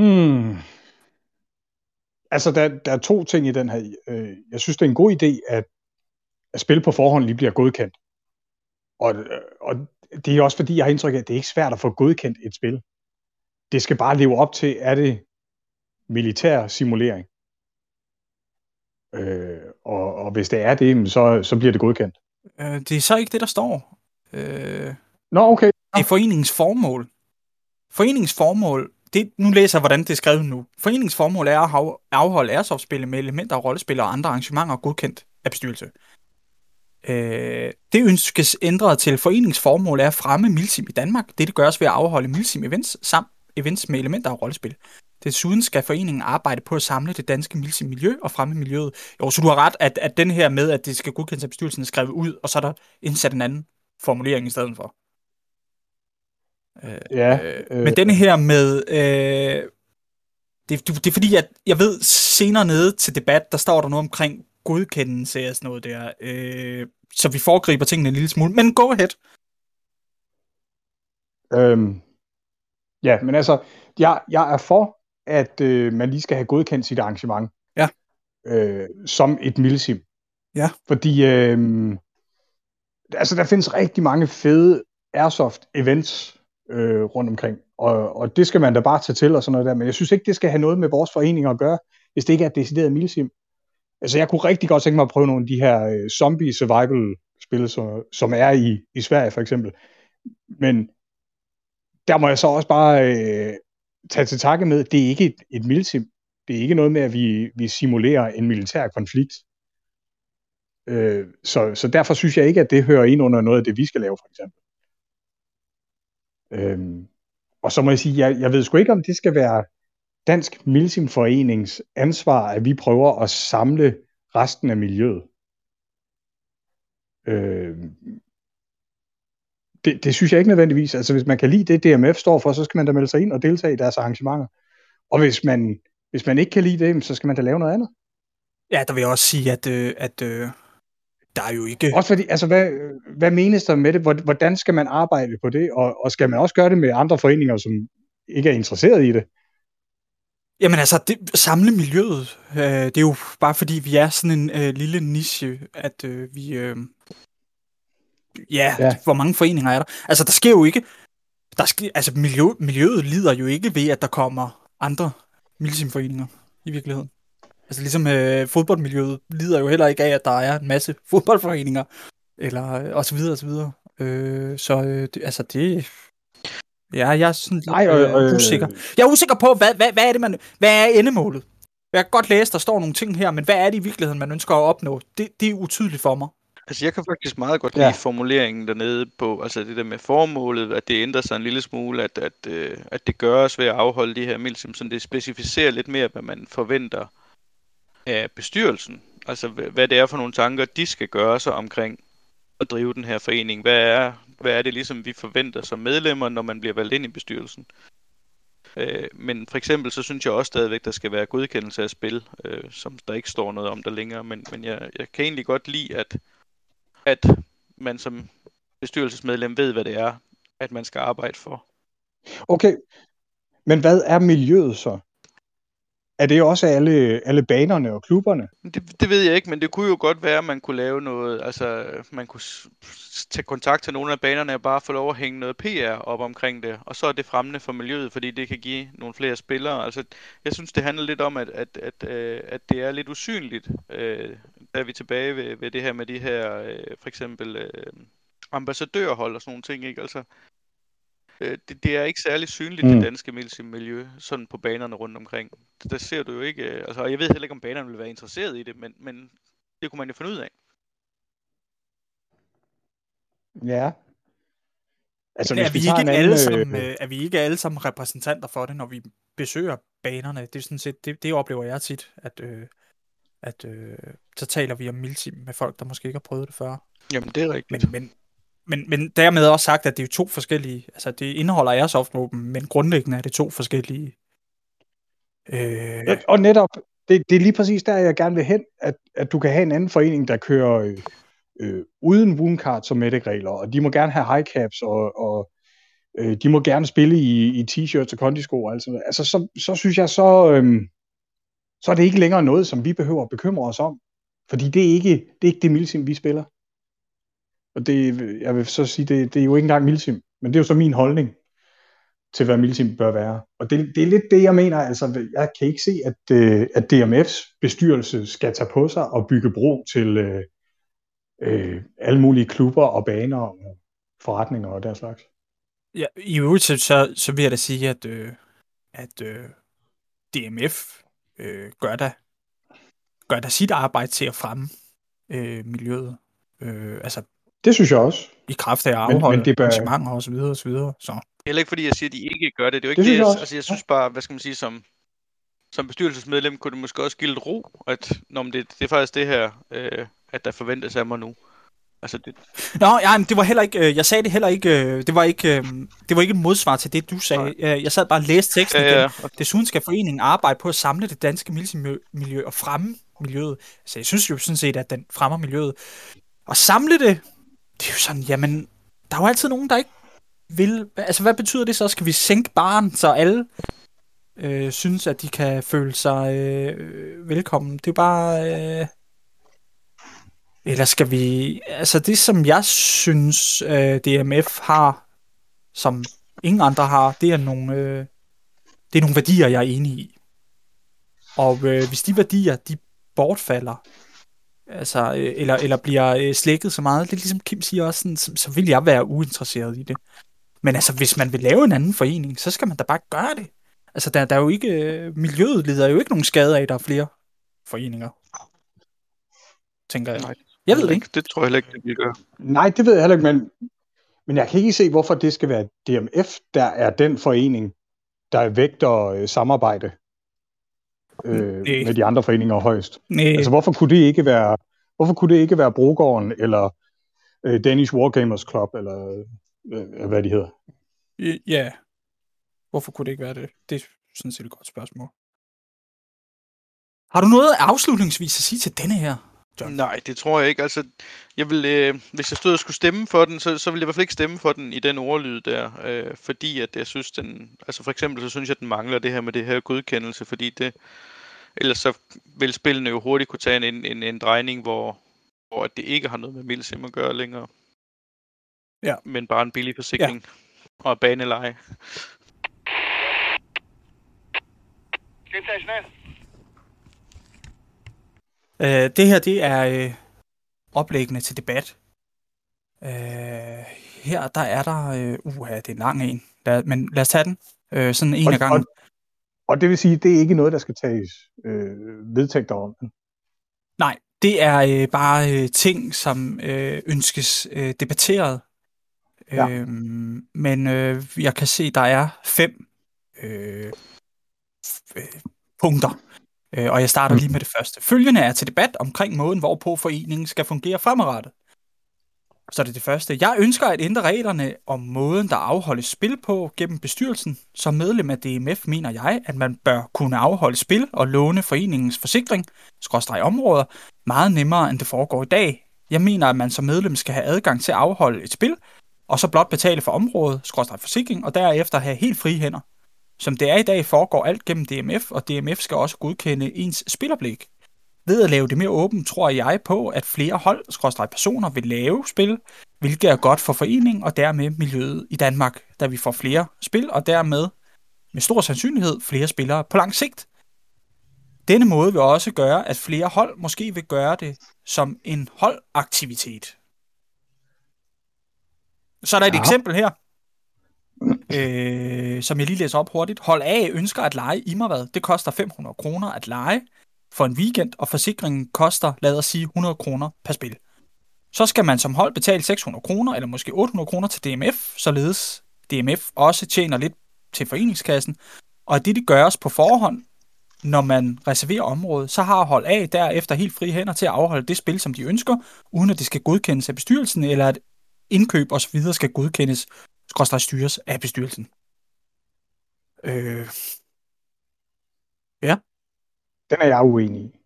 Hmm. Altså, der, der er to ting i den her. Øh, Jeg synes, det er en god idé, at, at spil på forhånd lige bliver godkendt. Og, øh, og det er også fordi, jeg har indtryk af, at det er ikke svært at få godkendt et spil. Det skal bare leve op til, er det militær simulering. Øh, og, og hvis det er det, så, så bliver det godkendt. Øh, det er så ikke det, der står. Øh, Nå, okay. det er foreningens formål. Foreningens formål, det, nu læser jeg, hvordan det er skrevet nu. Foreningens formål er at afholde airsoft-spil med elementer af rollespil og andre arrangementer godkendt af bestyrelse. Øh, det ønskes ændret til foreningens formål er at fremme Milsim i Danmark. Dette gøres ved at afholde Milsim events samt events med elementer af rollespil. Desuden skal foreningen arbejde på at samle det danske milsim miljø og fremme miljøet. Jo, så du har ret, at, at den her med, at det skal godkendes af bestyrelsen, er skrevet ud, og så er der indsat en anden formulering i stedet for. Øh, Ja, øh, øh, men denne her med... Øh, det, det, det er fordi, at jeg ved, senere nede til debat, der står der noget omkring godkendelse og sådan noget der. Øh, så vi foregriber tingene en lille smule. Men go ahead. Øhm, ja, men altså, jeg, jeg er for, at øh, man lige skal have godkendt sit arrangement. Ja. Øh, som et milsim. Ja. Fordi, øh, altså, der findes rigtig mange fede airsoft-events øh, rundt omkring, og, og det skal man da bare tage til og sådan noget der, men jeg synes ikke, det skal have noget med vores forening at gøre, hvis det ikke er et decideret milsim. Altså, jeg kunne rigtig godt tænke mig at prøve nogle af de her øh, zombie survival spil, som, som er i, i Sverige for eksempel. Men der må jeg så også bare øh, tage til takke med, det er ikke et, et milsim. Det er ikke noget med, at vi, vi simulerer en militær konflikt. Øh, så, så derfor synes jeg ikke, at det hører ind under noget af det, vi skal lave, for eksempel. Øhm, og så må jeg sige, jeg, jeg ved sgu ikke, om det skal være Dansk Milsim-forenings ansvar, at vi prøver at samle resten af miljøet. Øh, det, det synes jeg ikke nødvendigvis. Altså hvis man kan lide det, DMF står for, så skal man da melde sig ind og deltage i deres arrangementer. Og hvis man, hvis man ikke kan lide det, så skal man da lave noget andet. Ja, der vil jeg også sige, at, øh, at øh, der er jo ikke... Også fordi, altså hvad, hvad menes der med det? Hvor- Hvordan skal man arbejde på det? Og, og skal man også gøre det med andre foreninger, som ikke er interesseret i det? Jamen altså, det, samle miljøet, øh, det er jo bare fordi, vi er sådan en øh, lille niche, at øh, vi... Øh, ja, Ja. ja, hvor mange foreninger er der? Altså, der sker jo ikke... Der sker, altså, miljø, miljøet lider jo ikke ved, at der kommer andre milsimforeninger i virkeligheden. Altså, ligesom øh, fodboldmiljøet lider jo heller ikke af, at der er en masse <laughs> fodboldforeninger, eller øh, og så videre, og så videre. Øh, så øh, det, altså, det... Ja, jeg er sådan lidt Nej, og, øh, usikker. Jeg er usikker på, hvad, hvad, hvad er det, man... Hvad er endemålet? Jeg kan godt læse, der står nogle ting her, men hvad er det i virkeligheden, man ønsker at opnå? Det, det er utydeligt for mig. Altså, jeg kan faktisk meget godt Ja. lide formuleringen dernede på, altså det der med formålet, at det ændrer sig en lille smule, at, at, øh, at det gøres ved at afholde de her milsim, så det specificerer lidt mere, hvad man forventer af bestyrelsen. Altså, hvad det er for nogle tanker, de skal gøre sig omkring at drive den her forening. Hvad er, hvad er det ligesom, vi forventer som medlemmer, når man bliver valgt ind i bestyrelsen? Øh, men for eksempel, så synes jeg også stadigvæk, der skal være godkendelse af spil, øh, som der ikke står noget om der længere, men, men jeg, jeg kan egentlig godt lide, at at man som bestyrelsesmedlem ved, hvad det er, at man skal arbejde for. Okay, men hvad er miljøet så? Er det også alle, alle banerne og klubberne? Det, det ved jeg ikke, men det kunne jo godt være, at man kunne lave noget, altså man kunne tage kontakt til nogle af banerne og bare få lov at hænge noget PR op omkring det, og så er det fremmende for miljøet, fordi det kan give nogle flere spillere. Altså, jeg synes, det handler lidt om, at, at, at, øh, at det er lidt usynligt, øh, da vi er tilbage ved, ved det her med de her, øh, for eksempel øh, ambassadørhold og sådan nogle ting, ikke? Altså, øh, det, det er ikke særlig synligt, mm. Det danske miljø, sådan på banerne rundt omkring. Der ser du jo ikke, øh, altså, og jeg ved heller ikke, om banerne vil være interesseret i det, men, men det kunne man jo finde ud af. Ja. Altså, er, vi ikke en alle anden, sammen, øh, øh, er vi ikke alle sammen repræsentanter for det, når vi besøger banerne? Det er sådan set, det, det oplever jeg tit, at, øh, at øh, så taler vi om milsim med folk, der måske ikke har prøvet det før. Jamen, det er rigtigt. Men, men, men, men dermed også sagt, at det er to forskellige, altså det indeholder airsoft-våben, men grundlæggende er det to forskellige. Øh, og netop, det, det er lige præcis der, jeg gerne vil hen, at, at du kan have en anden forening, der kører øh, øh, uden woundcards og medic-regler, og de må gerne have high caps, og, og øh, de må gerne spille i, i t-shirts og kondisko og alt sådan noget. Altså, så, så synes jeg, så, øh, så er det ikke længere noget, som vi behøver at bekymre os om. Fordi det er ikke det, er ikke det milsim, vi spiller. Og det, jeg vil så sige, det, det er jo ikke engang milsim, men det er jo så min holdning til, hvad milsim bør være. Og det, det er lidt det, jeg mener. Altså, jeg kan ikke se, at, øh, at DMF's bestyrelse skal tage på sig og bygge bro til øh, øh, alle mulige klubber og baner og forretninger og der slags. Ja, i øvrigt så, så, så vil jeg da sige, at, øh, at øh, DMF øh, gør, da, gør da sit arbejde til at fremme øh, miljøet. Øh, altså det synes jeg også. i kraft af at Men- afholde men det bør- arrangementer og så videre og så videre. Så Heller ikke fordi jeg siger, at de ikke gør det. Det er jo ikke Det det, synes jeg altså jeg synes bare, hvad skal man sige, som, som bestyrelsesmedlem kunne det måske også give lidt ro, at når det, det er faktisk det her, øh, at der forventes af mig nu. Altså det, Nå, ja, men det var heller ikke, øh, jeg sagde det heller ikke, øh, det var ikke, øh, det var ikke et modsvar til det, du sagde. Øh, Jeg sad bare og læste teksten ja, igen. ja, og Desuden skal foreningen arbejde på at samle det danske miljø og fremme miljøet. Så jeg synes jo sådan set, at den fremmer miljøet. Og samle det, det er jo sådan, jamen, der er jo altid nogen, der ikke vil. Altså, hvad betyder det så? Skal vi sænke baren, så alle øh, synes, at de kan føle sig øh, velkommen? Det er jo bare... Øh, eller skal vi... Altså, det som jeg synes, øh, DMF har, som ingen andre har, det er nogle, øh, det er nogle værdier, jeg er enig i. Og øh, hvis de værdier, de bortfalder, altså, øh, eller, eller bliver øh, slækket så meget, det er ligesom Kim siger også, sådan, så, så vil jeg være uinteresseret i det. Men altså, hvis man vil lave en anden forening, så skal man da bare gøre det. Altså, der, der er jo ikke... Øh, miljøet lider jo ikke nogen skade af, at der er flere foreninger. Tænker jeg. Nej. Jeg ved det ikke. Det tror jeg heller ikke, det vi gør. Nej, det ved jeg heller ikke, men, men jeg kan ikke se, hvorfor det skal være DMF, der er den forening, der vægter øh, samarbejde øh, med de andre foreninger højst. Nej, Altså, hvorfor kunne det ikke være, hvorfor kunne det ikke være Brogården, eller øh, Danish Wargamers Club, eller øh, hvad de hedder? ja. Hvorfor kunne det ikke være det? Det er sådan set et godt spørgsmål. Har du noget afslutningsvis at sige til denne her? John. Nej, det tror jeg ikke. Altså, jeg vil, øh, hvis jeg stod og skulle stemme for den, så, så ville jeg i hvert fald ikke stemme for den i den ordlyd der, øh, fordi at jeg synes den, altså for eksempel så synes jeg, at den mangler det her med det her godkendelse, fordi det, ellers så vil spillene jo hurtigt kunne tage en, en, en, en drejning, hvor, hvor det ikke har noget med Milsim at gøre længere. Ja. Men bare en billig forsikring ja. og baneleje. Øh, det her, det er øh, oplæggende til debat. Øh, her, der er der... Øh, uha, det er en lang en. Lad, men lad os tage den. Øh, sådan en Og- af gangen. Og, og det vil sige, det er ikke noget, der skal tages øh, vedtægter om. Nej, det er øh, bare øh, ting, som øh, ønskes øh, debatteret. Ja. Øhm, men øh, jeg kan se, der er fem øh, øh, punkter. Øh, og jeg starter lige med det første. Følgende er til debat omkring måden, hvorpå foreningen skal fungere fremadrettet. Så er det første. Jeg ønsker at ændre reglerne om måden, der afholdes spil på gennem bestyrelsen. Som medlem af DMF mener jeg, at man bør kunne afholde spil og låne foreningens forsikring, skråstrej områder, meget nemmere end det foregår i dag. Jeg mener, at man som medlem skal have adgang til at afholde et spil, og så blot betale for området, skråstrej forsikring, og derefter have helt frie hænder. Som det er i dag, foregår alt gennem DMF, og DMF skal også godkende ens spiloplæg. Ved at lave det mere åbent, tror jeg på, at flere hold, personer, vil lave spil, hvilket er godt for foreningen og dermed miljøet i Danmark, da vi får flere spil, og dermed med stor sandsynlighed flere spillere på lang sigt. Denne måde vil også gøre, at flere hold måske vil gøre det som en holdaktivitet. Så er der et Ja. eksempel her, øh, som jeg lige læser op hurtigt. Hold A ønsker at lege Immervad. Det koster 500 kroner at lege for en weekend, og forsikringen koster, lad os sige, 100 kroner per spil. Så skal man som hold betale 600 kroner, eller måske 800 kroner til DMF, således DMF også tjener lidt til foreningskassen, og at det, det gøres på forhånd, når man reserverer området, så har hold A derefter helt frie hænder til at afholde det spil, som de ønsker, uden at det skal godkendes af bestyrelsen, eller at indkøb osv. skal godkendes, skråstrej styres af bestyrelsen. Øh, Ja. Den er jeg uenig i.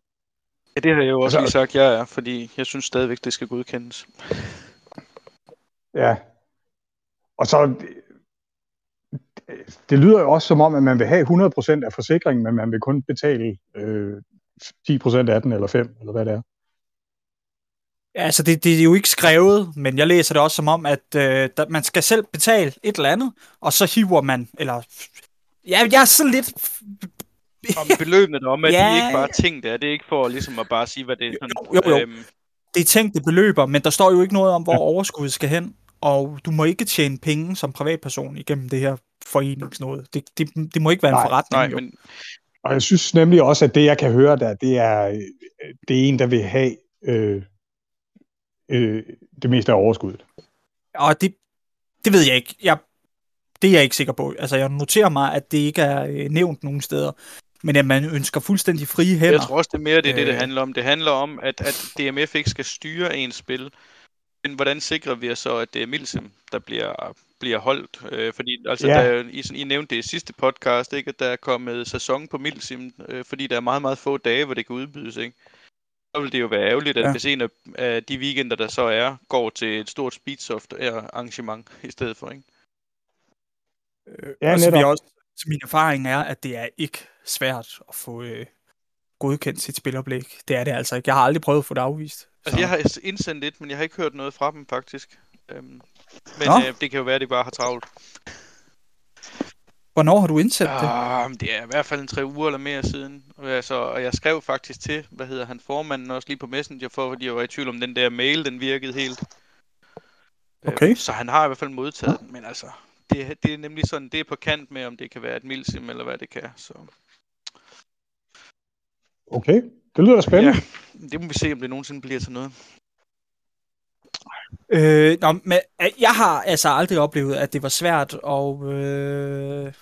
Ja, det har jeg jo også Altså- lige sagt, jeg er, fordi jeg synes stadigvæk, det skal godkendes. Ja. Og så, det, det lyder jo også som om, at man vil have 100% af forsikringen, men man vil kun betale øh, 10% af den, eller 5, eller hvad det er. Altså, det, det er jo ikke skrevet, men jeg læser det også som om, at øh, der, man skal selv betale et eller andet, og så hiver man, eller... Ja, jeg er sådan lidt... Om beløbene derom, at Ja. de ikke bare ting der. Det er ikke for ligesom at bare sige, hvad det er sådan... Jo, jo, jo. Øhm, Det er tænkte beløber, men der står jo ikke noget om, hvor overskuddet skal hen, og du må ikke tjene penge som privatperson igennem det her foreningsnået. Det, det, det må ikke være en Nej, forretning, nej, jo. men Og jeg synes nemlig også, at det, jeg kan høre der, det er, øh, det er en, der vil have øh, øh, det meste af overskuddet. Og det, det ved jeg ikke. Jeg, det er jeg ikke sikker på. Altså, jeg noterer mig, at det ikke er øh, nævnt nogen steder. Men at man ønsker fuldstændig frie hænder. Jeg tror også, det er mere det, er det, det Øh. handler om. Det handler om, at, at DMF ikke skal styre ens spil. Men hvordan sikrer vi os så, at det er Milsim, der bliver, bliver holdt? Øh, fordi altså, Ja. der, I, sådan, I nævnte det i sidste podcast, ikke? at der er kommet sæson på Milsim, øh, fordi der er meget, meget få dage, hvor det kan udbydes. Ikke? Så vil det jo være ærgerligt, at Ja. ja. hvis en af, af de weekender, der så er, går til et stort Speedsoft arrangement i stedet for. Ikke? Ja, og så vil jeg netop. også, så min erfaring er, at det er ikke svært at få øh, godkendt sit spiloplæg. Det er det altså ikke. Jeg har aldrig prøvet at få det afvist. Altså, Så- jeg har indsendt et, men jeg har ikke hørt noget fra dem, faktisk. Øhm, men Nå. øh, det kan jo være, at de bare har travlt. Hvornår har du indsat det? Ah, det er i hvert fald en tre uger eller mere siden. Og, altså, og jeg skrev faktisk til, hvad hedder han, formanden også lige på Messenger, for fordi jeg var i tvivl om den der mail, den virkede helt. Okay. Øh, så han har i hvert fald modtaget den, men altså, det, det er nemlig sådan, det er på kant med, om det kan være et milsim, eller hvad det kan. Så Okay, det lyder da spændende. Ja. det må vi se, om det nogensinde bliver til noget. Øh, nå, men øh, jeg har altså aldrig oplevet, at det var svært at, øh,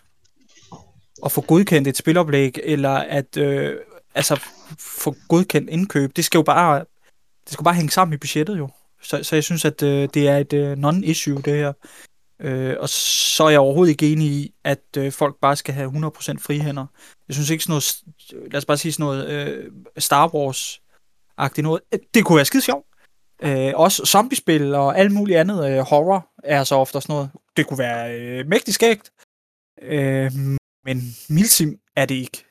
at få godkendt et spiloplæg, eller at øh, altså, få godkendt indkøb. Det skal jo bare, det skal bare hænge sammen i budgettet jo. Så, så jeg synes, at øh, det er et øh, non-issue, det her. Øh, og så er jeg overhovedet ikke enig i, at øh, folk bare skal have 100% frihænder. Jeg synes ikke sådan noget, lad os bare sige sådan noget øh, Star Wars-agtigt noget. Det kunne være skide sjovt. Øh, også zombiespil og alt muligt andet øh, horror er så ofte sådan noget. Det kunne være øh, mægtig skægt. Øh, men Milsim er det ikke.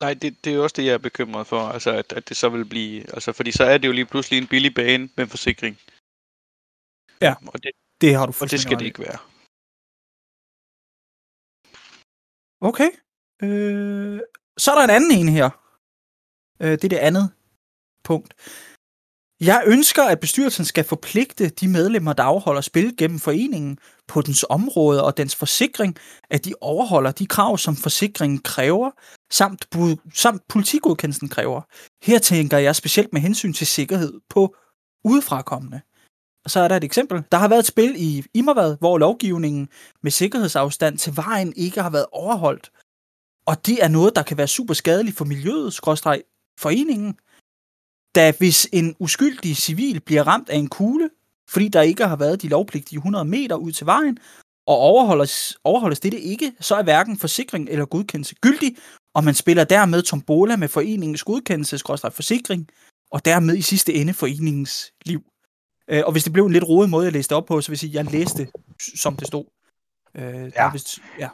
Nej, det, det er jo også det, jeg er bekymret for, altså at, at det så vil blive, altså fordi så er det jo lige pludselig en billig bane med forsikring. Ja. Og det, Det har du og det skal det ikke være. Okay. Øh, så er der en anden en her. Øh, det er det andet punkt. Jeg ønsker, at bestyrelsen skal forpligte de medlemmer, der afholder spil gennem foreningen på dens område og dens forsikring, at de overholder de krav, som forsikringen kræver, samt, bu- samt politigodkendelsen kræver. Her tænker jeg specielt med hensyn til sikkerhed på udefrakommende. Så er der et eksempel. Der har været et spil i Immervad, hvor lovgivningen med sikkerhedsafstand til vejen ikke har været overholdt. Og det er noget, der kan være super skadeligt for miljøet, skråstreg foreningen. Da hvis en uskyldig civil bliver ramt af en kugle, fordi der ikke har været de lovpligtige 100 meter ud til vejen, og overholdes, overholdes dette ikke, så er hverken forsikring eller godkendelse gyldig, og man spiller dermed tombola med foreningens godkendelse, skråstreg forsikring, og dermed i sidste ende foreningens liv. Øh, og hvis det blev en lidt rodet måde, jeg læste op på, så vil jeg sige, at jeg læste, som det stod. Øh, der er vist, ja.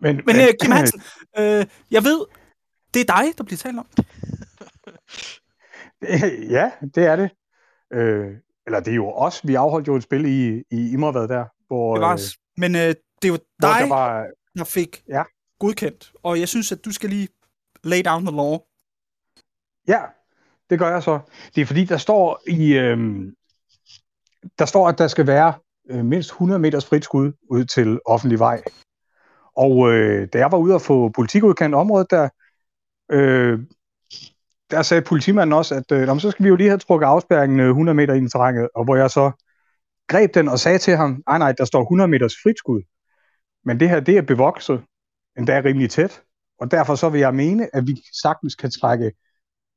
Men, Men øh, Kim Hansen, <laughs> øh, jeg ved, det er dig, der bliver talt om. <laughs> ja, det er det. Øh, eller det er jo os. Vi afholdt jo et spil i, i Immervad der, hvor, Det var øh, os. Men øh, det er jo dig, der var... der fik Ja. godkendt. Og jeg synes, at du skal lige lay down the law. Ja, det gør jeg så. Det er fordi, der står i... Øhm, der står, at der skal være øh, mindst 100 meters frit skud ud til offentlig vej. Og øh, da jeg var ude og få politikudkendt området der, øh, der sagde politimanden også, at øh, men så skal vi jo lige have trukket afspærringen øh, 100 meter ind i terrænet, og hvor jeg så greb den og sagde til ham, nej nej, der står 100 meters frit skud. Men det her, det er bevokset, endda er rimelig tæt, og derfor så vil jeg mene, at vi sagtens kan trække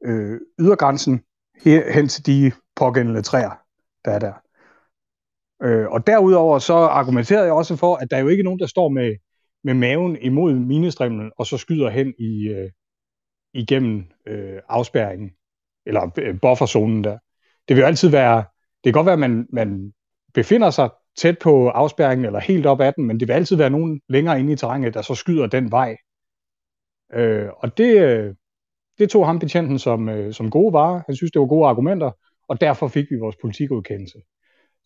øh, ydergrænsen her, hen til de pågældende træer, der er der. Øh, og derudover så argumenterede jeg også for, at der er jo ikke nogen, der står med, med maven imod minestrimlen, og så skyder hen i, øh, igennem øh, afspærringen, eller øh, bufferzonen der. Det vil jo altid være, det kan godt være, at man, man befinder sig tæt på afspærringen, eller helt op ad den, men det vil altid være nogen længere inde i terrænet, der så skyder den vej. Øh, og det, øh, det tog ham betjenten som, øh, som gode varer. Han synes, det var gode argumenter, og derfor fik vi vores politikudkendelse.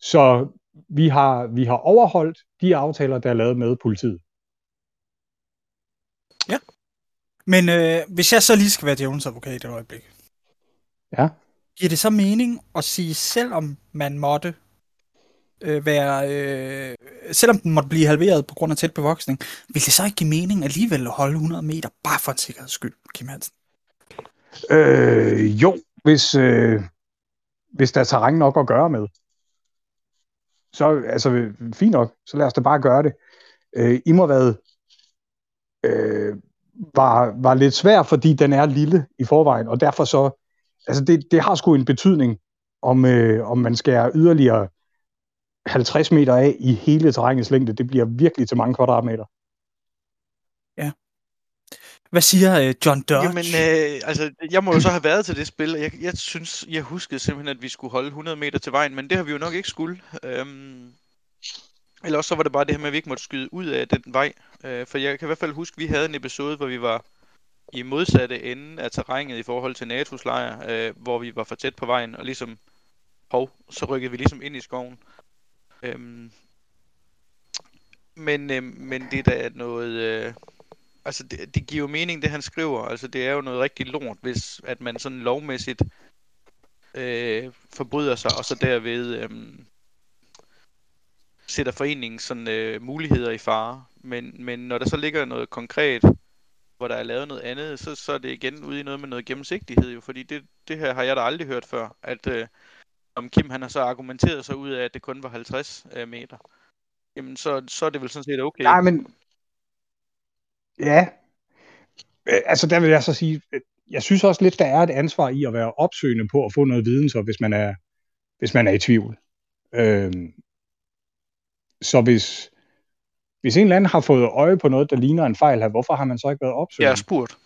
Så vi har, vi har overholdt de aftaler, der er lavet med politiet. Men øh, hvis jeg så lige skal være djævelens advokat et øjeblik, Ja. giver det så mening at sige, selvom man måtte øh, være, øh, selvom den måtte blive halveret på grund af tæt bevoksning, vil det så ikke give mening alligevel at holde 100 meter, bare for en sikkerheds skyld, Kim Hansen? Øh, jo, hvis, øh, hvis der er terræn nok at gøre med. Så altså, fint nok, så lad os da bare gøre det. Øh, I må hvad, øh, var, var lidt svær, fordi den er lille i forvejen, og derfor så, altså det, det har sgu en betydning, om, øh, om man skærer yderligere 50 meter af i hele terrænets længde. Det bliver virkelig til mange kvadratmeter. Hvad siger øh, John Dodge? Jamen, øh, altså, jeg må jo så have været til det spil, og jeg, jeg synes, jeg huskede simpelthen, at vi skulle holde 100 meter til vejen, men det har vi jo nok ikke skulle. Øhm, eller også så var det bare det her med, at vi ikke måtte skyde ud af den vej. Øh, for jeg kan i hvert fald huske, at vi havde en episode, hvor vi var i modsatte ende af terrænet i forhold til NATO's lejr, øh, hvor vi var for tæt på vejen, og ligesom, hov, så rykkede vi ligesom ind i skoven. Øhm, men, øh, men det er noget... Øh, altså det, det giver jo mening, det han skriver. Altså det er jo noget rigtig lort, hvis at man sådan lovmæssigt øh, forbryder sig, og så derved øh, sætter foreningens sådan, øh, muligheder i fare. Men, men når der så ligger noget konkret, hvor der er lavet noget andet, så, så er det igen ude i noget med noget gennemsigtighed jo, fordi det, det her har jeg da aldrig hørt før, at øh, om Kim han har så argumenteret sig ud af, at det kun var 50 øh, meter, jamen så, så er det vel sådan set okay. Nej, men ja, altså der vil jeg så sige, jeg synes også lidt, der er et ansvar i at være opsøgende på at få noget viden, så hvis man er, hvis man er i tvivl. Øhm, så hvis, hvis en eller anden har fået øje på noget, der ligner en fejl her, hvorfor har man så ikke været Jeg opsøgende? er spurgt.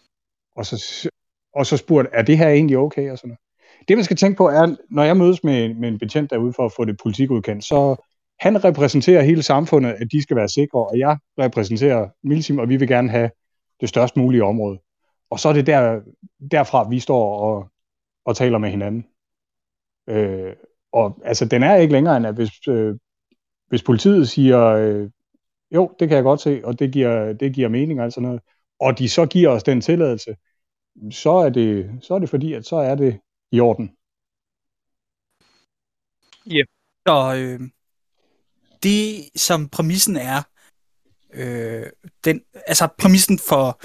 og så, og så spurgt, er det her egentlig okay? Og sådan noget. Det, man skal tænke på, er, når jeg mødes med, med en betjent derude for at få det politikudkendt, så han repræsenterer hele samfundet, at de skal være sikre, og jeg repræsenterer Milsim, og vi vil gerne have det størst mulige område. Og så er det der, derfra, vi står og, og taler med hinanden. Øh, og altså, den er ikke længere end, at hvis, øh, hvis politiet siger, øh, jo, det kan jeg godt se, og det giver, det giver mening og sådan noget, og de så giver os den tilladelse, så er det, så er det fordi, at så er det i orden. Ja, Så øh, det, som præmissen er, øh, den, altså præmissen for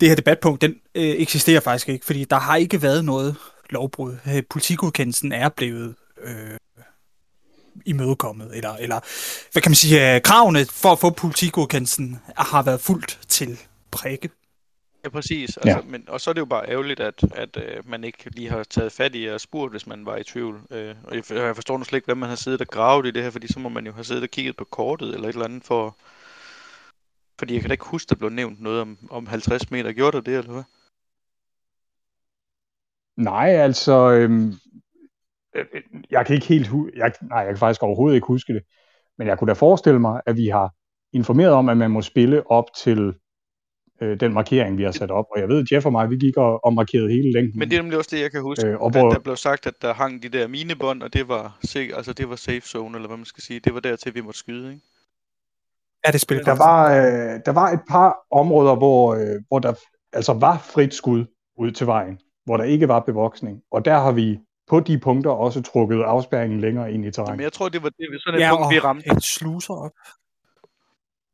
det her debatpunkt, den øh, eksisterer faktisk ikke, fordi der har ikke været noget lovbrud. Øh, Politikudkendelsen er blevet øh, imødekommet, eller, eller hvad kan man sige, øh, kravene for at få politikudkendelsen har været fuldt til prikke. Ja, præcis. Altså, ja. Men, og så er det jo bare ærgerligt, at, at øh, man ikke lige har taget fat i og spurgt, hvis man var i tvivl. Øh, og jeg, jeg forstår nu slet ikke, hvad man har siddet og gravet i det her, fordi så må man jo have siddet og kigget på kortet eller et eller andet for... Fordi jeg kan da ikke huske, der blev nævnt noget om, om 50 meter. Gjorde der det, eller hvad? Nej, altså, øhm, øh, jeg kan ikke helt, hu- jeg, nej, jeg kan faktisk overhovedet ikke huske det, men jeg kunne da forestille mig, at vi har informeret om, at man må spille op til øh, den markering, vi har sat op. Og jeg ved, Jeff og mig, vi gik og, og markerede hele længden. Men det er nemlig også det, jeg kan huske. Øh, og at hvor- der blev sagt, at der hang de der minebånd, og det var, sik- altså, det var safe zone, eller hvad man skal sige. Det var dertil, vi måtte skyde, ikke? Er det spil? Der var, øh, der var et par områder, hvor, øh, hvor der altså var frit skud ud til vejen, hvor der ikke var bevoksning. Og der har vi på de punkter også trukket afspærringen længere ind i Men terrænet. jeg tror, det var det, sådan et ja, punkt, vi ramte, et sluser op.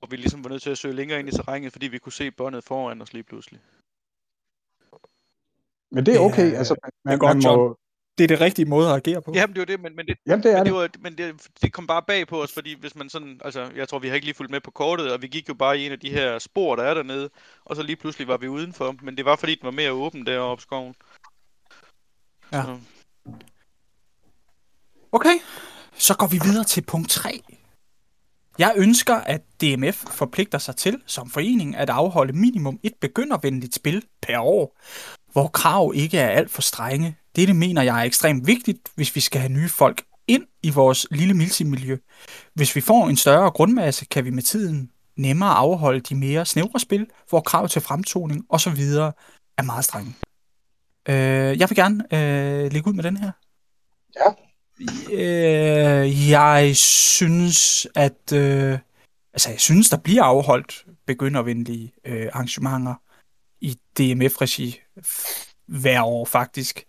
hvor vi ligesom var nødt til at søge længere ind i terrænet, fordi vi kunne se båndet foran os lige pludselig. Men det er okay. Ja, altså, man, godt, man må, Det er det rigtige måde at agere på. Jamen, det var det, men, men det, jamen, det er men det. det, var, men det, det kom bare bag på os, fordi hvis man sådan, altså, jeg tror, vi har ikke lige fulgt med på kortet, og vi gik jo bare i en af de her spor, der er dernede, og så lige pludselig var vi udenfor, men det var fordi, den var mere åben deroppe i skoven. Ja. Så, Okay, så går vi videre til punkt 3. Jeg ønsker, at DMF forpligter sig til, som forening, at afholde minimum et begyndervenligt spil per år, hvor krav ikke er alt for strenge. Dette mener jeg er ekstremt vigtigt, hvis vi skal have nye folk ind i vores lille milsimiljø. Hvis vi får en større grundmasse, kan vi med tiden nemmere afholde de mere snævre spil, hvor krav til fremtoning osv. er meget strenge. Øh, jeg vil gerne øh, lægge ud med den her. Ja. Øh, jeg synes, at øh, altså, jeg synes, der bliver afholdt begyndervenlige øh, arrangementer i DMF-regi hver år faktisk.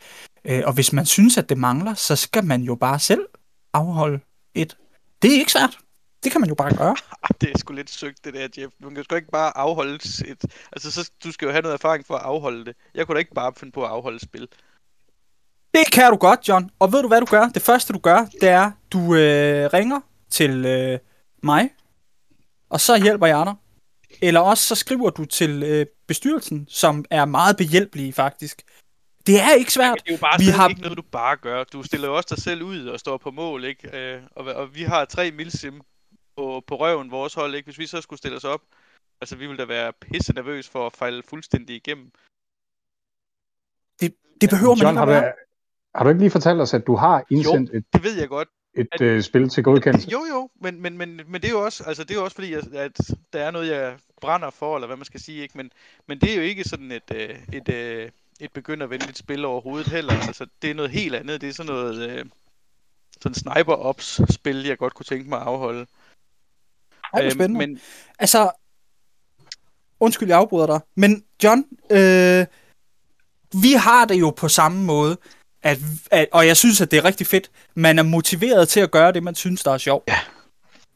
Øh, og hvis man synes, at det mangler, så skal man jo bare selv afholde et. Det er ikke svært. Det kan man jo bare gøre. <laughs> det er sgu lidt søgt, det der, Jeff. Man kan sgu ikke bare afholde et... Altså, så, du skal jo have noget erfaring for at afholde det. Jeg kunne da ikke bare finde på at afholde et spil. Det kan du godt, John. Og ved du, hvad du gør? Det første, du gør, det er, du øh, ringer til øh, mig, og så hjælper jeg dig. eller også så skriver du til øh, bestyrelsen, som er meget behjælpelige faktisk. Det er ikke svært. Men det er jo bare Vi har- ikke noget, du bare gør. Du stiller jo også dig selv ud og står på mål, ikke? Øh, og, og vi har tre milsim på, på røven, vores hold, ikke? Hvis vi så skulle stille os op, altså vi ville da være pisse nervøs for at fejle fuldstændig igennem. Det behøver man John, ikke har at du, være. Har du ikke lige fortalt os, at du har indsendt et, Det ved jeg godt. et at- øh, spil til godkendelse? Jo, jo, men, men, men, men det er jo også, altså det er jo også fordi, at, at der er noget, jeg brænder for, eller hvad man skal sige, ikke? Men, men det er jo ikke sådan et, øh, et, øh, et begyndervenligt spil overhovedet heller. Altså, det er noget helt andet. Det er sådan noget øh, sådan sniper ops spil, jeg godt kunne tænke mig at afholde. Ej, Øhm, spændende. men Altså, undskyld, jeg afbryder dig. Men John, øh, vi har det jo på samme måde, at, at, og jeg synes, at det er rigtig fedt. Man er motiveret til at gøre det, man synes, der er sjovt. Ja.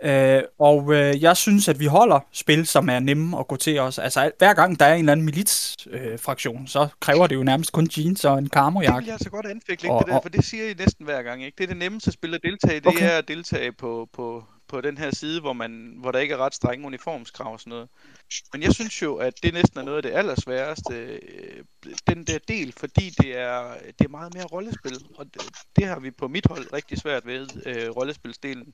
Øh, og øh, jeg synes, at vi holder spil, som er nemme at gå til os. Altså, al- hver gang der er en eller anden militsfraktion, øh, fraktion, så kræver det jo nærmest kun jeans og en det karmojakke. vil jeg altså godt anfægte, Og- ikke, det der, og- for det siger I næsten hver gang. Ikke? Det er det nemmeste spil at deltage, det Okay. okay. er at deltage på, på, på den her side, hvor, man, hvor der ikke er ret strenge uniformskrav og sådan noget. Men jeg synes jo, at det næsten er noget af det allersværeste, øh, den der del, fordi det er, det er meget mere rollespil, og det, det har vi på mit hold rigtig svært ved, øh, rollespilsdelen.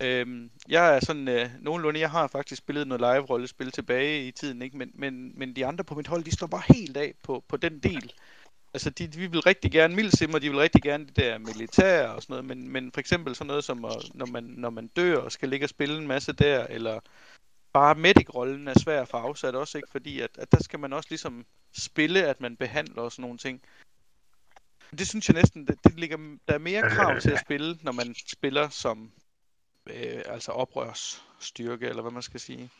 Øhm, jeg er sådan øh, nogenlunde, jeg har faktisk spillet noget live-rollespil tilbage i tiden, ikke? Men, men, men de andre på mit hold, de står bare helt af på, på den del. Altså, de, de vil rigtig gerne mildsimmer, de vil rigtig gerne det der militær og sådan noget, men, men for eksempel sådan noget som, at, når, man, når man dør og skal ligge og spille en masse der, eller bare medic-rollen er svær at få afsat også, ikke? Fordi at, at der skal man også ligesom spille, at man behandler og sådan nogle ting. Det synes jeg næsten, det, det ligger, der er mere krav til at spille, når man spiller som øh, altså oprørsstyrke, eller hvad man skal sige.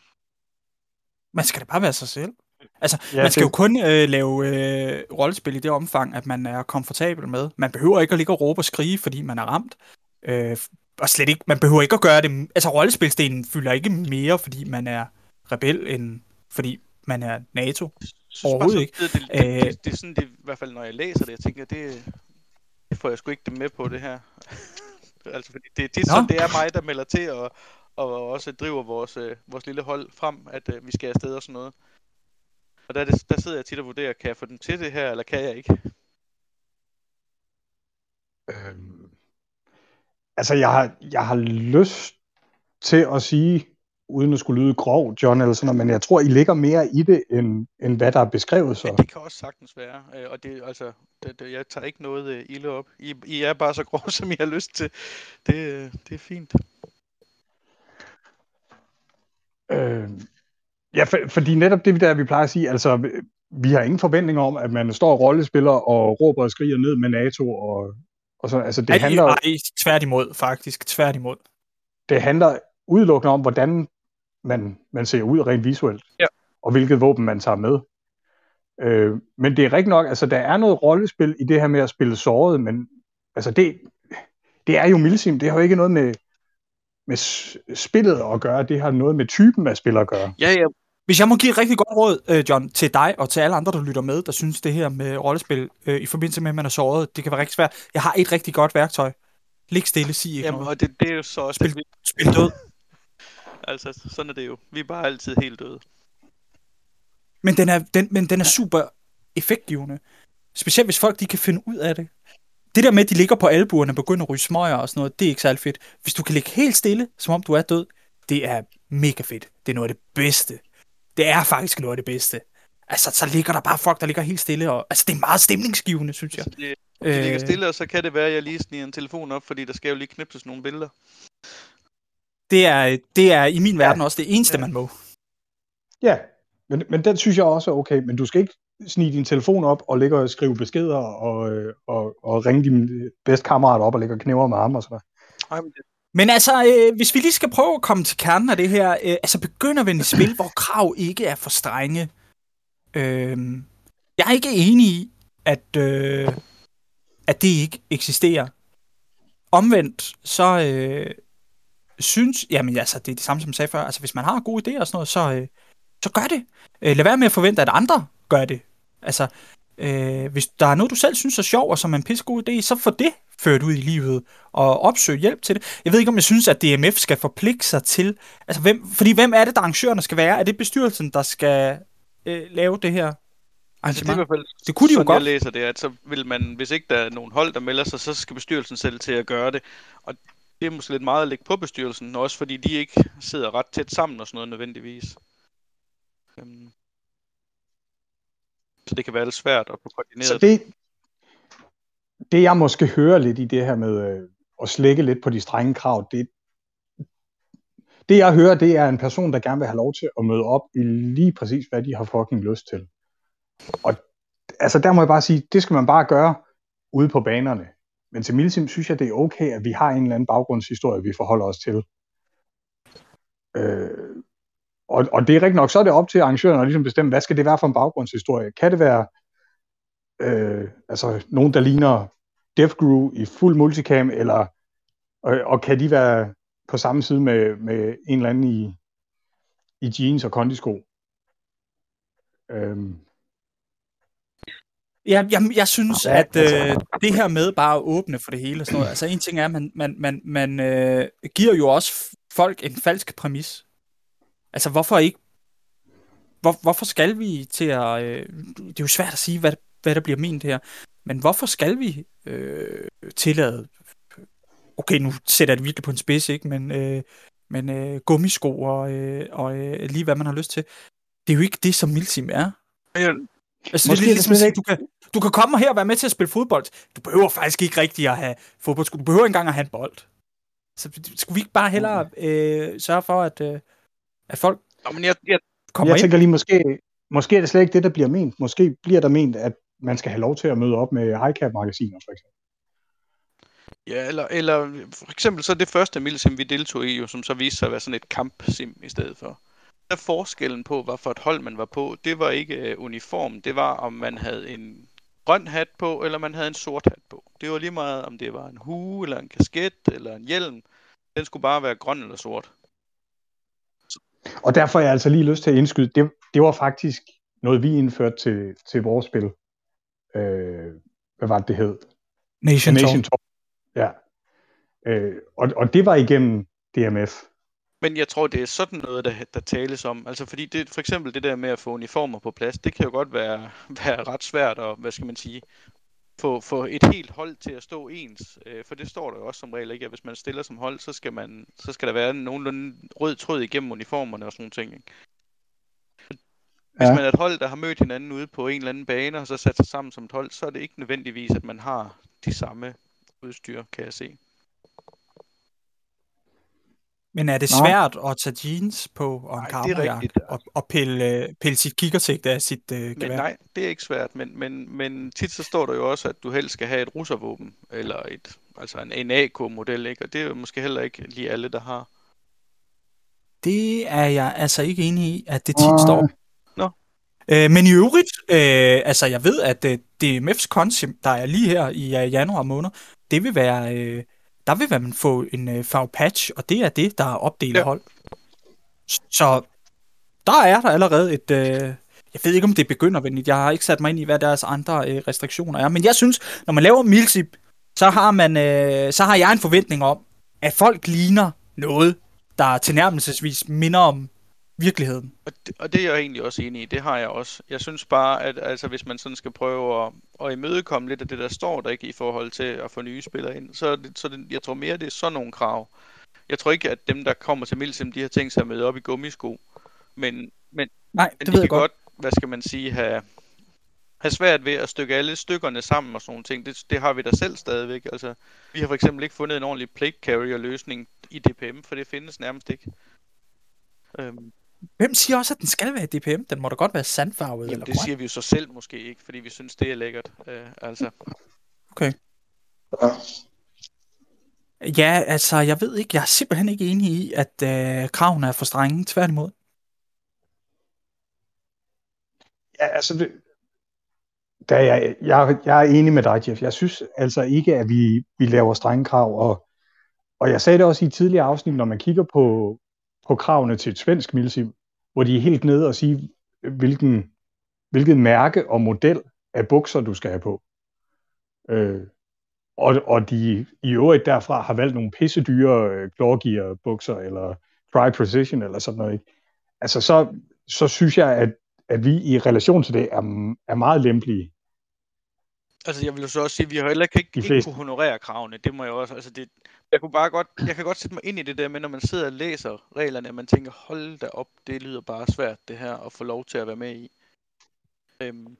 Man skal da bare være sig selv. Altså, Ja, man skal det- jo kun øh, lave øh, rollespil i det omfang, at man er komfortabel med. Man behøver ikke at ligge og råbe og skrige, fordi man er ramt. Øh, og slet ikke, man behøver ikke at gøre det... Altså, rollespilsdelen fylder ikke mere, fordi man er rebel, end fordi man er NATO. synes Overhovedet så, Det, det, det, Øh. det, det, er sådan, det, i hvert fald når jeg læser det, jeg tænker, det, det får jeg sgu ikke det med på det her. <laughs> altså, fordi det, det er sådan, det er mig, der melder til, og, og også driver vores, øh, vores lille hold frem, at øh, vi skal afsted og sådan noget. Og der, er det, der sidder jeg tit og vurderer, kan jeg få dem til det her, eller kan jeg ikke? Øhm, altså, jeg har, jeg har lyst til at sige, uden at skulle lyde grov, John, eller sådan noget, men jeg tror, I ligger mere i det, end, end hvad der er beskrevet så. Men det kan også sagtens være, øh, og det, altså, det, det, jeg tager ikke noget øh, ilde op. I, I er bare så <laughs> grove, som I har lyst til. Det, øh, det er fint. Øh, ja, for, fordi netop det der, vi plejer at sige, altså, vi har ingen forventninger om, at man står og rollespiller og råber og skriger ned med NATO, og, og så, altså, det Ej, handler, ej, tværtimod, faktisk. Tværtimod. det handler udelukkende om, hvordan man, man ser ud rent visuelt, Ja. og hvilket våben man tager med. Øh, men det er rigtigt nok, altså der er noget rollespil i det her med at spille såret, men altså det, det er jo Milsim, det har jo ikke noget med, med spillet at gøre, det har noget med typen af spil at gøre. Ja, ja, Hvis jeg må give et rigtig godt råd, øh, John, til dig og til alle andre, der lytter med, der synes det her med rollespil, øh, i forbindelse med, at man er såret, det kan være rigtig svært. Jeg har et rigtig godt værktøj. Lig stille, sig ikke Jamen, noget. og det, det er jo så også, Spil- vi, Spil død. <laughs> altså, sådan er det jo. Vi er bare altid helt døde. Men den er, den, men den er super effektgivende. Specielt hvis folk de kan finde ud af det. Det der med, at de ligger på albuerne og begynder at ryge smøger og sådan noget, det er ikke særlig fedt. Hvis du kan ligge helt stille, som om du er død, det er mega fedt. Det er noget af det bedste. Det er faktisk noget af det bedste. Altså, så ligger der bare folk, der ligger helt stille. Og, altså, det er meget stemningsgivende, synes jeg. Så det, de ligger Øh, stille, og så kan det være, at jeg lige sniger en telefon op, fordi der skal jo lige knipses nogle billeder. det, er, det er i min verden også det eneste, Ja. man må. Ja, men, men den synes jeg også er okay, men du skal ikke snige din telefon op og ligge og skrive beskeder og, øh, og, og ringe din bedste kammerat op og ligge og knæver med ham og sådan noget. Ej, men det, men altså, øh, hvis vi lige skal prøve at komme til kernen af det her, øh, altså begynder vi en spil, hvor krav ikke er for strenge. Øh, jeg er ikke enig i, at, øh, at det ikke eksisterer. Omvendt, så øh, synes, jamen altså, det er det samme som jeg sagde før, altså hvis man har gode idéer og sådan noget, så, øh, så gør det. Øh, lad være med at forvente, at andre gør det. Altså, øh, hvis der er noget, du selv synes er sjov, og som er en pissegod idé, så få det ført ud i livet, og opsøge hjælp til det. Jeg ved ikke, om jeg synes, at DMF skal forpligte sig til, altså hvem, fordi hvem er det, der arrangørerne skal være? Er det bestyrelsen, der skal øh, lave det her Altså, det, er i hvert fald, Det kunne de jo sådan godt. jeg læser det, at så vil man, hvis ikke der er nogen hold, der melder sig, så skal bestyrelsen selv til at gøre det. Og det er måske lidt meget at lægge på bestyrelsen, også fordi de ikke sidder ret tæt sammen og sådan noget nødvendigvis. Øhm. Så det kan være lidt svært at få koordineret Så det, det jeg måske hører lidt i det her med øh, at slække lidt på de strenge krav, det, det jeg hører, det er en person, der gerne vil have lov til at møde op i lige præcis, hvad de har fucking lyst til. Og altså der må jeg bare sige, det skal man bare gøre ude på banerne. Men til Milsim synes jeg, det er okay, at vi har en eller anden baggrundshistorie, vi forholder os til. Øh, og, og det er rigtigt nok, så er det op til arrangøren at ligesom bestemme, hvad skal det være for en baggrundshistorie? Kan det være øh, altså nogen, der ligner Death Grew i fuld multicam, eller, og, og kan de være på samme side med, med en eller anden i, i jeans og kondisko? Øhm, Ja, jeg, jeg synes, Ja, at altså. øh, det her med bare at åbne for det hele og sådan noget, altså en ting er, at man, man, man, man øh, giver jo også folk en falsk præmis. Altså hvorfor ikke, hvor, hvorfor skal vi til at, øh, det er jo svært at sige, hvad, hvad der bliver ment her, men hvorfor skal vi øh, tillade, okay nu sætter jeg det virkelig på en spids, ikke, men, øh, men øh, gummisko og, øh, og øh, lige hvad man har lyst til, det er jo ikke det, som Milsim er. Jeg, Altså, Måske det er lidt det ligesom sige, ikke- du kan, du kan komme her og være med til at spille fodbold. Du behøver faktisk ikke rigtig at have fodboldsko. Du behøver ikke engang at have en bold. Så skulle vi ikke bare hellere øh, sørge for, at, øh, at folk Nå, men jeg, jeg, kommer jeg ind? tænker lige, måske, måske er det slet ikke det, der bliver ment. Måske bliver der ment, at man skal have lov til at møde op med high-cap-magasiner, for eksempel. ja, eller, eller for eksempel så det første Milsim, vi deltog i, jo, som så viste sig at være sådan et kampsim i stedet for. Der forskellen på, hvad for et hold man var på, det var ikke øh, uniform. Det var, om man havde en grøn hat på, eller man havde en sort hat på. Det var lige meget, om det var en hue, eller en kasket, eller en hjelm. Den skulle bare være grøn eller sort. Og derfor har jeg altså lige lyst til at indskyde, det, det var faktisk noget, vi indførte til, til vores spil. Øh, hvad var det, det hed? Nation, Nation Talk. Talk. Ja. Øh, og, og det var igennem DMF. Men jeg tror, det er sådan noget, der, der tales om. Altså fordi det, for eksempel det der med at få uniformer på plads, det kan jo godt være, <laughs> være ret svært at, hvad skal man sige, få, få et helt hold til at stå ens. Øh, for det står der jo også som regel ikke, at hvis man stiller som hold, så skal, man, så skal der være en nogenlunde rød tråd igennem uniformerne og sådan nogle ting. Ikke? Hvis Ja. man er et hold, der har mødt hinanden ude på en eller anden bane, og så sat sig sammen som et hold, så er det ikke nødvendigvis, at man har de samme udstyr, kan jeg se. Men er det Nå. svært at tage jeans på og en Nej, det er kammerjakke rigtigt. og, og pille, øh, pille sit kikkersigte af sit øh, Men gevær? nej, det er ikke svært, men, men, men tit så står der jo også, at du helst skal have et russervåben, eller et, altså en, en AK-model, ikke? Og det er jo måske heller ikke lige alle, der har. Det er jeg altså ikke enig i, at det tit står. Øh, men i øvrigt, øh, altså jeg ved, at øh, DMF's konsim, der er lige her i øh, januar måned, det vil være, øh, der vil man få en øh, farve patch, og det er det, der er opdelt Ja. ja. hold. Så der er der allerede et, øh, jeg ved ikke om det begynder venligt, jeg har ikke sat mig ind i, hvad deres andre øh, restriktioner er, men jeg synes, når man laver milsip, så har man, øh, så har jeg en forventning om, at folk ligner noget, der tilnærmelsesvis minder om virkeligheden. Og det, og det er jeg egentlig også enig i, det har jeg også. Jeg synes bare, at altså, hvis man sådan skal prøve at, at imødekomme lidt af det, der står der ikke i forhold til at få nye spillere ind, så, det, så det, jeg tror mere, det er sådan nogle krav. Jeg tror ikke, at dem, der kommer til Milsim, de har tænkt sig at møde op i gummisko. Men, men, Nej, men det de ved kan jeg godt. godt, hvad skal man sige, have, have svært ved at stykke alle stykkerne sammen og sådan nogle ting. Det, det har vi da selv stadigvæk. Altså, vi har for eksempel ikke fundet en ordentlig plate carrier løsning i DPM, for det findes nærmest ikke. Øhm, Hvem siger også, at den skal være DPM? Den må da godt være sandfarvet Jamen, eller det grøn. siger vi jo så selv måske ikke, fordi vi synes, det er lækkert. Øh, altså, Ja, altså, jeg ved ikke. Jeg er simpelthen ikke enig i, at øh, kravene er for strenge. Tværtimod. Ja, altså, det, der er jeg, jeg, jeg er enig med dig, Jeff. Jeg synes altså ikke, at vi, vi laver strenge krav, og, og jeg sagde det også i et tidligere afsnit, når man kigger på, på kravene til et svensk milsim, hvor de er helt nede og sige, hvilken, hvilket mærke og model af bukser, du skal have på. Øh, og, og de i øvrigt derfra har valgt nogle pissedyre øh, Glorgear bukser, eller Tri Precision, eller sådan noget, ikke? altså så, så synes jeg, at, at vi i relation til det er, er meget lempelige. Altså, jeg vil jo så også sige, at vi har heller ikke, ikke, ikke kunne honorere kravene. Det må jeg også, altså det, jeg kunne bare godt, jeg kan godt sætte mig ind i det der med, når man sidder og læser reglerne, at man tænker, hold da op, det lyder bare svært det her, at få lov til at være med i. Øhm.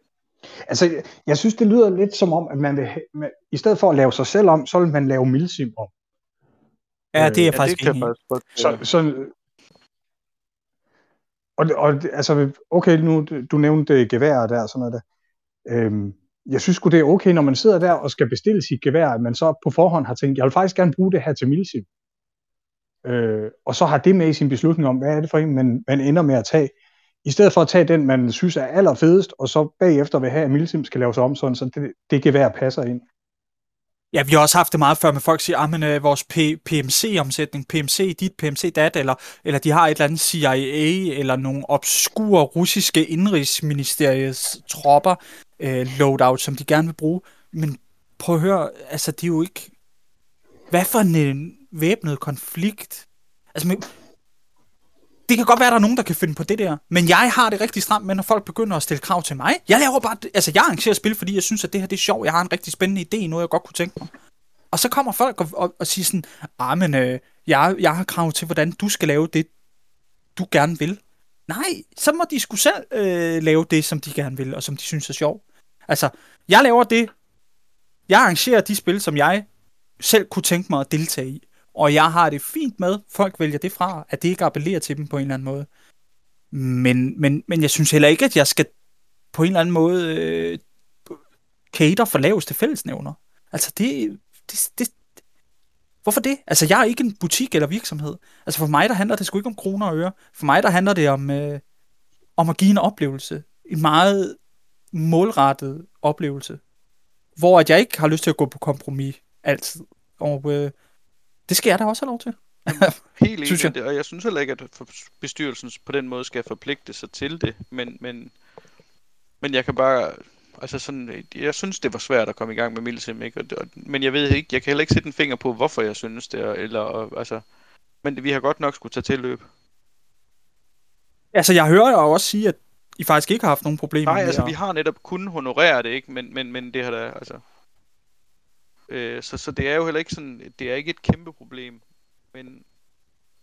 Altså, jeg synes, det lyder lidt som om, at man vil, man, i stedet for at lave sig selv om, så vil man lave Milsim om. Ja, det er jeg øh, faktisk enig i. Så, så, og, og altså, okay, nu du nævnte gevær der og sådan noget der. Øhm, jeg synes sgu, det er okay, når man sidder der og skal bestille sit gevær, at man så på forhånd har tænkt, jeg vil faktisk gerne bruge det her til milsim. Øh, og så har det med i sin beslutning om, hvad er det for en, man, man ender med at tage. I stedet for at tage den, man synes er allerfedest, og så bagefter vil have, at milsim skal laves om sådan, så det, det gevær passer ind. Ja, vi har også haft det meget før med folk siger, ah, at øh, vores P- PMC-omsætning, PMC dit, PMC dat, eller, eller de har et eller andet CIA, eller nogle obskure russiske indrigsministeriets tropper, øh, loadout, som de gerne vil bruge. Men prøv at høre, altså det er jo ikke... Hvad for en øh, væbnet konflikt? Altså, det kan godt være, at der er nogen, der kan finde på det der, men jeg har det rigtig stramt med, når folk begynder at stille krav til mig. Jeg laver bare, altså jeg arrangerer spil, fordi jeg synes, at det her det er sjovt. Jeg har en rigtig spændende idé, noget jeg godt kunne tænke mig. Og så kommer folk og, og, og siger sådan, ah, men øh, jeg, jeg har krav til, hvordan du skal lave det, du gerne vil. Nej, så må de skulle selv øh, lave det, som de gerne vil, og som de synes er sjovt. Altså, jeg laver det, jeg arrangerer de spil, som jeg selv kunne tænke mig at deltage i. Og jeg har det fint med, folk vælger det fra, at det ikke appellerer til dem på en eller anden måde. Men, men, men jeg synes heller ikke, at jeg skal på en eller anden måde øh, cater for laveste fællesnævner. Altså det, det, det, Hvorfor det? Altså, jeg er ikke en butik eller virksomhed. Altså, for mig, der handler det sgu ikke om kroner og øre. For mig, der handler det om, øh, om at give en oplevelse. En meget målrettet oplevelse. Hvor at jeg ikke har lyst til at gå på kompromis altid. Og øh, det skal jeg da også have lov til. <laughs> Helt enig, jeg. Det, og jeg synes heller ikke, at bestyrelsen på den måde skal forpligte sig til det, men, men, men jeg kan bare, altså sådan, jeg synes, det var svært at komme i gang med Milsim, ikke? Og, og, men jeg ved ikke, jeg kan heller ikke sætte en finger på, hvorfor jeg synes det, eller, og, altså, men vi har godt nok skulle tage til løb. Altså, jeg hører jo også sige, at I faktisk ikke har haft nogen problemer Nej, altså, vi har netop kun honoreret det, ikke? Men, men, men det har da, altså, Øh, så, så det er jo heller ikke sådan, det er ikke et kæmpe problem. Men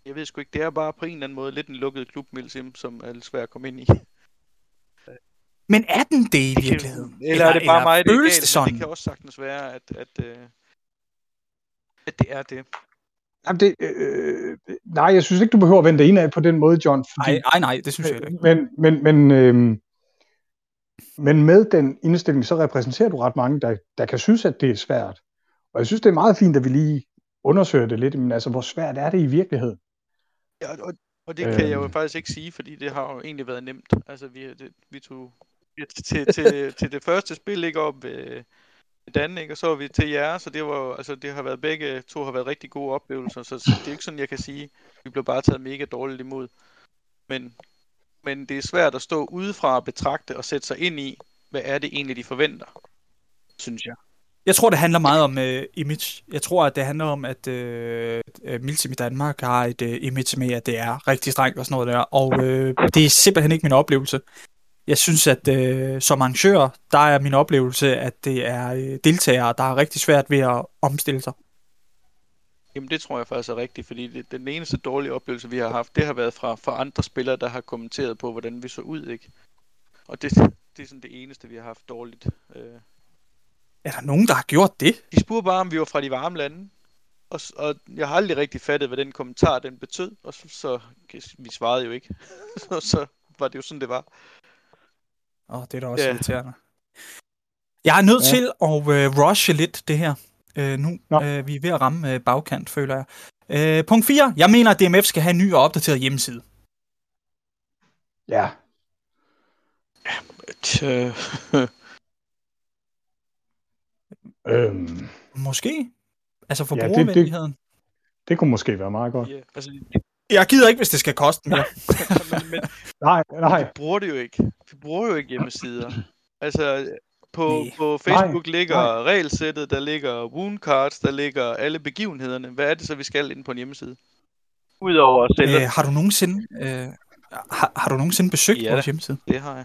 jeg ved sgu ikke, det er bare på en eller anden måde lidt en lukket klub, Milsim, som er lidt svært at komme ind i. <laughs> Men er den det i virkeligheden? Eller, eller er det bare mig, det, er det, sådan? det kan også sagtens være, at, at, øh, at det er det. Jamen det, øh, nej, jeg synes ikke, du behøver at vende ind af på den måde, John. Fordi, nej, nej, nej, det synes jeg ikke. Men, men, men, øh, men med den indstilling, så repræsenterer du ret mange, der, der kan synes, at det er svært. Og jeg synes, det er meget fint, at vi lige undersøger det lidt, men altså, hvor svært er det i virkeligheden? Ja, og, og det kan øh... jeg jo øhm. faktisk ikke sige, fordi det har jo egentlig været nemt. Altså, vi, det, vi tog til, til, til det første spil, ikke op ved Dan, ikke? og så var vi til jer, så det var altså, det har været begge to har været rigtig gode oplevelser, så, så det er ikke sådan, jeg kan sige, vi blev bare taget mega dårligt imod. Men, men det er svært at stå udefra og betragte og sætte sig ind i, hvad er det egentlig, de forventer, synes jeg. Jeg tror, det handler meget om øh, image. Jeg tror, at det handler om, at øh, øh, Milsim i Danmark har et øh, image med, at det er rigtig strengt og sådan noget der. Og øh, det er simpelthen ikke min oplevelse. Jeg synes, at øh, som arrangør, der er min oplevelse, at det er øh, deltagere, der er rigtig svært ved at omstille sig. Jamen det tror jeg faktisk er rigtigt, fordi det, den eneste dårlige oplevelse, vi har haft, det har været fra, fra andre spillere, der har kommenteret på, hvordan vi så ud, ikke? Og det, det er sådan det eneste, vi har haft dårligt. Øh, er der nogen, der har gjort det? De spurgte bare, om vi var fra de varme lande. Og, og jeg har aldrig rigtig fattet, hvad den kommentar den betød. Og så, så vi svarede jo ikke. <laughs> så, så var det jo sådan, det var. Åh, oh, det er da også ja. irriterende. Jeg er nødt ja. til at uh, rushe lidt det her. Uh, nu uh, vi er ved at ramme uh, bagkant, føler jeg. Uh, punkt 4. Jeg mener, at DMF skal have en ny og opdateret hjemmeside. Ja. Ja, <laughs> Øhm, måske. Altså for ja, brugervenligheden. Det, det, det kunne måske være meget godt. Yeah, altså, jeg gider ikke, hvis det skal koste mere. <laughs> men, men, nej, nej. Vi bruger det jo ikke. Vi bruger jo ikke hjemmesider. Altså, På, Næh. på Facebook Nej, ligger nej. regelsættet, der ligger wound cards, der ligger alle begivenhederne. Hvad er det så, vi skal ind på en hjemmeside? Udover at sælge, Øh, har du nogensinde, øh, har, har du nogensinde besøgt Ja vores hjemmeside? det har jeg.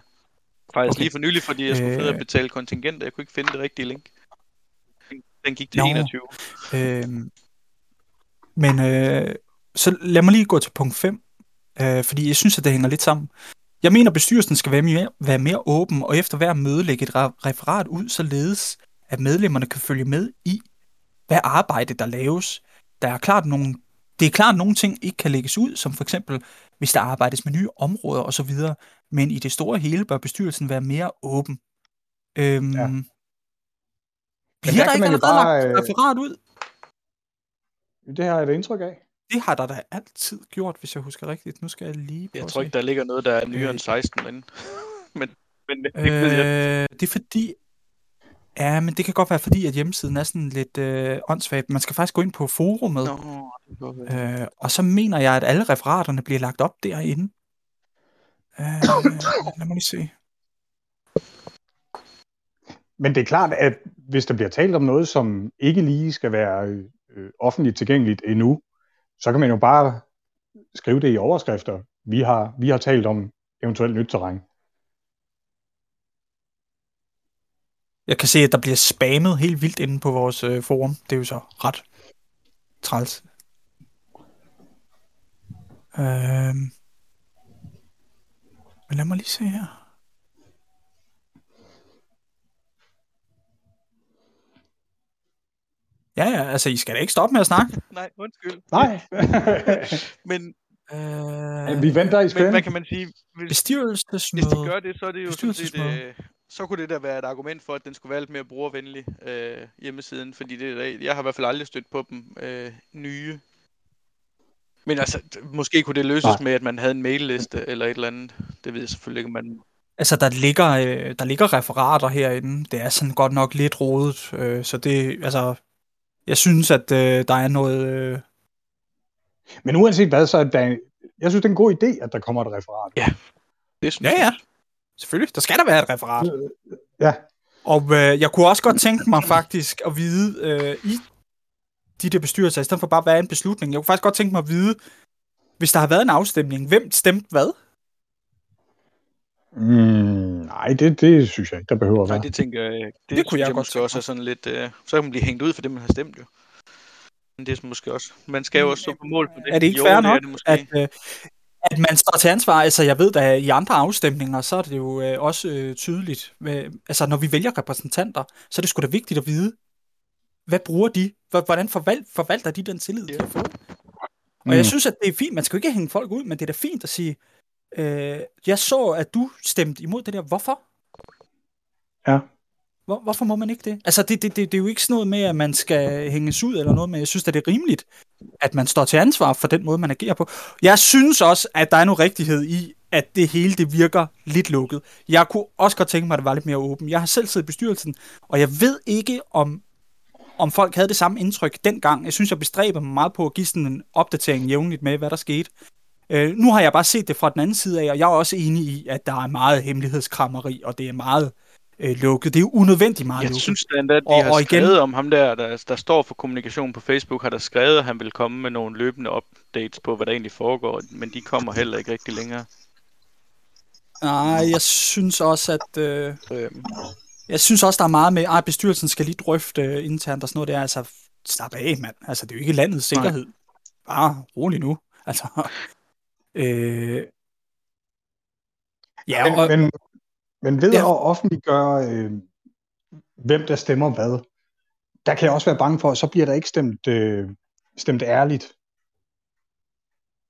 Faktisk Okay. lige for nylig, fordi jeg skulle Øh. betale kontingent, og jeg kunne ikke finde det rigtige link. Den gik til Nå. 21. Øh, men øh, så lad mig lige gå til punkt 5, øh, fordi jeg synes, at det hænger lidt sammen. Jeg mener, at bestyrelsen skal være mere, være mere åben, og efter hver møde lægge et re- referat ud, således at medlemmerne kan følge med i, hvad arbejde der laves. Der er klart nogle, det er klart, at nogle ting ikke kan lægges ud, som for eksempel, hvis der arbejdes med nye områder osv., men i det store hele bør bestyrelsen være mere åben. Øhm, Ja. Der Bliver der kan ikke allerede bare, lagt øh, referat ud? Det har jeg et indtryk af. Det har der da altid gjort, hvis jeg husker rigtigt. Nu skal jeg lige prøve Jeg tror ikke, der ligger noget, der er nyere Øh. end 16 derinde. men, men det ved jeg. Øh, det er fordi... Ja, men det kan godt være fordi, at hjemmesiden er sådan lidt øh, åndssvagt. Man skal faktisk gå ind på forumet, Nå, det øh, og så mener jeg, at alle referaterne bliver lagt op derinde. Øh, lad mig lige se. Men det er klart, at hvis der bliver talt om noget, som ikke lige skal være øh, offentligt tilgængeligt endnu, så kan man jo bare skrive det i overskrifter. Vi har, vi har talt om eventuelt nyt terræn. Jeg kan se, at der bliver spammet helt vildt inde på vores øh, forum. Det er jo så ret træls. Øh, men lad mig lige se her. Ja, ja, altså, I skal da ikke stoppe med at snakke. <laughs> Nej, undskyld. Nej, <laughs> Men, Øh, vi venter i men spænding. hvad kan man sige? Hvis, hvis bestyrelsesmøde. de gør det, så er det jo sådan set, Bestyrelsesmøde. øh, så kunne det da være et argument for, at den skulle være lidt mere brugervenlig, øh, hjemmesiden. Fordi det, er- jeg har i hvert fald aldrig stødt på dem øh, nye. Men altså, måske kunne det løses Nej. med, at man havde en mailliste eller et eller andet. Det ved jeg selvfølgelig ikke, man... Altså, der ligger, øh, der ligger referater herinde. Det er sådan godt nok lidt rodet. Øh, så det, altså... Jeg synes, at øh, der er noget... Øh, Men uanset hvad, så er der, jeg synes, det er en god idé, at der kommer et referat. Ja. Det synes ja, jeg. ja. Selvfølgelig. Der skal der være et referat. Ja, Og øh, jeg kunne også godt tænke mig faktisk at vide øh, i de der bestyrelser, i stedet for bare at være en beslutning. Jeg kunne faktisk godt tænke mig at vide, hvis der har været en afstemning, hvem stemte hvad? Mm, nej, det, det synes jeg ikke, der behøver at Nej, være. det tænker jeg... Det, Det det kunne jeg jeg, godt også er sådan lidt... Øh, så kan man blive hængt ud for det, man har stemt jo. Men det er måske også... Man skal jo også stå på mål for det. Er det ikke jo, fair nok, det måske. at, øh, at man står til ansvar? Altså, jeg ved da, i andre afstemninger, så er det jo øh, også øh, tydeligt. Med, altså, når vi vælger repræsentanter, så er det sgu da vigtigt at vide, hvad bruger de? Hvor- Hvordan forval- forvalter de den tillid, de har fået? Og Mm. jeg synes, at det er fint. Man skal jo ikke hænge folk ud, men det er da fint at sige, øh, jeg så, at du stemte imod det der. Hvorfor? Ja. Hvor, hvorfor må man ikke det? Altså, det, det, det, det er jo ikke sådan noget med, at man skal hænges ud eller noget, men jeg synes, at det er rimeligt, at man står til ansvar for den måde, man agerer på. Jeg synes også, at der er noget rigtighed i, at det hele det virker lidt lukket. Jeg kunne også godt tænke mig, at det var lidt mere åbent. Jeg har selv siddet i bestyrelsen, og jeg ved ikke, om, om folk havde det samme indtryk dengang. Jeg synes, jeg bestræber mig meget på at give sådan en opdatering jævnligt med, hvad der skete. Øh, nu har jeg bare set det fra den anden side af, og jeg er også enig i, at der er meget hemmelighedskrammeri, og det er meget øh, lukket. Det er jo unødvendigt meget Jeg lukket. synes da endda, at de Og- har og igen- skrevet om ham der, der, der står for kommunikation på Facebook, har der skrevet, at han vil komme med nogle løbende updates på, hvad der egentlig foregår, men de kommer heller ikke rigtig længere. Nej, jeg synes også, at... Øh, Øhm, jeg synes også, der er meget med, at bestyrelsen skal lige drøfte øh, internt og sådan noget der. Altså, slap af, mand. Altså, det er jo ikke landets sikkerhed. Bare rolig nu. Altså, øh, ja, og, Men, men, men ved Ja. at offentliggøre, øh, hvem der stemmer hvad, der kan jeg også være bange for, at så bliver der ikke stemt, øh, stemt ærligt.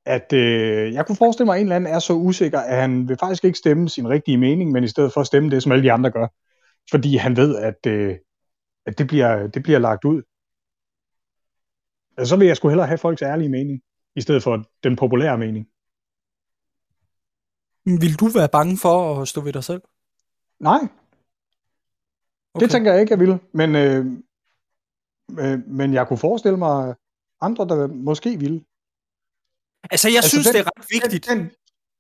At øh, jeg kunne forestille mig, at en eller anden er så usikker, at han vil faktisk ikke stemme sin rigtige mening, men i stedet for at stemme det, som alle de andre gør. Fordi han ved, at, øh, at det, bliver, det bliver lagt ud. Altså, så vil jeg sgu hellere have folks ærlige mening, i stedet for den populære mening. Vil du være bange for at stå ved dig selv? Nej, Okay. Det tænker jeg ikke, jeg vil. Men, øh, øh, men jeg kunne forestille mig andre, der måske ville. Altså, jeg Altså, synes, den- det er ret vigtigt. Den, den,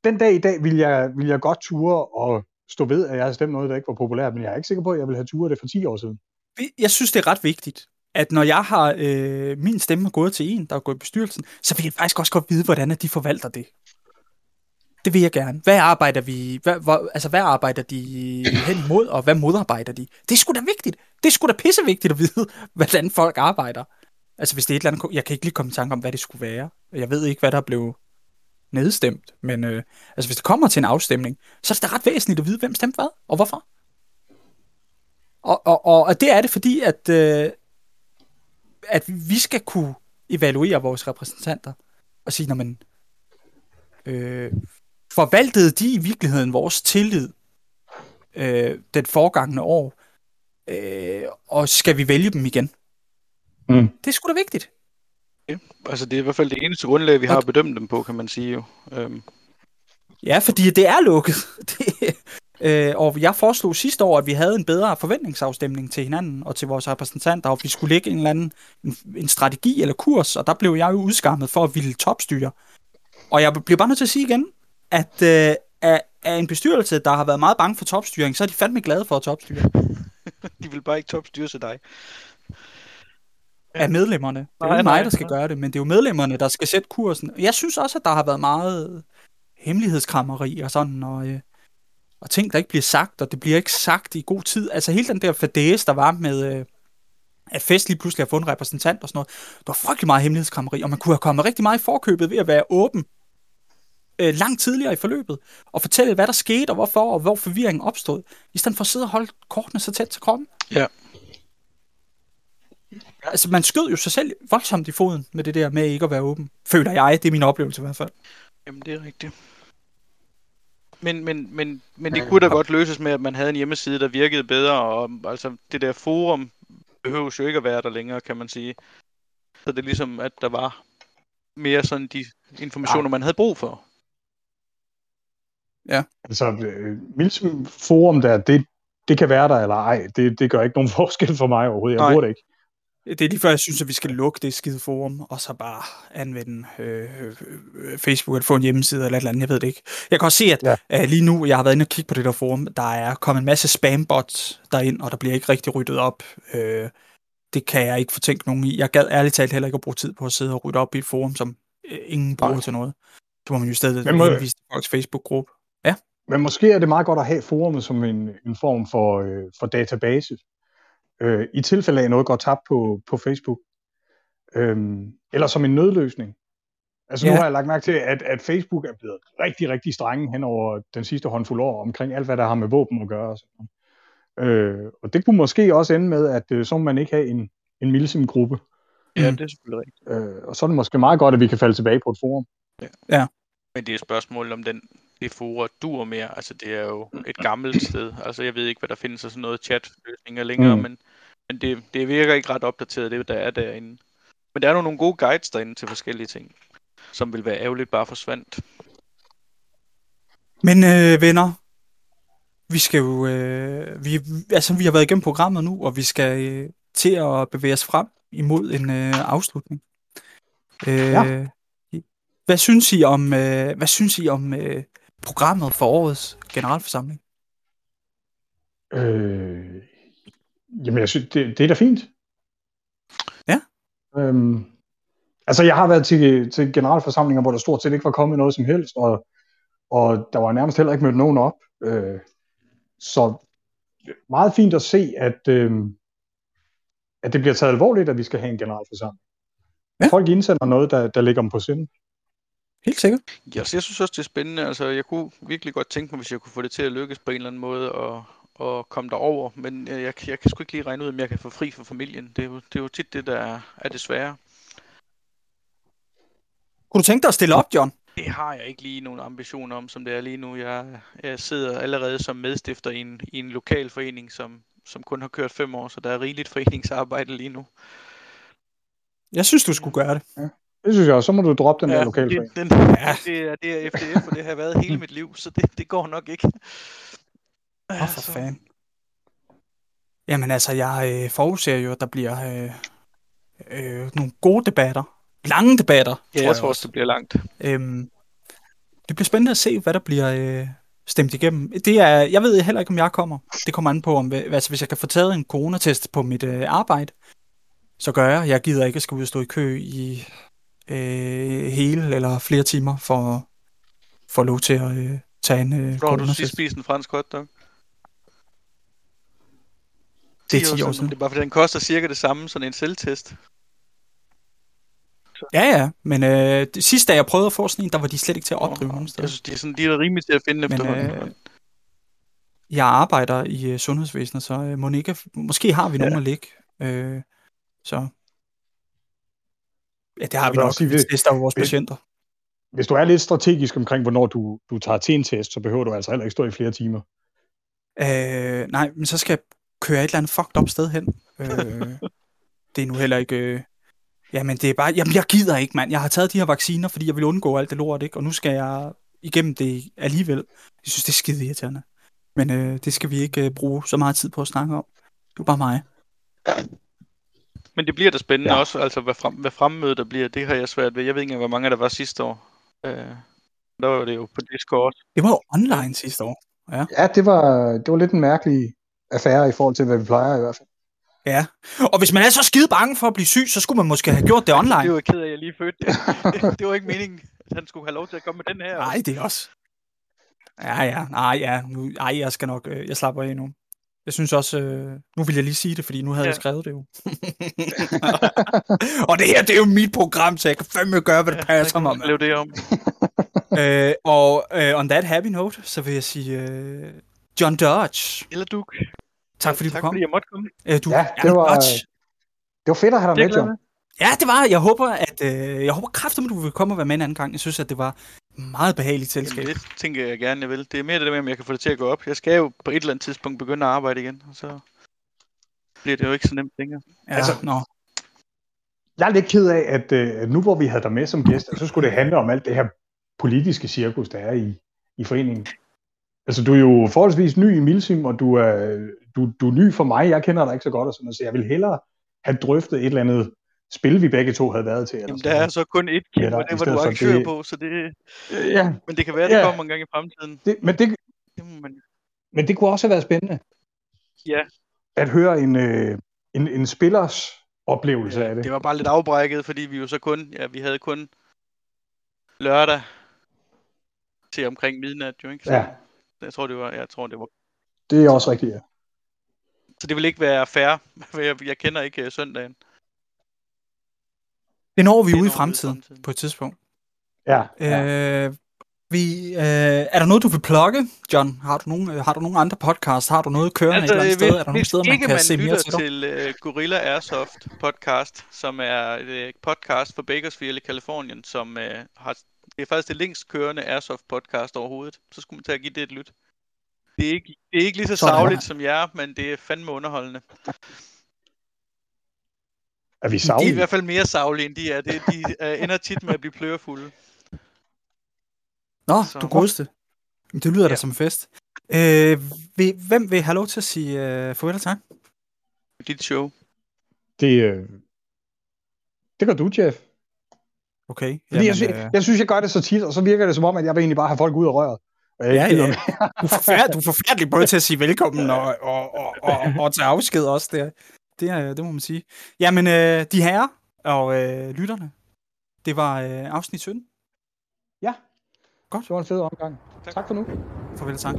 den dag i dag vil jeg, vil jeg godt ture og stå ved, at jeg havde stemt noget, der ikke var populært, men jeg er ikke sikker på, at jeg ville have turet det for 10 år siden. Jeg synes, det er ret vigtigt, at når jeg har øh, min stemme gået til en, der er gået i bestyrelsen, så vil jeg faktisk også godt vide, hvordan de forvalter det. Det vil jeg gerne. Hvad arbejder vi, hvad, hvor, altså hvad arbejder de hen imod, og hvad modarbejder de? Det er sgu da vigtigt. Det er sgu da pissevigtigt at vide, <laughs> hvordan folk arbejder. Altså hvis det er et eller andet, jeg kan ikke lige komme i tanke om, hvad det skulle være. Jeg ved ikke, hvad der blev nedstemt, men øh, altså hvis det kommer til en afstemning, så er det da ret væsentligt at vide, hvem stemte hvad, og hvorfor. Og, og, og, og det er det, fordi at, øh, at vi skal kunne evaluere vores repræsentanter og sige, når man øh, forvaltede de i virkeligheden vores tillid øh, den forgangne år, øh, og skal vi vælge dem igen? Mm. Det er sgu da vigtigt. Ja, altså det er i hvert fald det eneste grundlag, vi har at bedømme dem på, kan man sige jo. Øhm. Ja, fordi det er lukket. <laughs> Det, øh, og jeg foreslog sidste år, at vi havde en bedre forventningsafstemning til hinanden og til vores repræsentanter, og vi skulle lægge en eller anden en, en strategi eller kurs, og der blev jeg jo udskammet for at ville topstyre. Og jeg bliver bare nødt til at sige igen, at øh, af, af en bestyrelse, der har været meget bange for topstyring, så er de fandme glade for at topstyre. <laughs> de vil bare ikke topstyre til dig. Af medlemmerne. Det er jo ikke mig, der skal gøre det, men det er jo medlemmerne, der skal sætte kursen. Jeg synes også, at der har været meget hemmelighedskrammeri og sådan, og, øh, og ting, der ikke bliver sagt, og det bliver ikke sagt i god tid. Altså hele den der fadæs, der var med, øh, at Fest lige pludselig har fået en repræsentant og sådan noget. Der var frygtelig meget hemmelighedskrammeri, og man kunne have kommet rigtig meget i forkøbet ved at være åben øh, langt tidligere i forløbet, og fortælle, hvad der skete, og hvorfor, og hvor forvirringen opstod, i stedet for at sidde og holde kortene så tæt til kroppen. Ja. Altså, man skød jo sig selv voldsomt i foden med det der med ikke at være åben. Føler jeg, det er min oplevelse i hvert fald. Jamen, det er rigtigt. Men, men, men, men det kunne da godt løses med, at man havde en hjemmeside, der virkede bedre, og altså det der forum behøves jo ikke at være der længere, kan man sige. Så det er ligesom, at der var mere sådan de informationer, man havde brug for. Ja. Altså, øh, Milsim Forum der, det, det kan være der eller ej. Det, det gør ikke nogen <laughs> forskel for mig overhovedet. Jeg bruger det ikke. Det er lige før, jeg synes, at vi skal lukke det skide forum, og så bare anvende øh, øh, Facebook, eller få en hjemmeside eller et eller andet, jeg ved det ikke. Jeg kan også se, at ja. øh, lige nu, jeg har været inde og kigge på det der forum, der er kommet en masse spambots derind, og der bliver ikke rigtig ryddet op. Øh, det kan jeg ikke få tænkt nogen i. Jeg gad ærligt talt heller ikke at bruge tid på at sidde og rydde op i et forum, som øh, ingen bruger Nej. til noget. Så må man jo må... henvise til folks Facebook-gruppe. Men måske er det meget godt at have forumet som en, en form for, øh, for database. Øh, I tilfælde af noget går tabt på, på Facebook. Øhm, eller som en nødløsning. Altså ja. nu har jeg lagt mærke til, at, at Facebook er blevet rigtig, rigtig strenge hen over den sidste håndfuld år omkring alt, hvad der har med våben at gøre. Og, sådan. Øh, og det kunne måske også ende med, at øh, så må man ikke have en, en milsim-gruppe. Ja, det er selvfølgelig rigtigt. Øh, og så er det måske meget godt, at vi kan falde tilbage på et forum. Ja. ja. Men det er et spørgsmål om den det forum dur mere. Altså det er jo et gammelt sted. Altså jeg ved ikke, hvad der findes af sådan noget chat-løsninger længere, mm. men, men det, det virker ikke ret opdateret, det der er derinde. Men der er nogle gode guides derinde til forskellige ting, som vil være ærgerligt bare forsvandt. Men øh, venner, vi skal jo, øh, vi, altså vi har været igennem programmet nu, og vi skal øh, til at bevæge os frem imod en øh, afslutning. Øh, ja. Hvad synes I om, øh, hvad synes I om øh, programmet for årets generalforsamling? Øh, jamen, jeg synes, det, det er da fint. Ja. Øhm, altså, jeg har været til, til generalforsamlinger, hvor der stort set ikke var kommet noget som helst, og, og der var nærmest heller ikke mødt nogen op. Øh, så meget fint at se, at, øh, at det bliver taget alvorligt, at vi skal have en generalforsamling. Ja. Folk indsender noget, der, der ligger dem på sinde. Helt sikkert. Ja, så jeg synes også, det er spændende. Altså, jeg kunne virkelig godt tænke mig, hvis jeg kunne få det til at lykkes på en eller anden måde, og, og komme derover. Men jeg, jeg, jeg kan sgu ikke lige regne ud, om jeg kan få fri for familien. Det er jo, det er jo tit det, der er, er det svære. Kunne du tænke dig at stille op, John? Det har jeg ikke lige nogen ambitioner om, som det er lige nu. Jeg, jeg sidder allerede som medstifter i en, i en lokal forening, som, som kun har kørt fem år, så der er rigeligt foreningsarbejde lige nu. Jeg synes, du skulle gøre det. Ja. Det synes jeg også. Så må du droppe den ja, der lokale det, den, ja. det, er, det er FDF, og det har været hele mit liv, så det, det går nok ikke. Åh, oh, for fanden. Jamen altså, jeg øh, forudser jo, at der bliver øh, øh, nogle gode debatter. Lange debatter, Ja, jeg, jeg tror også, det bliver langt. Øhm, det bliver spændende at se, hvad der bliver, øh, stemt igennem. Det er, jeg ved heller ikke, om jeg kommer. Det kommer an på, om, altså, hvis jeg kan få taget en coronatest på mit øh, arbejde, så gør jeg. Jeg gider ikke at skal ud og stå i kø i øh, hele eller flere timer for, for lov til at øh, tage en øh, Hvor har du sidst coronatest. spist en fransk hotdog? Det er 10 år siden. Det er bare fordi, den koster cirka det samme, sådan en selvtest. Ja, ja, men øh, det, sidste dag jeg prøvede at få sådan en, der var de slet ikke til at opdrive nogen Jeg steder. synes, de er, sådan, de er da rimelig til at finde Men, efterhånden. øh, Jeg arbejder i øh, sundhedsvæsenet, så øh, Monika, måske har vi nogen at ligge. Øh, så ja, det har vi nok, sige, vi hvis- tester vores hvis- patienter. Hvis du er lidt strategisk omkring, hvornår du, du tager til en test, så behøver du altså heller ikke stå i flere timer. Øh, nej, men så skal jeg køre et eller andet fucked up sted hen. Øh, det er nu heller ikke... Øh, jamen, det er bare... Jamen, jeg gider ikke, mand. Jeg har taget de her vacciner, fordi jeg vil undgå alt det lort, ikke? Og nu skal jeg igennem det alligevel. Jeg synes, det er skide irriterende. Men øh, det skal vi ikke øh, bruge så meget tid på at snakke om. Det er bare mig. Men det bliver da spændende Ja. ja. også, altså hvad, frem, hvad fremmødet der bliver, det har jeg svært ved. Jeg ved ikke engang, hvor mange der var sidste år. Øh, der var det jo på Discord. Det var jo online sidste år. Ja, det var, det var lidt en mærkelig affære i forhold til, hvad vi plejer i hvert fald. Ja. Og hvis man er så skide bange for at blive syg, så skulle man måske have gjort det online. Det var ked af, at jeg lige fødte det. <laughs> det. det var ikke meningen, at han skulle have lov til at komme med den her. Nej, det er også. Ja, ja. Nej, ja. Nu, ej, jeg skal nok... Øh, jeg slapper af nu. Jeg synes også... Øh, nu vil jeg lige sige det, fordi nu havde ja. Ja. jeg skrevet det jo. <laughs> og det her, det er jo mit program, så jeg kan fandme gøre, hvad det passer mig. Blev det om. <laughs> øh, og øh, on that happy note, så vil jeg sige... Øh, John Dodge. Eller du. Tak fordi du tak kom. fordi jeg måtte komme. Øh, du, Ja, det var- Dodge. Det var fedt at have dig Det med, John. Ja, det var. Jeg håber, at øh, jeg håber kraftigt, at du vil komme og være med en anden gang. Jeg synes, at det var meget behageligt selskab. Jamen, det tænker jeg gerne, jeg vil. Det er mere det der med, om jeg kan få det til at gå op. Jeg skal jo på et eller andet tidspunkt begynde at arbejde igen, og så bliver det jo ikke så nemt længere. Ja, Altså, nå. Jeg er lidt ked af, at, øh, nu hvor vi havde dig med som gæst, så skulle det handle om alt det her politiske cirkus, der er i, i foreningen. Altså, du er jo forholdsvis ny i Milsim, og du er, du, du er ny for mig. Jeg kender dig ikke så godt, og sådan noget, så jeg vil hellere have drøftet et eller andet spil, vi begge to havde været til. eller Jamen, der er så kun Ja, der- og det var du arrangør det- på, så det... noget. Ja, Men det kan være, det Ja. kommer en gang i fremtiden. det, men, det, man... men det kunne også have været spændende. Ja. At høre en, øh, en, en spillers oplevelse af det. Det var bare lidt afbrækket, fordi vi jo så kun... Ja, vi havde kun lørdag til omkring midnat, jo ikke? Så Ja, Jeg tror, det var... Jeg tror, det var... det er også rigtigt, ja. Så det vil ikke være fair, <laughs> for jeg, jeg kender ikke uh, søndagen. Det når vi Det ude i fremtiden, fremtiden. på et tidspunkt. ja, ja. Øh, vi, øh, er der noget, du vil plukke, John? Har du nogen, øh, har du nogen andre podcast? Har du noget kørende altså, et eller andet sted? Er der nogle steder, man kan man se mere til til uh, Gorilla Airsoft podcast, som er et uh, podcast for Bakersfield i Kalifornien, som uh, har, det er faktisk det længst kørende Airsoft podcast overhovedet. Så skulle man tage at give det et lyt. Det er ikke, det er ikke lige så Sådan. savligt som jer, men det er fandme underholdende. Er vi De er i savlige? hvert fald mere savlige, end de er. Det, de uh, ender tit med at blive plørefulde. Nå, Så- du godeste. Det lyder ja. da som en fest. Øh, vil, hvem vil have lov til at sige øh, farvel og tak? Dit show. Det, øh, det gør du, Jeff. Okay. Fordi jeg, sy- øh, jeg synes, jeg gør det så tit, og så virker det som om, at jeg vil egentlig bare have folk ud af røret. Jeg Ja, ja. du, er forfærdelig, du er forfærdelig både til at sige velkommen og, og, og, og, og tage afsked også. Det, det, er, det må man sige. Jamen, øh, de herrer og øh, lytterne, det var øh, afsnit 17. Ja. Godt. Det var en fed omgang. Tak. Tak for nu. Farvel tak.